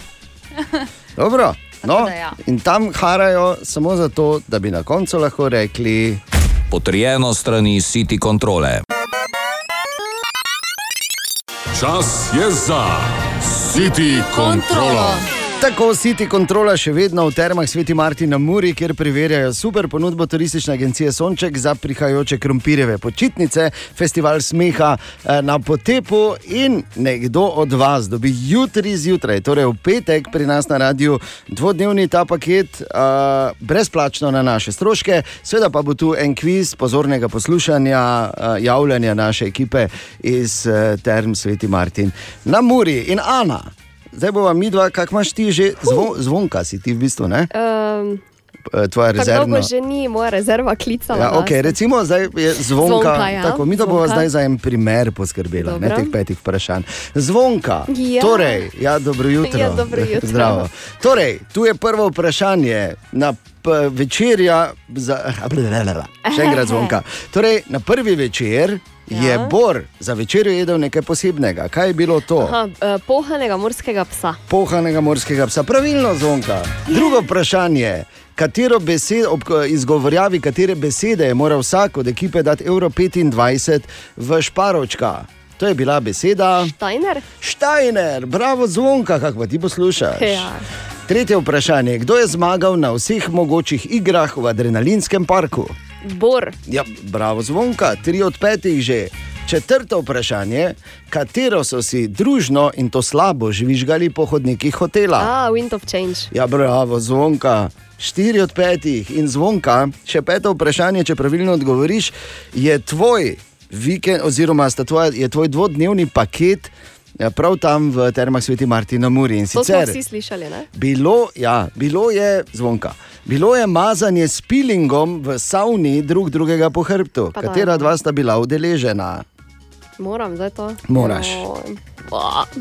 Dobro. No, da ja. in tam harajo samo zato, da bi na koncu lahko rekli: Potrjeno strani City kontrole. Čas je za City kontrolo. Tako City kontrola še vedno v termah Sveti Martin na Muri, kjer preverjajo super ponudbo turistične agencije Sonček za prihajajoče krompirjeve počitnice, festival smeha eh, na potepu in nekdo od vas dobi jutri zjutraj, torej v petek pri nas na radiju, dvodnevni ta paket uh, brezplačno na naše stroške, seveda pa bo tu en kviz pozornega poslušanja, uh, javljanja naše ekipe iz uh, Term Sveti Martin na Muri in Ana. Zdaj bova mi dva, kak imaš ti že, Zvo, zvonka si ti v bistvu, ne? Um, Tvoja Tako rezervna. dolgo že ni moja rezerva klicala. Ja, nas. okay, recimo, zdaj je zvonka. Zvonka, ja, tako, mi bomo zdaj za en primer poskrbeli, ne teh petih vprašanj. Zvonka. Ja. Torej, ja, dobro jutro. Ja, dobro jutro. Zdravo. Torej, tu je prvo vprašanje. Na večerja, za, še enkrat zvonka. Torej, na prvi večer je Ja. Bor za večerjo jedel nekaj posebnega. Kaj je bilo to? Aha, eh, pohanega morskega psa. pohanega morskega psa. Pravilno zvonka. Drugo vprašanje. Katero besedo, ob izgovorjavi katere besede je moral vsak od ekipe dati Euro 25 v Šparočka? To je bila beseda Steiner? Steiner, bravo zvonka, kako pa ti poslušaš. Ja. Tretje vprašanje. Kdo je zmagal na vseh mogočih igrah v adrenalinskem parku? Bor. Ja, bravo zvonka, tri od petih že. Četrto vprašanje, katero so si družno in to slabo žvižgali po hodnikih hotela? Ah, Wind of Change. Ja, bravo, zvonka. Štiri od petih in zvonka. Še peto vprašanje, če pravilno odgovoriš, je tvoj vikend, oziroma sta tvoja, je tvoj dvodnevni paket ja, prav tam v Termah Sveti Martina Muri. In To smo sicer vsi slišali, ne? bilo, ja, bilo je zvonka. Bilo je mazanje s pilingom v savni drug drugega po hrbtu. Pa Katera no. dva sta bila udeležena? Moram zdaj to. Moraš. Ba,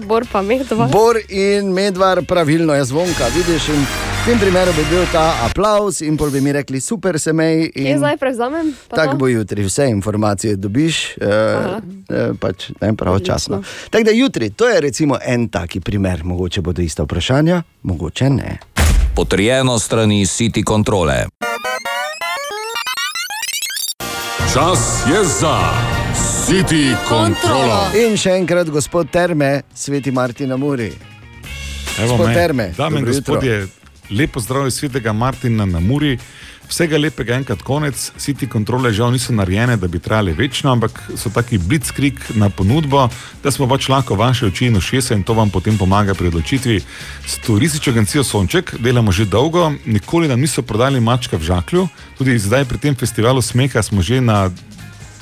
Bor pa med dva. Bor in medvar, pravilno je zvonka, vidiš. In v tem primeru bi bil ta aplaus in pol bi mi rekli, super se mej. Kje In zdaj prevzamem? Tako bo jutri, vse informacije dobiš, eh, eh, pač ne pravočasno. Tako da jutri, to je recimo en taki primer, mogoče bodo ista vprašanja, mogoče ne. Potrjeno strani City kontrole. Čas je za City kontrolo. In še enkrat, gospod Terme, sveti Martin na Muri. Evo Gospod me. Terme, Dame in gospodje, lepo zdrav iz svetega Martina na Muri. Vsega lepega enkrat konec, City kontrole žal niso narejene, da bi trajale večno, ampak so taki blitzkrieg na ponudbo, da smo pač lahko vaše oči in ušesa in to vam potem pomaga pri odločitvi. S turistično agencijo Sonček delamo že dolgo, nikoli nam niso prodali mačka v žaklju, tudi zdaj pri tem festivalu smeha smo že na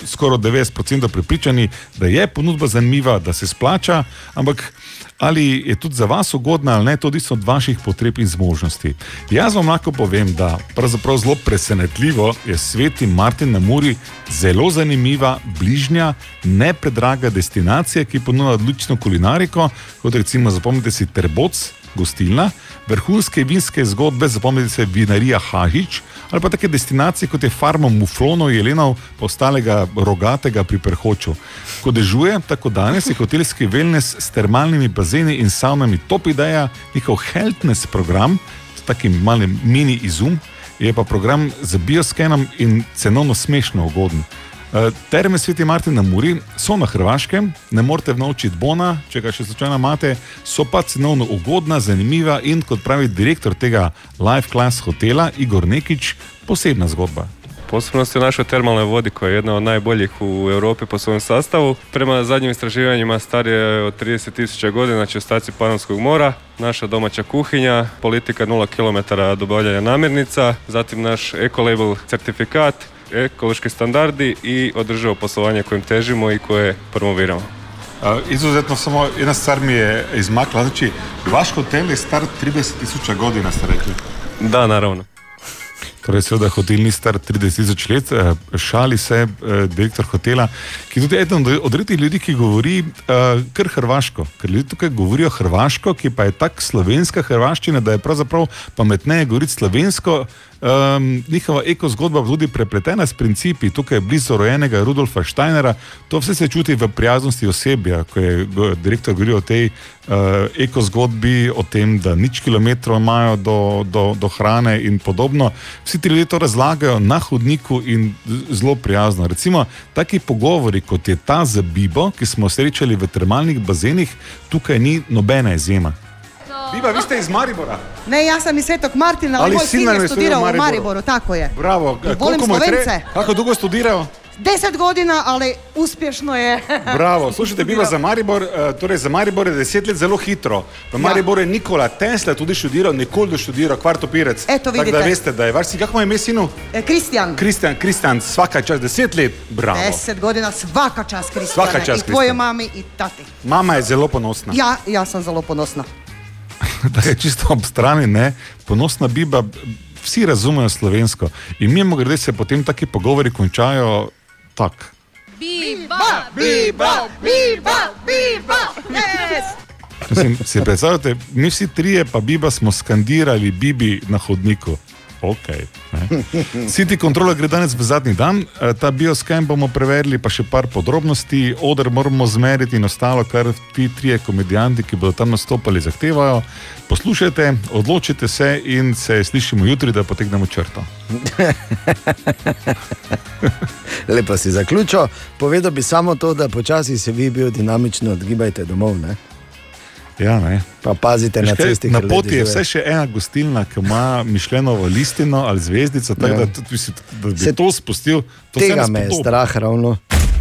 skoraj 90% prepričani, da je ponudba zanimiva, da se splača, ampak ali je tudi za vas ugodna ali ne, to odvisno od vaših potreb in zmožnosti. Jaz vam lahko povem, da pravzaprav zelo presenetljivo je Sveti Martin na Muri zelo zanimiva, bližnja, ne predraga destinacija, ki ponuja odlično kulinariko, kot recimo zapomnite si Terboc, gostilna, vrhunske vinske zgodbe, zapomnite si vinarija Hahič. Ali pa take destinacije kot je farma Muflonov, Jelenov, pa ostalega rogatega pri Perhoču. Ko dežuje, tako danes je hotelski wellness s termalnimi bazeni in savnami top ideja, njihov healthness program, s takim malim mini izum, je pa program z bioskenom in cenovno smešno ugoden. Eh, Terme Sveti Martin na Muri so na Hrvaškem, ne morete vnovčiti Bona, če ga še slučajno imate, so pa cenovno ugodna, zanimiva in kot pravi direktor tega Life Class hotela Igor Nekič, posebna zgodba. Posebnost je naša termalna vodi koja je jedna od najboljih u Europi po svom sastavu. Prema zadnjim istraživanjima star je od 30 tisuća godina čistaci Panonskog mora, naša domaća kuhinja, politika 0 km dobavljanja namirnica, zatim naš eco-label certifikat, ekološki standardi i održivo poslovanje kojim težimo i koje promoviramo. Izuzetno samo jedna stvar mi je izmakla, znači vaš hotel je star 30 tisuća godina, ste rekli. Da, naravno. Torej, seveda, hotel ni star 30 tisoč let, eh, šali se eh, direktor hotela, ki je tudi eden od- od redkih ljudi, ki govori uh, kar hrvaško. Ker ljudje tukaj govorijo hrvaško, ki pa je tako slovenska hrvaščina, da je pravzaprav pametneje govoriti slovensko. Um, njihova ekozgodba pa tudi prepletena s principi, tukaj je blizu rojenega Rudolfa Steinera, to vse se čuti v prijaznosti osebja, ko je direktor govoril o tej uh, ekozgodbi, o tem, da nič kilometrov imajo do, do, do hrane in podobno. Vsi ti ljudje to razlagajo na hodniku in zelo prijazno. Recimo, taki pogovori, kot je ta za Bibo, ki smo srečali v termalnih bazenih, tukaj ni nobena izjema. Biba, vi ste iz Maribora. Ne, ja sam iz Svetog Martina, ali Ali moj sin je studirao u u Mariboru. Mariboru, tako je. Bravo, Volim koliko je tre- Slovence. Kako dugo studirao? Deset godina, ali uspješno je. Bravo, slušajte, biva za Maribor, eh, torej za Maribor je deset let zelo hitro. V Ja. Mariboru je Nikola Tesla tudi študiral, nikoli doštudiral, kvartopirec. Eto, Tako da vidite. veste, da je vaš sin, kako mu je ime sinu? E, Kristjan, Kristjan, Kristjan, svaka čast, deset let, bravo. deset godina, svaka čast Kristjane. Svaka čast, I tvojoj mami i tati. Mama je zelo ponosna. Ja, ja sam zelo ponosna. da je čisto ob strani, ne, ponosna biba, vsi razumejo slovensko. In mimo grede se potem taki pogovori končajo tako. Biba, biba, biba, biba, yes! Mislim, si predstavljate, mi vsi trije, pa biba smo skandirali Bibi na hodniku. Okay, City Controller gre danes v zadnji dan, eh, ta bioskem bomo preverili, pa še par podrobnosti, odr moramo zmeriti in ostalo, kar ti trije komedijanti, ki bodo tam nastopali, zahtevajo. Poslušajte, odločite se in se slišimo jutri, da potegnemo črto. Lepo si zaključil. Povedal bi samo to, da počasi se vi biodinamično odgibajte domov. Ne? Ja, ne. Pa pazite na Veš kaj, cesti. Na poti je vse še ena gostilna, ki ima mišljenovo listino ali zvezdico, tako Ja. da, tudi, da bi Se- to spustil. To Tega me je strah ravno.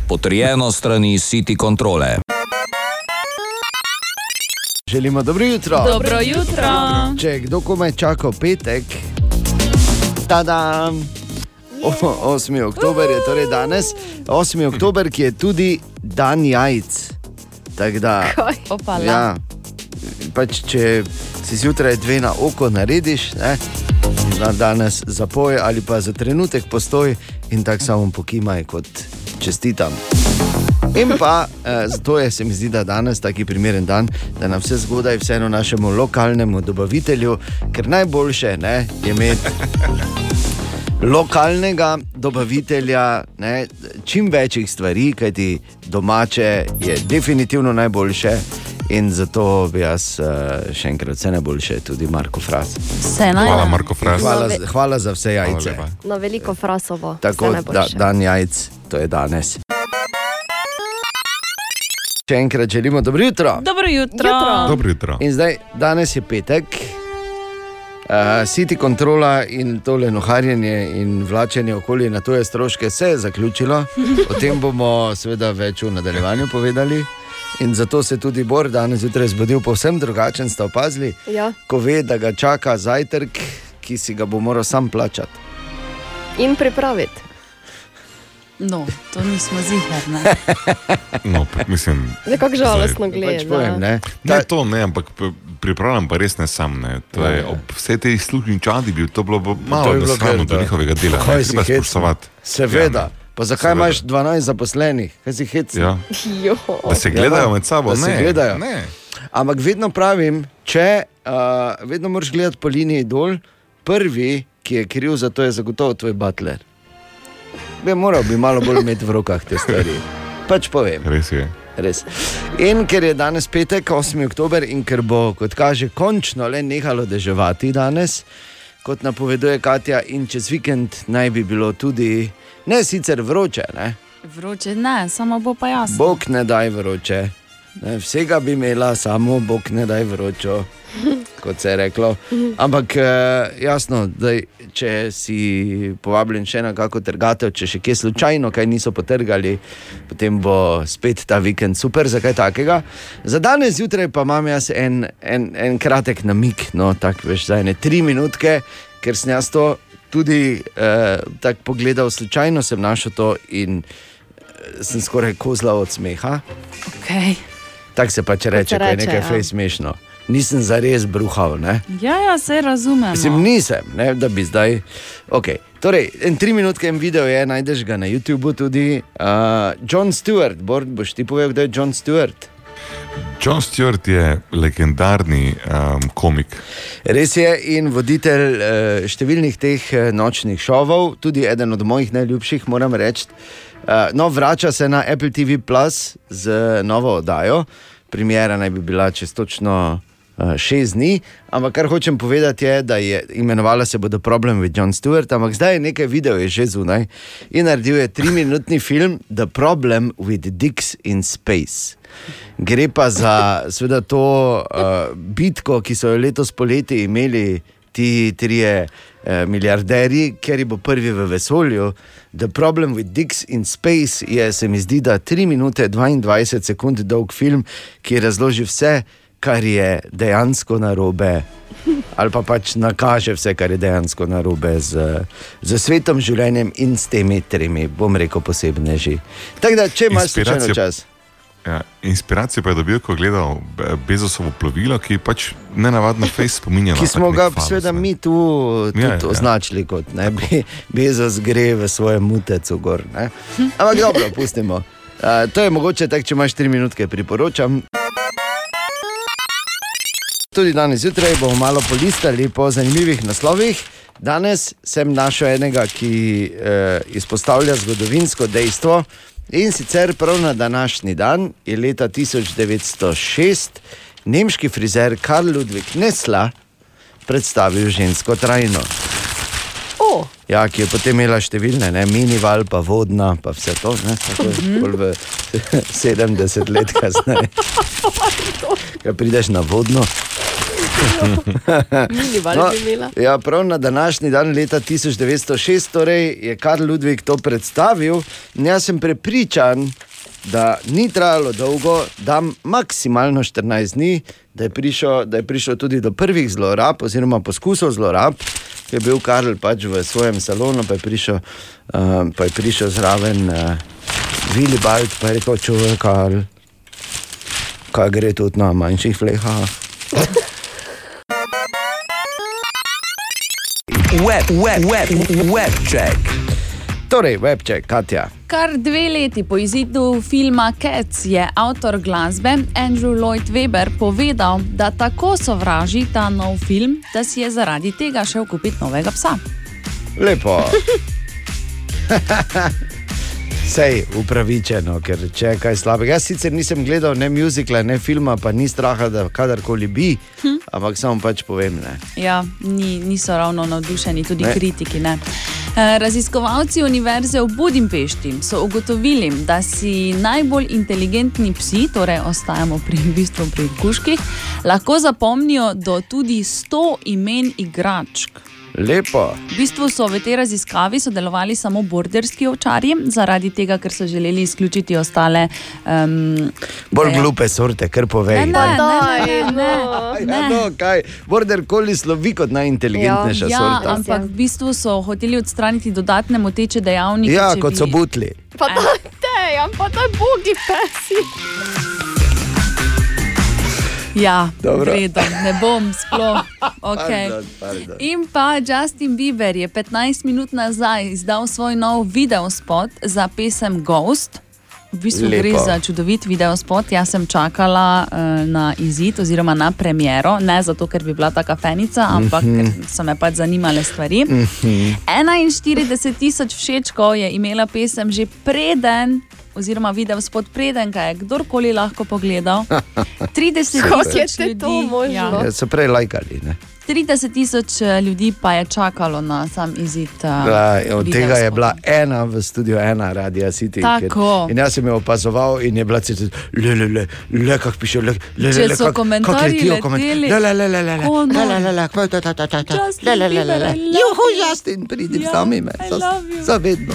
Potrjeno strani City Controle. Želimo dobro jutro. Dobro jutro. Če kdo komaj čakal petek, tada. 8. oktober je torej danes, 8. oktober, ki je tudi dan jajc. Tako da, ja, pač, če si zjutraj dve na oko narediš, ne, dan danes zapoj ali pa za trenutek postoj in tako samo pokimaj kot čestitam. In pa eh, zato je se mi zdi, da danes taki primeren dan, da nam vse zgodaj, vseeno našemu lokalnemu dobavitelju, ker najboljše ne, je imeti lokalnega dobavitelja, ne, čim večjih stvari, kajti domače je definitivno najboljše. In zato bi jaz uh, še enkrat vse najboljše, tudi Marko Fras. Vse najbolje. Hvala, Marko Fras. Hvala, hvala za vse jajce. Na veliko frasovo. Tako da najboljše. dan jajc, to je danes. Še enkrat želimo dobro jutro. Dobro jutro. Dobro jutro. In zdaj, danes je petek, uh, City kontrola in tole noharjenje in vlačenje okoli na tuje stroške se je zaključilo. O tem bomo seveda več v nadaljevanju povedali. In zato se tudi Bor danes zjutraj zbudil povsem drugačen, ste opazili, Ja. ko ve, da ga čaka zajtrk, ki si ga bo moral sam plačati. In pripraviti. No, to nismo. No, mislim, Nekako žalostno zdaj- gleda. Pač povem, ne. Ne, to ne, ampak pripravljam pa res ne sam. Ne. To Ja, je, ja. ob vsej tej služni čadi bi to bilo bo To malo je bilo nesramno kar, do da. njihovega dela. Kaj Ne, si hecen? spoštovati. Seveda. Ja, Pa zakaj Seveda. imaš 12 zaposlenih, kaj si hecen? Ja. Jo. Da se gledajo med sabo, ne, gledajo. ne. Ampak vedno pravim, če uh, vedno moraš gledati po liniji dol, prvi, ki je kriv za to, je zagotovo tvoj butler. Bi moral bi malo bolj imeti v rokah te stvari. Pač povem. Res je. Res. In ker je danes petek, 8. oktober, in ker bo, kot kaže, končno le nehalo deževati danes, kot napoveduje Katja, in čez vikend naj bi bilo tudi, ne sicer vroče, ne? Vroče ne, samo bo pa jasno. Bog ne daj vroče. Ne, vsega bi imela, samo Bog ne daj vročo, kot se je reklo. Ampak eh, jasno, da če si povabljen še na kako trgatev, če še kje slučajno kaj niso potrgali, potem bo spet ta vikend super za kaj takega. Za danes zjutraj pa imam jaz en, en, en kratek namik, no tako veš, za ene tri minutke, ker sem jaz to tudi eh, tako pogledal, slučajno sem našel to in eh, sem skoraj kozla od smeha. Okay. Tako se pač reče, ko je nekaj ja. fej smešno. Nisem zares bruhal, ne? Ja, ja, se razumem. Mislim, nisem, ne, da bi zdaj. Okay. Torej, en tri minutke video je, najdeš ga na YouTubu tudi. Uh, John Stewart, Bord, boš ti povedal, kdo je John Stewart? John Stewart je legendarni um, komik. Res je in voditelj uh, številnih teh eh, nočnih šovov, tudi eden od mojih najljubših, moram reči. Uh, no, vrača se na Apple TV Plus z novo oddajo. Premjera naj bi bila čez točno šest dni, ampak kar hočem povedati je, da je imenovala se bo The Problem with John Stewart, ampak zdaj je nekaj videov je že zunaj in naredil je triminutni film The Problem with Dicks in Space. Gre pa za seveda, to uh, bitko, ki so jo letos poleti imeli ti trije uh, milijarderji, ker bo prvi v vesolju. The problem with Dicks in Space je, se mi zdi, da 3 minute 22 sekund dolg film, ki razloži vse, kar je dejansko narobe. Ali pa pač nakaže vse, kar je dejansko narobe z, z svetom, življenjem in s temi tremi, bom rekel, posebneži. Tako da, če imaš slučajno čas. Ja, inspiracijo pa je dobil, ko je gledal Be- Bezosovo plovilo, ki pač ne navadno face spominja na Ki smo ga, seveda, mi tu tudi Ja, ja, ja. označili kot ne, Be- Bezos gre v svojem mutecu gor. Ne. Ampak dobro, pustimo. Uh, to je mogoče tako, če imaš tri minutke, priporočam. Tudi danes zjutraj bomo malo polistali po zanimivih naslovih. Danes sem našel enega, ki eh, izpostavlja zgodovinsko dejstvo. In sicer prav na današnji dan je leta 1906 nemški frizer Karl Ludwig Nesla predstavil žensko trajno. Ja, ki je potem imela številne, ne, minival, pa vodna, pa vse to, ne, tako bolj v 70 let kasneje. Kaj prideš na vodno? Imela. Ja, prav na današnji dan, leta 1906, torej, je Karl Ludwig to predstavil. Jaz sem prepričan, da ni trajalo dolgo, da maksimalno 14 dni, da je, prišel, da je prišlo tudi do prvih zlorab, oziroma poskusov zlorab. Je bil Karl pač v svojem salonu, pa je prišel, uh, pa je prišel zraven uh, Vili Balt, pa je rekel: Čuvaj, Karl, kaj gre tudi na manjših flehah. Web, web, web, web check. Torej, webček, Katja. Kar dve leti po izidu filma Cats je avtor glasbe Andrew Lloyd Webber povedal, da tako sovraži ta nov film, da si je zaradi tega šel kupiti novega psa. Lepo. Sej upravičeno, ker če je kaj slabega. Jaz sicer nisem gledal ne muzikla, ne filma, pa ni straha, da kadarkoli bi, hm. ampak samo pač povem. Ne. Ja, ni, niso ravno navdušeni, tudi Ne. kritiki. Ne. Eh, Raziskovalci Univerze v Budimpešti so ugotovili, da si najbolj inteligentni psi, torej ostajamo pri, bistvu pri kuških, lahko zapomnijo do tudi 100 imen igračk. Lepo. V bistvu so v tej raziskavi sodelovali samo borderski ovčarji, zaradi tega, ker so želeli izključiti ostale. Um, Bolj glupe sorte, kar povej. Ne, ne, ne, ne, ne, ne. Ja, no, kaj, border collie slovi kot najinteligentnejša ja, sorta. ampak v bistvu so hoteli odstraniti dodatne moteče dejavnike. Ja, kot so bi- butli. Pa to je, pa to je bogi pesi. Ja, redo, ne bom sploh. Okay. Pardon, pardon. In pa Justin Bieber je 15 minut nazaj izdal svoj nov videospot za pesem Ghost. V bistvu Lepo. gre za čudovit videospot. Jaz sem čakala uh, na izid oziroma na premiero, ne zato, ker bi bila taka fenica, ampak Mhm. ker so me pač zanimale stvari. Mhm. 41 tisoč všečkov je imela pesem že preden, oziroma video spod preden, ga je kdorkoli lahko pogledal. 30 Kako tisoč je ljudi, to možno? Ja, Ja, so prej lajkali. Ne? 30 tisoč eh, ljudi pa je čakalo na sam izid. Uh, Ja, od tega je videospota. bila ena v studiu, ena radio City. Tako. Ker, in jaz sem jo opazoval in je bila celo, le, le, le, le, kako piše, le, le, le, so kak- kak komentarji letijo leteli, komentarji. Le, le, le, le, le, le, ko le, le, nor. le, le, kva- ta, ta, ta, ta, ta. Justin Le, le, le, le, Bieber, le. I love Juhu, you. Justin, pridi, Ja, vzami me. I za- love you. Za vedno.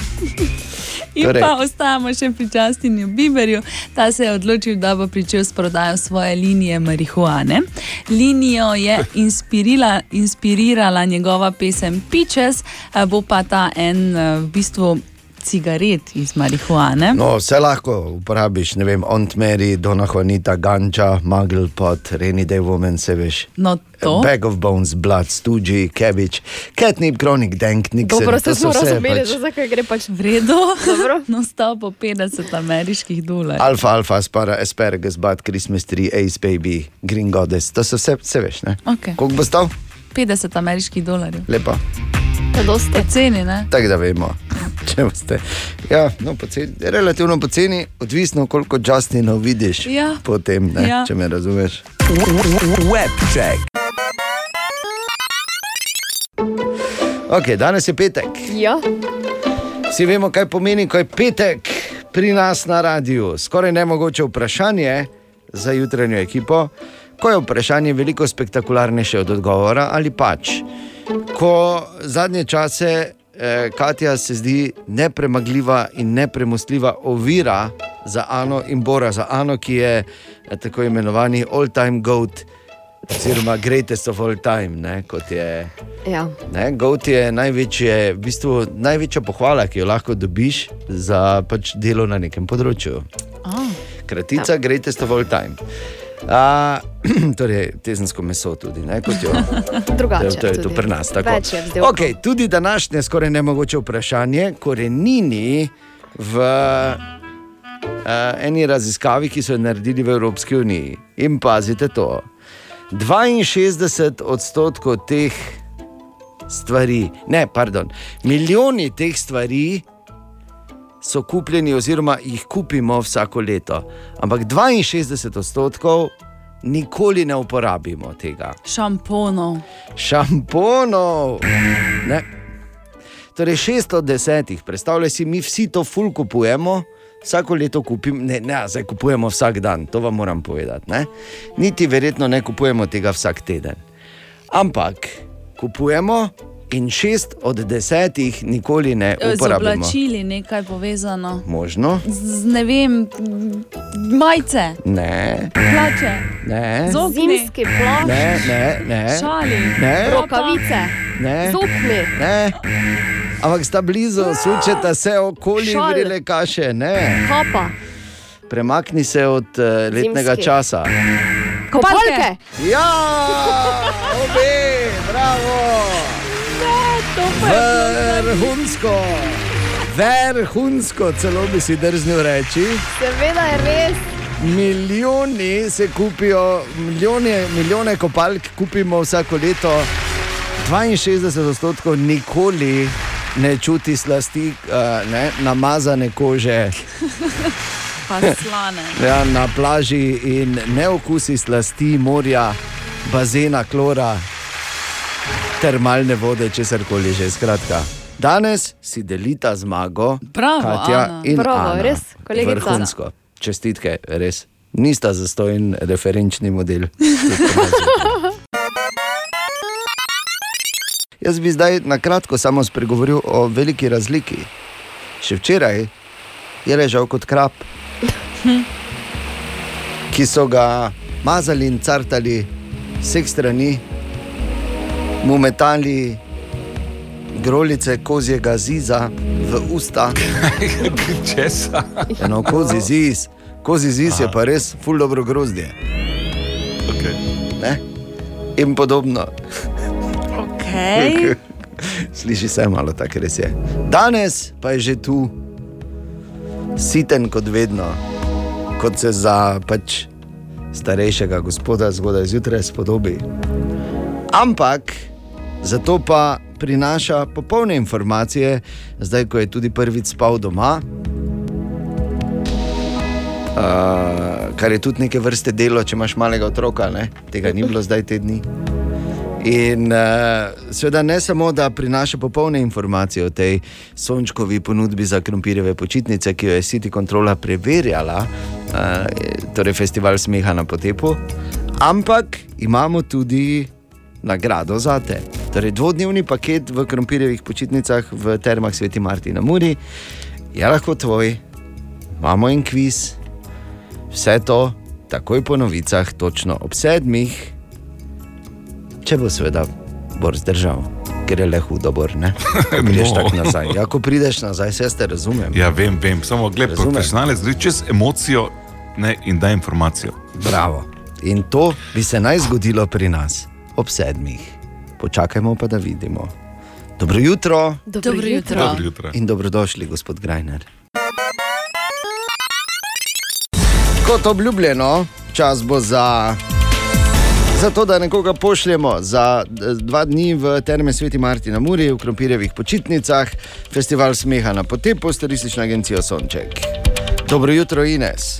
In Torej. pa ostajamo še pri Justinu Bieberju. Ta se je odločil, da bo pričel s prodajo svoje linije marihuane. Linijo je inspirila, inspirirala njegova pesem Peaches, eh, bo pa ta en eh, v bistvu cigaret iz marihuane. No, vse lahko uporabiš, ne vem, Aunt Mary, Dona Juanita, Ganča, Muggle Pot, Rainy Day Woman, se veš. No, to. Bag of Bones, Blood, Stooge, Cabbage, Catnip, Chronic, Dank, Nixon. Dobro, se smo razumeli, pač- zakaj gre pač v redu. no, stal po 50 ameriških dolarjev. Alfa, alfa, aspara, asparagus, bud, Christmas tree, ace baby, green goddess, to so vse, vse veš, ne? Okay. Koliko bo stal? 50 ameriških dolarjev. Lepo. Ne? Tako da vemo. Če boste. Ja, no, poceni, relativno poceni, odvisno koliko Justinov vidiš. Ja. Potem, ne, Ja. če me razumeš. Webcheck. Okay, danes je petek. Ja. Vsi vemo, kaj pomeni, ko je petek pri nas na radiju. Skoraj nemogoče vprašanje za jutranjo ekipo, ko je vprašanje veliko spektakularnejše od odgovora ali pač. Ko zadnje čase eh, Katja se zdi nepremagljiva in nepremostljiva ovira za Ano in Bora, za Ano, ki je eh, tako imenovani all-time goat, oziroma greatest of all time, ne, kot je. Ja. Ne, Goat je največje, v bistvu, največja pohvala, ki jo lahko dobiš za pač delo na nekem področju. Oh. Kratica, ja. greatest of all time. A, torej, tezensko meso tudi, ne, kot jo. Drugače To, to je to tudi. pri nas. tako. Okay, tudi današnje skoraj nemogoče vprašanje, korenini v uh, eni raziskavi, ki so jo naredili v Evropski uniji. In pazite to. 62 odstotkov teh stvari, ne, pardon, milijoni teh stvari so kupljeni, oziroma jih kupimo vsako leto. Ampak 62 odstotkov nikoli ne uporabimo tega. Šamponov. Šamponov. Ne. Torej, 6 od 10, predstavljaj si, mi vsi to ful kupujemo. Vsako leto kupimo, ne, ne, zdaj kupujemo vsak dan, to vam moram povedati. Ne? Niti verjetno ne kupujemo tega vsak teden. Ampak kupujemo in šest od desetih nikoli ne Z uporabimo. oblačili nekaj povezano. Možno? Z, ne vem, majice, Ne. plače, Ne. zobni, Zimski plašč. Ne, ne, ne. šali, Ne. Rokavice. Ne. Zupni. Ne. Ampak sta blizu, sučeta se okoli Šal. vrele kaše. Ne. Kapa. Premakni se od uh, letnega Zimski. časa. Kopalke. Ja, obe, bravo. Vrhunsko. Vrhunsko, celo bi si drznil reči. Seveda je res. Milijoni se kupijo, milijone, milijone kopalk kupimo vsako leto, 62 odstotkov nikoli ne čuti slasti, uh, ne, namazane kože pa slane. ja, na plaži in ne okusi slasti morja, bazena, klora, termalne vode, česar koli že. Skratka. Danes si delita zmago, Bravo, Katja Ana. in Bravo, Ana. res, kolegica. Vrhunsko. Čestitke, res. Nista zastojen referenčni model. Jaz bi zdaj na kratko samo spregovoril o veliki razliki. Še včeraj je ležal kot krab, ki so ga mazali in cartali z vseh strani, mu metali grolice kozjega ziza v usta. Česa? Eno kozi ziz, kozi ziz je pa res ful dobro grozdje. Okay. Ne? In podobno. Okay. Sliši se malo tako, res je. Danes pa je že tu, siten kot vedno, kot se za pač starejšega gospoda zgodaj zjutraj spodobi. Ampak zato pa prinaša popolne informacije, zdaj ko je tudi prvič spal doma. Uh, kar je tudi neke vrste delo, če imaš malega otroka, ne? tega ni bilo zdaj te dni. In uh, seveda ne samo, da prinaša popolne informacije o tej sončkovi ponudbi za krompirjeve počitnice, ki jo je City Controla preverjala, uh, torej festival smeha na potepu, ampak imamo tudi nagrado za te. Torej, dvodnevni paket v krompirjevih počitnicah v Termah Sveti Martin na Muri je lahko tvoj, imamo en kviz, vse to takoj po novicah, točno ob sedmih, če bo seveda bor zdržal. Ker je le hudo, ne? Ko Prideš No. tako nazaj. Ja, ko prideš nazaj, se jaz te razumem. Ja, vem, vem. Samo gled, Razumem. profesionalec gre čez emocijo ne, in da informacijo. Bravo. In to bi se naj zgodilo pri nas ob sedmih. Počakajmo pa, da vidimo. Dobro jutro. Dobro Dobro jutro. jutro. Dobro jutro. In dobrodošli, gospod Grajner. Kot obljubljeno, čas bo za, za to, da nekoga pošljemo za eh, dva dni v Terme Sveti Martina Muri, v Krompirjevih počitnicah, festival smeha na potepu, staristična agencija Sonček. Dobro jutro, Ines.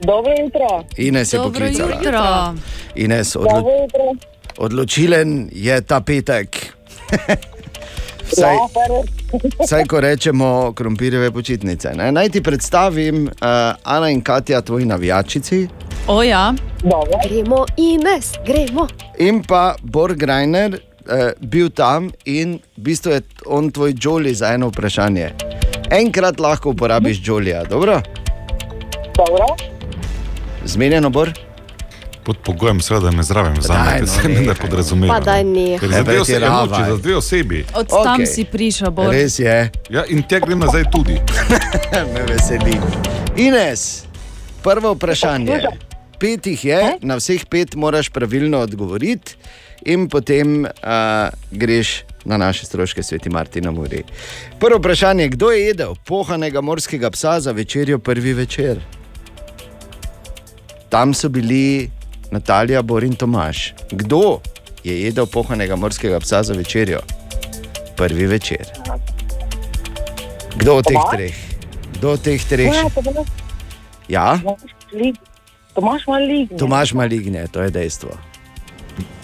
Dobro jutro. Ines je Dobro poklicala. jutro. Ines, odlo Dobro jutro. odločilen je ta petek. Vsaj, Ja. Vsaj, ko rečemo krompirjeve počitnice. Ne? Naj ti predstavim, uh, Ana in Katja, tvoji navijačici, O ja. Gremo, Ines, gremo. in pa Bor Grajner, uh, bil tam in v bistvu je on tvoj Jolly za eno vprašanje. Enkrat lahko uporabiš Jolija, dobro? Dobro. Zmenjeno, Bor? Pod pogojem, seveda, da me zraven Daj, vzamete, no, se ne nehaj. podrazumeva. Pa daj nehaj. Ker za dve, osebi, emoči, za dve osebi. Od tam Okej. si prišel, Bor. Res je. Ja, in tja grem nazaj tudi. Me veseli. Ines, prvo vprašanje. Pet jih je, na vseh pet moraš pravilno odgovoriti, in potem uh, greš na naše stroške, sveti Martin, na Muri. Prvo vprašanje, kdo je jedel pohanega morskega psa za večerjo prvi večer? Tam so bili Natalija, Bor in Tomaš. Kdo je jedel pohanega morskega psa za večerjo prvi večer? Kdo od teh treh? Kdo od teh treh? Ja, Ja, Tomaš Maligne. Tomaš maligne, to je dejstvo.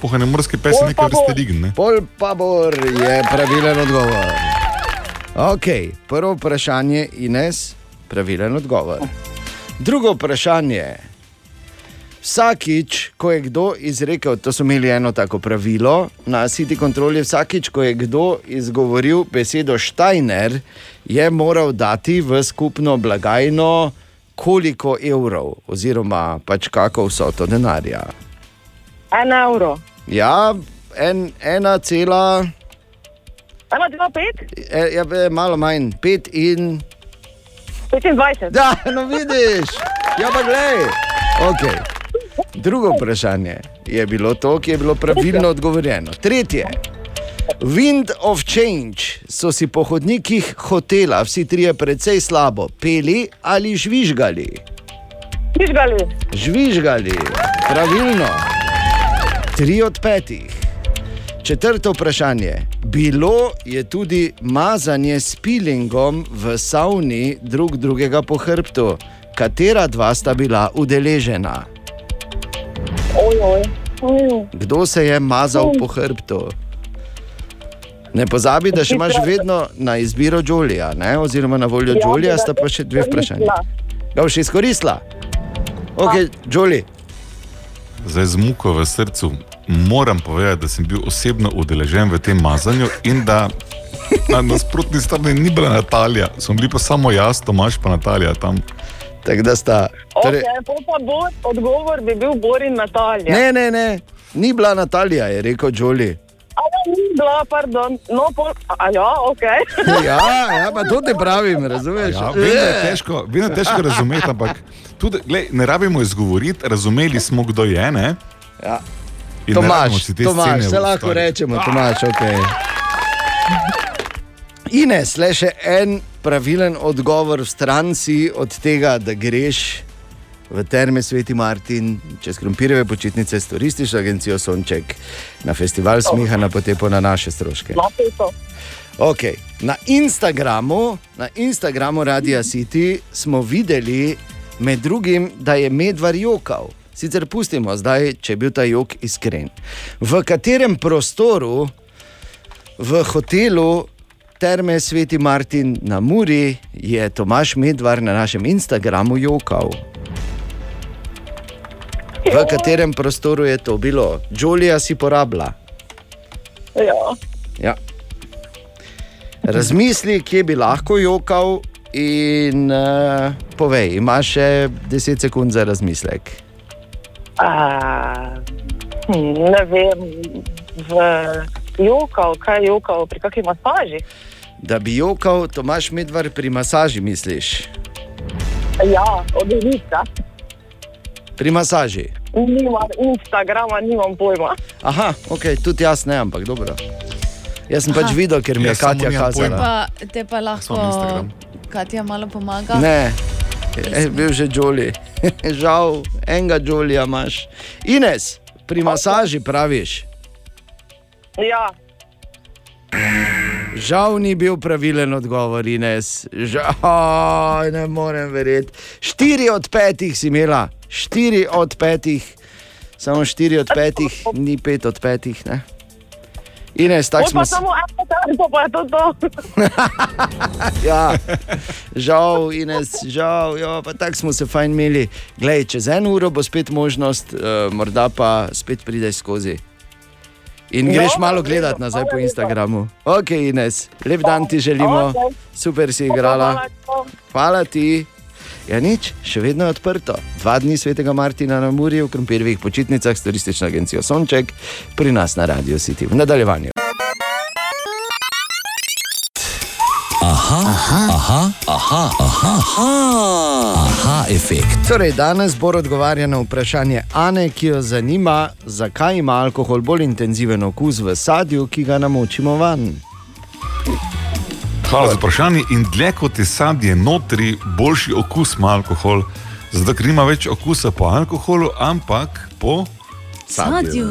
Pohane morski pes je nekaj vrste ligne. Pol pa bor je pravilen odgovor. Ok, prvo vprašanje, Ines, pravilen odgovor. Drugo vprašanje. Vsakič, ko je kdo izrekel, to so imeli eno tako pravilo na City Control, vsakič, ko je kdo izgovoril besedo Steiner, je moral dati v skupno blagajno koliko evrov, oziroma pač kako vsoto denarja. En evro. Ja, en, ena cela, Ena, dva, pet? e, ja, e, malo manj, pet in. 25. Da, no vidiš, ja pa glej. Okay. Drugo vprašanje je bilo to, ki je bilo pravilno odgovorjeno. Tretje. Wind of Change so si po hodnikih hotela, vsi trije precej slabo, peli ali žvižgali. Žvižgali. Žvižgali, pravilno. Tri od petih. Četrto vprašanje. Bilo je tudi mazanje s pilingom v savni drug drugega po hrbtu. Katera dva sta bila udeležena? Ojoj. Ojoj. Kdo se je mazal po hrbtu? Ne pozabi, da še imaš vedno na izbiro Jolija, ne? oziroma na voljo Ja, ga sta pa še dve vprašanje. Ga boš izkoristila? Ok, Joli. Zdaj z muko v srcu moram povedati, da sem bil osebno udeležen v tem mazanju in da na nasprotni strani ni bila Natalija, smo bili pa samo jaz, Tomaš pa Natalija tam. Tako da sta. Okay, pol pa bo, odgovor bi bil Borin Natalija. Ne, ne, ne, ni bila Natalija, je rekel Joli. A ni bila, pardon. No, pol, a ja, ok. Ja, ja, pa to te pravim, razumeš? Ja, vem, da je težko, vem, da je težko razumeti, ampak tudi, glej, ne rabimo izgovoriti, razumeli smo, kdo je. Ne? Ja. In Tomaš, Tomaš, se lahko rečemo, Tomaš, ok. Ines, le še en pravilen odgovor v stran si od tega, da greš v terme Sveti Martin, čez krompirjeve počitnice s turistično agencijo Sonček na festival smeha na potepo na naše stroške. Okay. Na Instagramu, na Instagramu Radia City smo videli med drugim, da je medvar jokal. Sicer pustimo zdaj, če je bil ta jok iskren. V katerem prostoru v hotelu Terme Sveti Martin na Muri je Tomaš Medvar na našem Instagramu jokal? V katerem prostoru je to bilo? Julija si porabila. Ja. Ja. Razmisli, kje bi lahko jokal, in uh, povej, imaš še 10 sekund za razmislek. A, ne vem, v jokal, kaj je jokal, pri kakšni masaži. Da bi jokal, Tomaš Medvar pri masaži, misliš? Ja, od Rita. Pri masaži. Nimam Instagrama, nimam pojma. Aha, ok, tudi jaz ne, ampak dobro. Jaz sem pač Aha. videl, ker mi je samo Katja kazala. pa, te pa lahko. Katja malo pomaga. Ne, je bil že Joli. Žal, enega Jolija imaš. Ines, pri masaži praviš. Ja, Žal ni bil pravilen odgovor, Ines. Žal, ne morem verjeti. Štiri od petih si imela, štiri od petih, samo štiri od petih, ni pet od petih. Ne? Ines, tako smo samo eno karto, pa to to. Ja, žal, Ines, žal, jo, pa tako smo se fajn imeli. Glej, čez eno uro bo spet možnost, uh, morda pa spet prideš skozi. In Ja, greš malo gledati nazaj po. Instagramu. Ok, Ines, lep dan ti želimo, super si igrala. Hvala ti. Ja, nič, še vedno je odprto. Dva dni svetega Martina na Muri v krompirjevih počitnicah s turistično agencijo Sonček, pri nas na Radio City. V nadaljevanju. Aha, aha, aha, aha, aha, aha, aha efekt. Torej, danes bo odgovarjal na vprašanje Ane, ki jo zanima, zakaj ima alkohol bolj intenziven okus v sadju, ki ga namočimo van. Hvala za vprašanje. In dlje kot je sadje notri, boljši okus ima alkohol. Zato, ker nima več okusa po alkoholu, ampak po Sadju.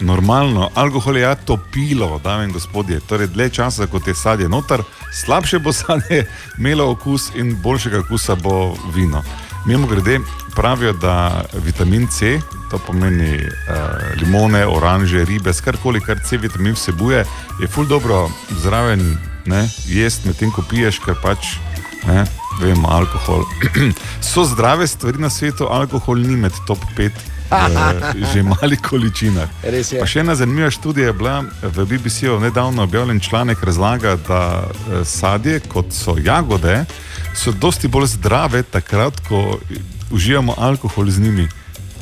Normalno, alkohol je ja topilo, dame in gospodje. Torej, dlje časa, kot je sadje noter, slabše bo sadje imelo okus in boljšega okusa bo vino. Mimo grede pravijo, da vitamin C, to pomeni uh, limone, oranže, ribe, skarkoli, kar C vitamin vsebuje, je ful dobro zraven ne, jesti, medtem ko piješ, ker pač. Ne, Vemo, alkohol. so zdrave stvari na svetu, alkohol ni med top 5 v že malih količinah. Pa še ena zanimiva študija je bila v BBC-u nedavno objavljen članek, razlaga, da eh, sadje, kot so jagode, so dosti bolj zdrave takrat, ko uživamo alkohol z njimi.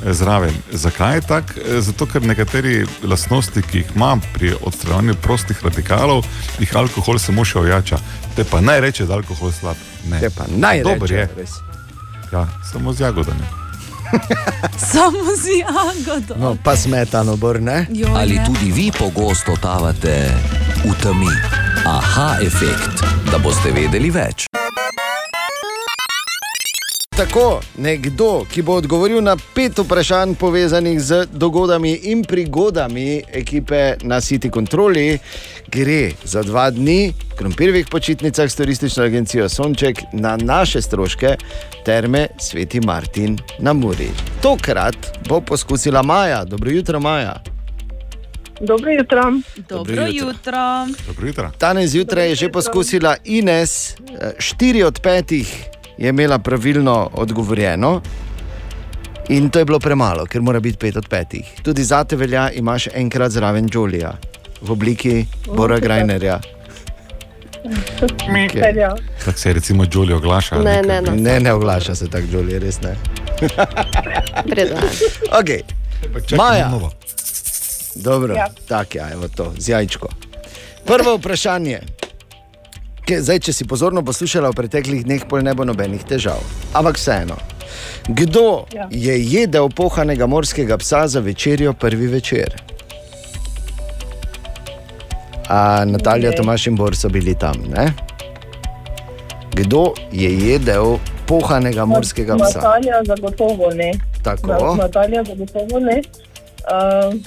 eh, Zraven. Zakaj je tako? Eh, Zato, ker nekateri lastnosti, ki jih ima pri odstranjevanju prostih radikalov, jih alkohol samo še ojača. Te pa naj reče, da je alkohol slab. Ne. Te pa naj Dober reče, je. res. Ja, samo z jagodami. Samo z jagodo. No, pa smetano, bor, ne? Joj, Ali tudi vi pogosto tavate v temi? Aha efekt, da boste vedeli več. Tako, nekdo, ki bo odgovoril na pet vprašanj povezanih z dogodami in prigodami ekipe na City Controli, gre za dva dni v krompirjevih počitnicah s turistično agencijo Sonček na naše stroške terme Sveti Martin na Muri. Tokrat bo poskusila Maja. Dobro jutro, Maja. Dobro jutro. Dobro jutro. Dobro jutro. Danes zjutraj je že poskusila Ines, eh, štiri od petih je imela pravilno odgovorjeno. In to je bilo premalo, ker mora biti pet od petih. Tudi za te velja, imaš enkrat zraven Julija v obliki Bora. Grajnerja. Velja. Tako se recimo Jolly oglaša. ali Ne, ne, ne. Ne, ne oglaša se tako Julij, res ne. Okay. Maja. Dobro, Ja. ja. tako je, evo to, z jajčko. Prvo vprašanje. Ke, zdaj, če si pozorno poslušala v preteklih dneh, pol ne bo nobenih težav. Ampak vseeno. Kdo Ja. je jedel pohanega morskega psa za večerjo prvi večer? A Natalija, Ne. Tomaš in Bor so bili tam. Ne? Kdo je jedel pohanega morskega psa? Natalija zagotovo ne. Tako. Na- Natalija zagotovo ne. Uh,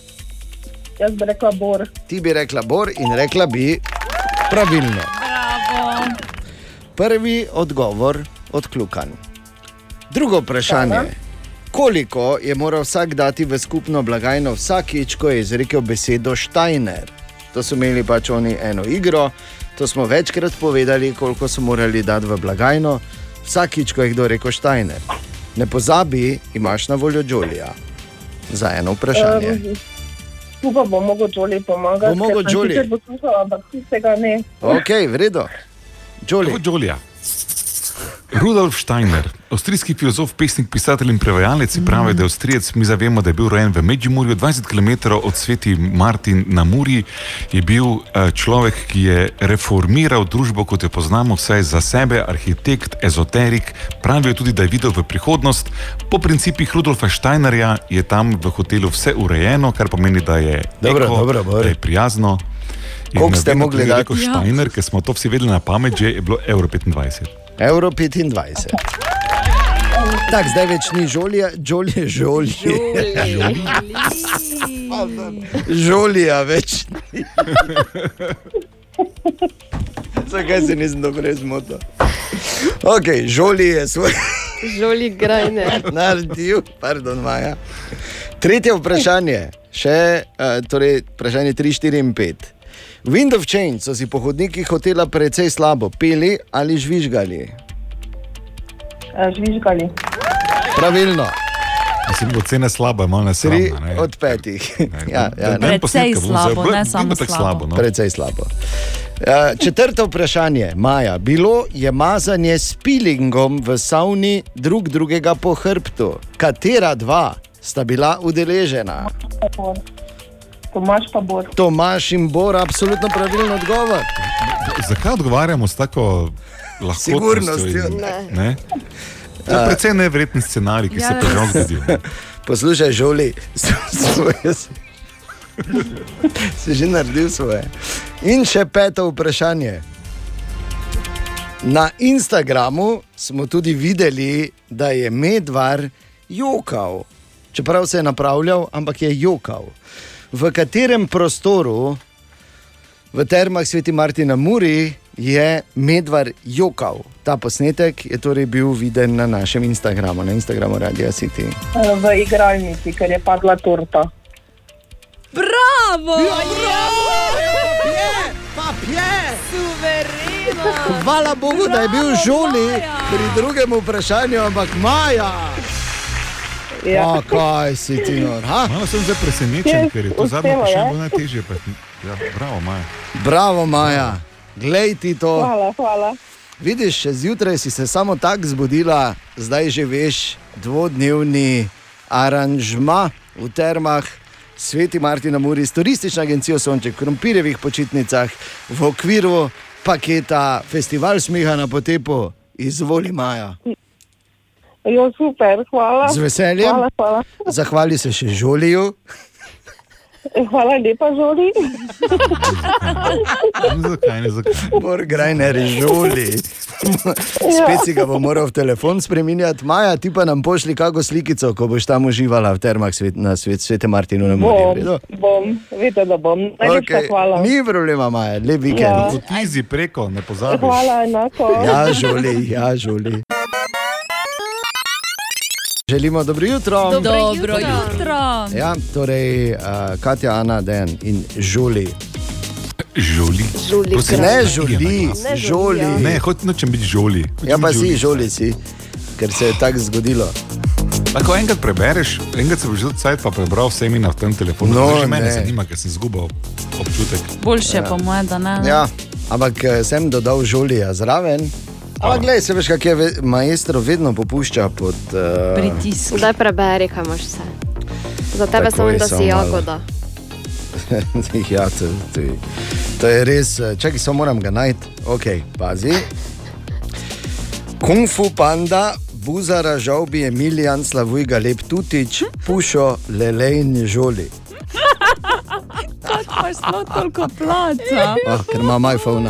jaz bi rekla Bor. Ti bi rekla Bor in rekla bi pravilno. Prvi odgovor odkljukan. Drugo vprašanje. Koliko je moral vsak dati v skupno blagajno vsakič, ko je izrekel besedo Steiner? To so imeli pač oni eno igro, to smo večkrat povedali, koliko so morali dati v blagajno, vsakič, ko je kdo rekel Steiner. Ne pozabi, imaš na voljo Julija za eno vprašanje. Um, tu pa bo mogel Joli pomagati. Bo mogel poslušala, ampak tistega ne. Ok, v redu. Jolly. Jolija. Rudolf Steiner, avstrijski filozof, pesnik, pisatelj in prevajalec, mm. pravi, da je avstrijec. Mi zavemo, da je bil rojen v Medžimurju, 20 km od sveti Martin na Muri. Je bil eh, človek, ki je reformiral družbo, kot jo poznamo, vse za sebe, arhitekt, ezoterik. Pravijo tudi, da je videl v prihodnost. Po principih Rudolfa Steinerja je tam v hotelu vse urejeno, kar pomeni, da je, Dobro, eko, dobro, Bor. da je prijazno. Koliko ste mogli je rekel dati? Ja. Steiner, ker smo to vsi vedeli na pamet, že je bilo evro 25. Euro 25. Tako, zdaj več ni žolja, žolje, žolje. Žolja več ni. Zakaj se nisem dobro zmotil? Ok, žolji je svoj. Žoli grajne. Naredil, pardon, Maja. Tretje vprašanje, še uh, torej, vprašanje 3, 4 in 5. Wind of Change so si po hodnikih hotela precej slabo peli ali žvižgali. Uh, žvižgali. Pravilno. Mislim, da cena slaba, malo ne Tri ne. od petih. ja, ja, daj posnetka, bom zdaj- bom- bom tako slabo. no. Precej slabo. Uh, četrto vprašanje, Maja. Bilo je mazanje s pilingom v savni drug drugega po hrbtu. Katera dva sta bila udeležena? Tomaš pa Bor. Tomaš in Bor, absolutno pravilen odgovor. Zakaj odgovarjamo s tako lahkotnostjo? Sigurnostjo. in- Ne. Ne? To je precej nevreten scenarij, ki Ja, se že zgodil. Poslušaj, žoli, svoje. si- Si že naredil svoje. In še peto vprašanje. Na Instagramu smo tudi videli, da je medvar jokal. Čeprav se je napravljal, ampak je jokal. V katerem prostoru v termah Sveti Martina Muri je medvar jokal? Ta posnetek je torej bil viden na našem Instagramu, na Instagramu Radia City. V igralnici, ker je padla torta. Bravo! Ja, Papje! Suvereno! Hvala Bogu, da je bil žoli pri drugem vprašanju, ampak Maja. Ja. A, kaj si ti nor? ha? Malo sem zdaj presenečen, ker je to zadnje vprašanje ja? bilo najtežje. Pa, ja, bravo, Maja. Bravo, Maja. Glej ti to. Hvala, hvala. Vidiš, zjutraj si se samo tako zbudila, zdaj že veš dvodnevni aranžma v termah. Sveti Martin Muri s turistično agencijo Sonček Krompirjevih počitnicah v okviru paketa Festival smeha na potepu. Izvoli Maja. Jo, super, hvala. Z veseljem. Hvala, hvala. Zahvali se še Žoliju. hvala lepa, Žoli. Zakaj ne zakaj? Mor Grajner, Žoli. Spet si ga bo moral v telefon spremenjati. Maja, ti pa nam pošli kako slikico, ko boš tam uživala v termah svet, na svet, svete Martinu na morju. Bom, bom, vidite, da bom. Najlepša Okay. hvala. Ni problema, Maja, lep Ja. vikend. Potizi preko, ne pozabi. Hvala, enako. Ja, žoli, ja, žoli. Želimo dobro jutro. Dobro jutro. Ja, torej, uh, Katja, Ana, Den in Žuli. Žoli. Žuli Prosim, ne žuli, Ne žoli. žuli, ja. Ne, hoč nočem biti žoli. Ja, pa si žoli si, ker se je tako zgodilo. Lahko enkrat prebereš, enkrat se boš že cajt pa prebral vse imena v tem telefonu. No, No, že mene ne. zanima, ker sem zgubil občutek. Boljše ja. po mojem, da ne. Ja, ampak eh, sem dodal žolija zraven. Ampak, gledaj, se veš, kak je ve- maestro vedno popušča pod uh, pritisk. Daj preberi, kaj imaš vse. Za tebe Takoj, samo, da si jagoda. ja, to, to, to je res, eh, čakaj, samo moram ga najti. Ok, pazi. Kung fu panda, buzara žalbi Emilijan, slavuj ga lep tutič, pušo lelejn žoli. Kako imaš sploh toliko placa? Ah, ker ima iPhone.